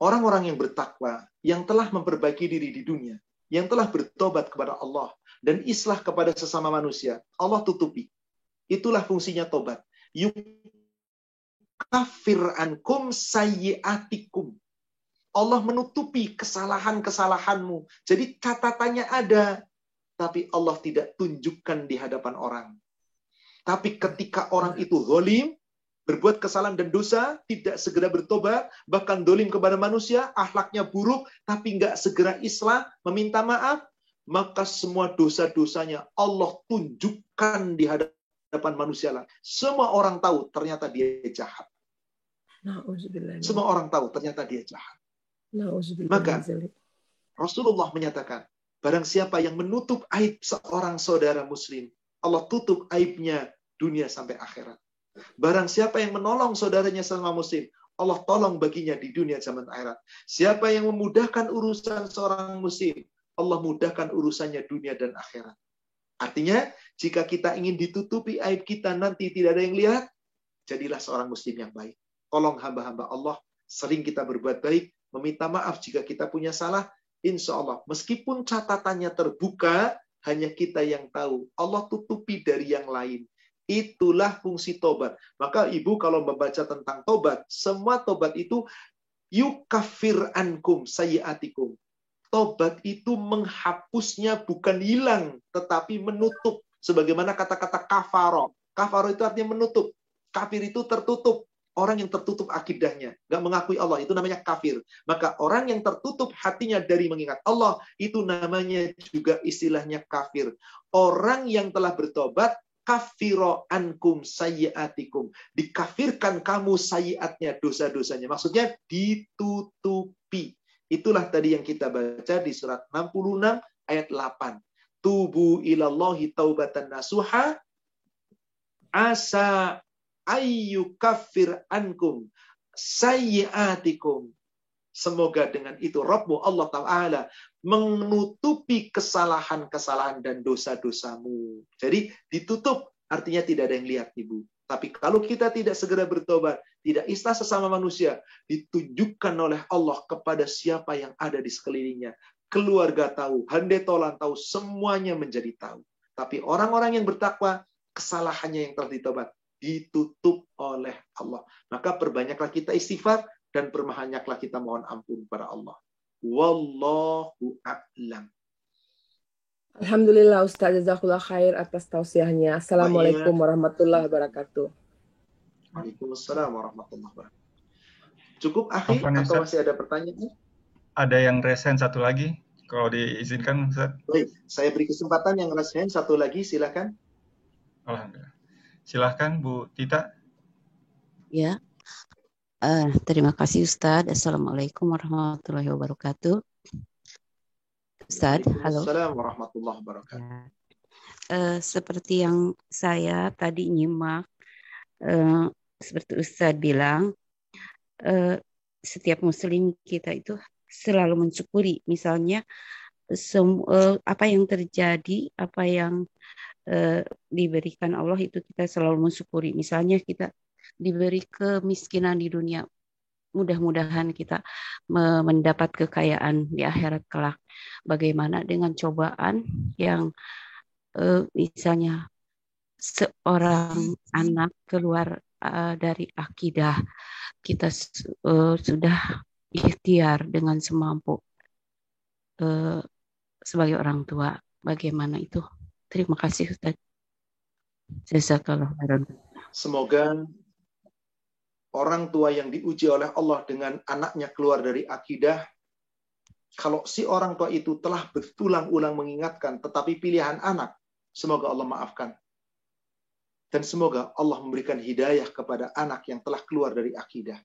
Orang-orang yang bertakwa, yang telah memperbaiki diri di dunia, yang telah bertobat kepada Allah, dan islah kepada sesama manusia, Allah tutupi. Itulah fungsinya tobat. Yukafir ankum sayyiatikum. Allah menutupi kesalahan-kesalahanmu. Jadi catatannya ada tapi Allah tidak tunjukkan di hadapan orang. Tapi ketika orang itu zolim, berbuat kesalahan dan dosa, tidak segera bertobat, bahkan dolim kepada manusia, akhlaknya buruk, tapi nggak segera Islam, meminta maaf, maka semua dosa-dosanya Allah tunjukkan di hadapan manusia lah. Semua orang tahu ternyata dia jahat. Semua orang tahu ternyata dia jahat. Maka Rasulullah menyatakan, Barang siapa yang menutup aib seorang saudara muslim, Allah tutup aibnya dunia sampai akhirat. Barang siapa yang menolong saudaranya sama muslim, Allah tolong baginya di dunia zaman akhirat. Siapa yang memudahkan urusan seorang muslim, Allah mudahkan urusannya dunia dan akhirat. Artinya, jika kita ingin ditutupi aib kita nanti tidak ada yang lihat, jadilah seorang muslim yang baik. Tolong hamba-hamba Allah, sering kita berbuat baik, meminta maaf jika kita punya salah, Insya Allah, meskipun catatannya terbuka, hanya kita yang tahu. Allah tutupi dari yang lain. Itulah fungsi tobat. Maka ibu kalau membaca tentang tobat, semua tobat itu yukafir ankum sayyatikum. Tobat itu menghapusnya bukan hilang, tetapi menutup. Sebagaimana kata-kata kafaro. Kafaro itu artinya menutup. Kafir itu tertutup. Orang yang tertutup akidahnya, nggak mengakui Allah, itu namanya kafir. Maka orang yang tertutup hatinya dari mengingat Allah, itu namanya juga istilahnya kafir. Orang yang telah bertobat, kafiro ankum sayyiatikum. Dikafirkan kamu sayiatnya, dosa-dosanya. Maksudnya ditutupi. Itulah tadi yang kita baca di surat 66 ayat 8. Tubu ilallahi taubatan nasuha asa ayu kafir ankum sayyiatikum. Semoga dengan itu Rabbmu Allah Ta'ala menutupi kesalahan-kesalahan dan dosa-dosamu. Jadi ditutup artinya tidak ada yang lihat Ibu. Tapi kalau kita tidak segera bertobat, tidak istilah sesama manusia, ditunjukkan oleh Allah kepada siapa yang ada di sekelilingnya. Keluarga tahu, handetolan tahu, semuanya menjadi tahu. Tapi orang-orang yang bertakwa, kesalahannya yang telah ditobat ditutup oleh Allah. Maka perbanyaklah kita istighfar dan perbanyaklah kita mohon ampun kepada Allah. Wallahu a'lam. Alhamdulillah Ustaz Jazakullah khair atas tausiahnya. Assalamualaikum warahmatullahi wabarakatuh. Waalaikumsalam warahmatullahi wabarakatuh. Cukup akhir atau masih ada pertanyaan? Ada yang resen satu lagi, kalau diizinkan Ustaz. Baik, saya beri kesempatan yang resen satu lagi, silakan. Alhamdulillah. Silahkan Bu Tita. Ya, uh, terima kasih Ustadz. Assalamualaikum warahmatullahi wabarakatuh. Ustadz, halo. Assalamualaikum warahmatullahi wabarakatuh. Uh, seperti yang saya tadi nyimak, uh, seperti Ustadz bilang, uh, setiap muslim kita itu selalu mensyukuri. Misalnya, uh, apa yang terjadi, apa yang Eh, diberikan Allah itu kita selalu mensyukuri. Misalnya kita diberi kemiskinan di dunia, mudah-mudahan kita mendapat kekayaan di akhirat kelak. Bagaimana dengan cobaan yang uh, misalnya seorang anak keluar uh, dari akidah, kita sudah ikhtiar dengan semampu sebagai orang tua. Bagaimana itu? Terima kasih Ustaz. Jazakallah. Semoga orang tua yang diuji oleh Allah dengan anaknya keluar dari akidah, kalau si orang tua itu telah berulang-ulang mengingatkan, tetapi pilihan anak, semoga Allah maafkan. Dan semoga Allah memberikan hidayah kepada anak yang telah keluar dari akidah.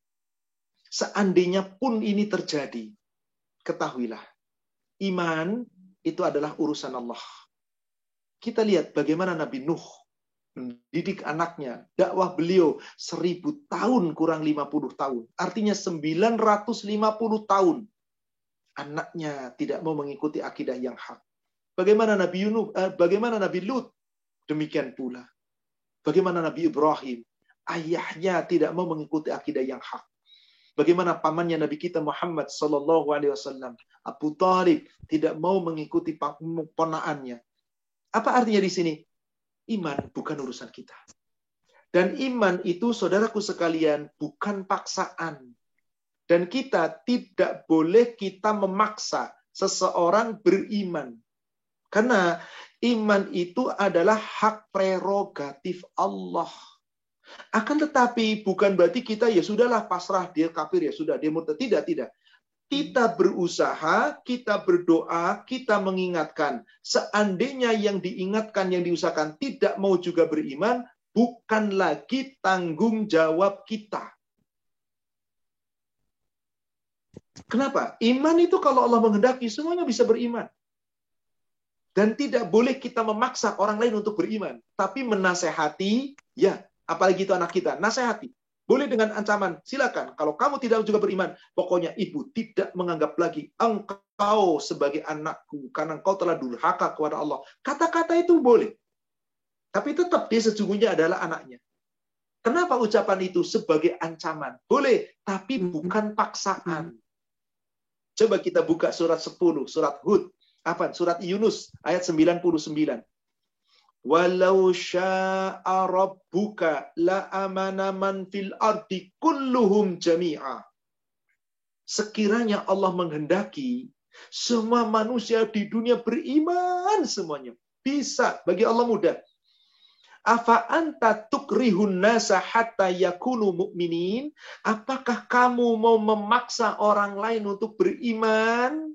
Seandainya pun ini terjadi, ketahuilah, iman itu adalah urusan Allah. Kita lihat bagaimana Nabi Nuh mendidik anaknya. Dakwah beliau seribu tahun kurang 50 tahun. Artinya 950 tahun. Anaknya tidak mau mengikuti akidah yang hak. Bagaimana Nabi Yunus, eh, bagaimana Nabi Lut? Demikian pula. Bagaimana Nabi Ibrahim? Ayahnya tidak mau mengikuti akidah yang hak. Bagaimana pamannya Nabi kita Muhammad Sallallahu Alaihi Wasallam, Abu Talib tidak mau mengikuti ponaannya. Apa artinya di sini? Iman bukan urusan kita. Dan iman itu, saudaraku sekalian, bukan paksaan. Dan kita tidak boleh kita memaksa seseorang beriman. Karena iman itu adalah hak prerogatif Allah. Akan tetapi bukan berarti kita ya sudahlah pasrah dia kafir ya sudah dia murtad tidak tidak kita berusaha, kita berdoa, kita mengingatkan. Seandainya yang diingatkan, yang diusahakan tidak mau juga beriman, bukan lagi tanggung jawab kita. Kenapa? Iman itu kalau Allah menghendaki, semuanya bisa beriman. Dan tidak boleh kita memaksa orang lain untuk beriman. Tapi menasehati, ya, apalagi itu anak kita, nasehati. Boleh dengan ancaman, silakan. Kalau kamu tidak juga beriman, pokoknya ibu tidak menganggap lagi engkau sebagai anakku karena engkau telah durhaka kepada Allah. Kata-kata itu boleh. Tapi tetap dia sesungguhnya adalah anaknya. Kenapa ucapan itu sebagai ancaman? Boleh, tapi bukan paksaan. Coba kita buka surat 10, surat Hud. Apa? Surat Yunus ayat 99. Walau sya'a rabbuka la amana man fil ardi kulluhum jami'a. Sekiranya Allah menghendaki semua manusia di dunia beriman semuanya. Bisa bagi Allah mudah. Afa anta tukrihun nasa hatta yakunu mu'minin? Apakah kamu mau memaksa orang lain untuk beriman?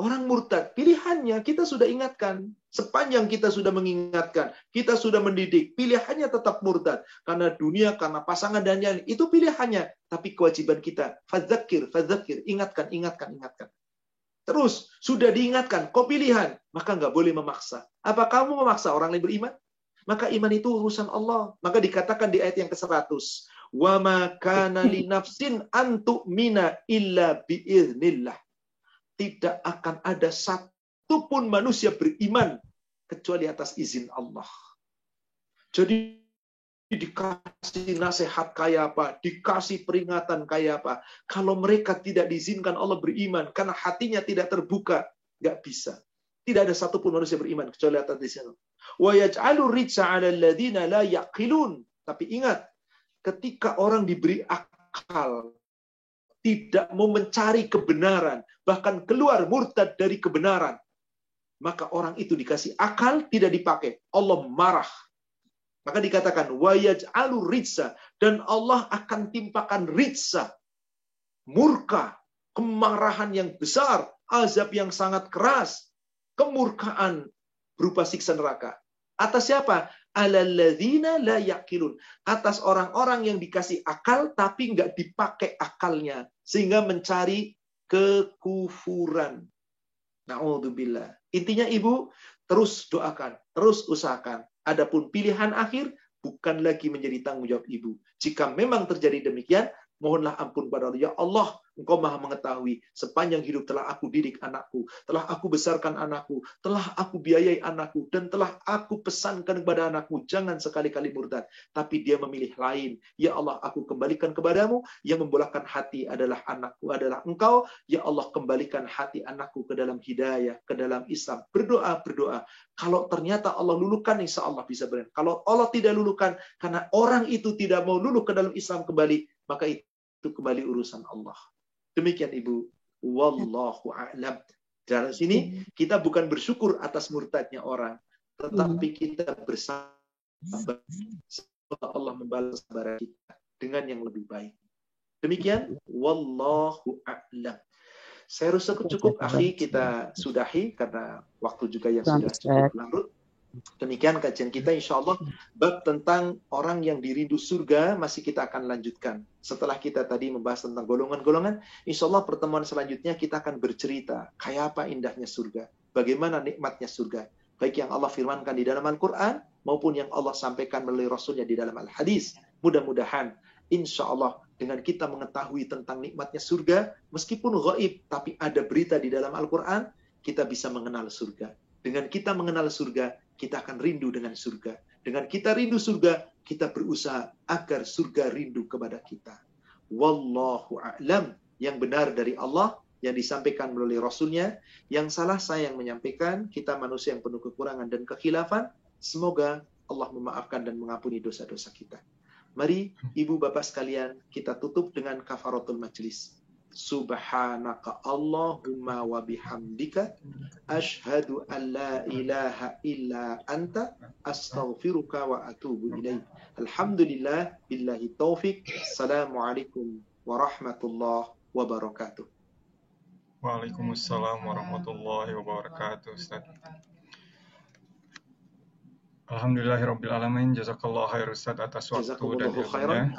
Orang murtad, pilihannya kita sudah ingatkan. Sepanjang kita sudah mengingatkan, kita sudah mendidik, pilihannya tetap murtad. Karena dunia, karena pasangan dan yang itu pilihannya. Tapi kewajiban kita, fadzakir, fadzakir, ingatkan, ingatkan, ingatkan. Terus, sudah diingatkan, kau pilihan, maka nggak boleh memaksa. Apa kamu memaksa orang lain beriman? Maka iman itu urusan Allah. Maka dikatakan di ayat yang ke-100. Wa ma kana nafsin antu mina illa. Tidak akan ada satupun manusia beriman kecuali atas izin Allah. Jadi dikasih nasihat kayak apa, dikasih peringatan kayak apa. Kalau mereka tidak diizinkan Allah beriman karena hatinya tidak terbuka, nggak bisa. Tidak ada satupun manusia beriman kecuali atas izin Allah. Wa la yaqilun. Tapi ingat, ketika orang diberi akal, tidak mau mencari kebenaran, bahkan keluar murtad dari kebenaran, maka orang itu dikasih akal tidak dipakai. Allah marah. Maka dikatakan wa yaj'alu rijsa dan Allah akan timpakan rijsa, murka, kemarahan yang besar, azab yang sangat keras, kemurkaan berupa siksa neraka. Atas siapa? Alalladzina la yakilun. Atas orang-orang yang dikasih akal tapi nggak dipakai akalnya. Sehingga mencari kekufuran. Na'udzubillah. Intinya ibu, terus doakan, terus usahakan. Adapun pilihan akhir bukan lagi menjadi tanggung jawab ibu. Jika memang terjadi demikian, mohonlah ampun pada Allah. Ya Allah, Engkau maha mengetahui. Sepanjang hidup telah aku didik anakku. Telah aku besarkan anakku. Telah aku biayai anakku. Dan telah aku pesankan kepada anakku. Jangan sekali-kali murtad. Tapi dia memilih lain. Ya Allah, aku kembalikan kepadamu. Yang membolakkan hati adalah anakku. Adalah engkau. Ya Allah, kembalikan hati anakku ke dalam hidayah. Ke dalam Islam. Berdoa, berdoa. Kalau ternyata Allah lulukan, insya Allah bisa benar. Kalau Allah tidak lulukan, karena orang itu tidak mau luluh ke dalam Islam kembali, maka itu kembali urusan Allah. Demikian Ibu. Wallahu a'lam. Dari sini kita bukan bersyukur atas murtadnya orang, tetapi hmm. kita bersabar Allah membalas sabar kita dengan yang lebih baik. Demikian wallahu a'lam. Saya rasa cukup akhi kita sudahi karena waktu juga yang sudah cukup larut. Demikian kajian kita insya Allah bab tentang orang yang dirindu surga masih kita akan lanjutkan. Setelah kita tadi membahas tentang golongan-golongan, insya Allah pertemuan selanjutnya kita akan bercerita kayak apa indahnya surga, bagaimana nikmatnya surga, baik yang Allah firmankan di dalam Al-Quran maupun yang Allah sampaikan melalui Rasulnya di dalam Al-Hadis. Mudah-mudahan insya Allah dengan kita mengetahui tentang nikmatnya surga, meskipun gaib, tapi ada berita di dalam Al-Quran, kita bisa mengenal surga. Dengan kita mengenal surga, kita akan rindu dengan surga. Dengan kita rindu surga, kita berusaha agar surga rindu kepada kita. Wallahu a'lam. Yang benar dari Allah, yang disampaikan melalui Rasulnya. Yang salah saya yang menyampaikan, kita manusia yang penuh kekurangan dan kekhilafan. Semoga Allah memaafkan dan mengampuni dosa-dosa kita. Mari ibu bapak sekalian, kita tutup dengan kafaratul majlis. Subhanaka Allahumma wa bihamdika ashhadu an la ilaha illa anta astaghfiruka wa atubu ilaik. Alhamdulillah billahi taufik. Assalamualaikum warahmatullahi wabarakatuh. Waalaikumsalam warahmatullahi wabarakatuh Ustaz. Alhamdulillahirrabbilalamin. Jazakallah khair Ustaz atas waktu dan ilmunya.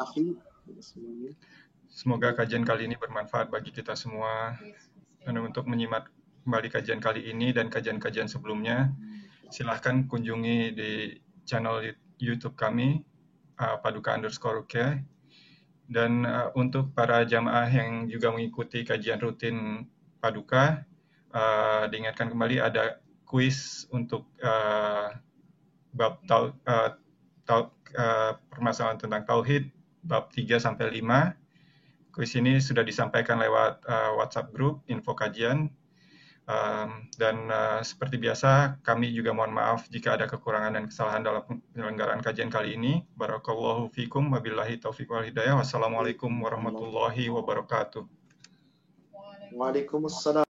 Semoga kajian kali ini bermanfaat bagi kita semua. Dan untuk menyimak kembali kajian kali ini dan kajian-kajian sebelumnya, silahkan kunjungi di channel YouTube kami, uh, Paduka underscore Rukyah. Dan uh, untuk para jamaah yang juga mengikuti kajian rutin Paduka, uh, diingatkan kembali ada kuis untuk bab tau, tau, permasalahan tentang tauhid bab 3 sampai 5 Kuis ini sudah disampaikan lewat uh, WhatsApp group info kajian. Um, dan uh, seperti biasa, kami juga mohon maaf jika ada kekurangan dan kesalahan dalam penyelenggaraan kajian kali ini. Barakallahu fikum, wabillahi taufiq wal hidayah. Wassalamualaikum warahmatullahi wabarakatuh. Waalaikumsalam.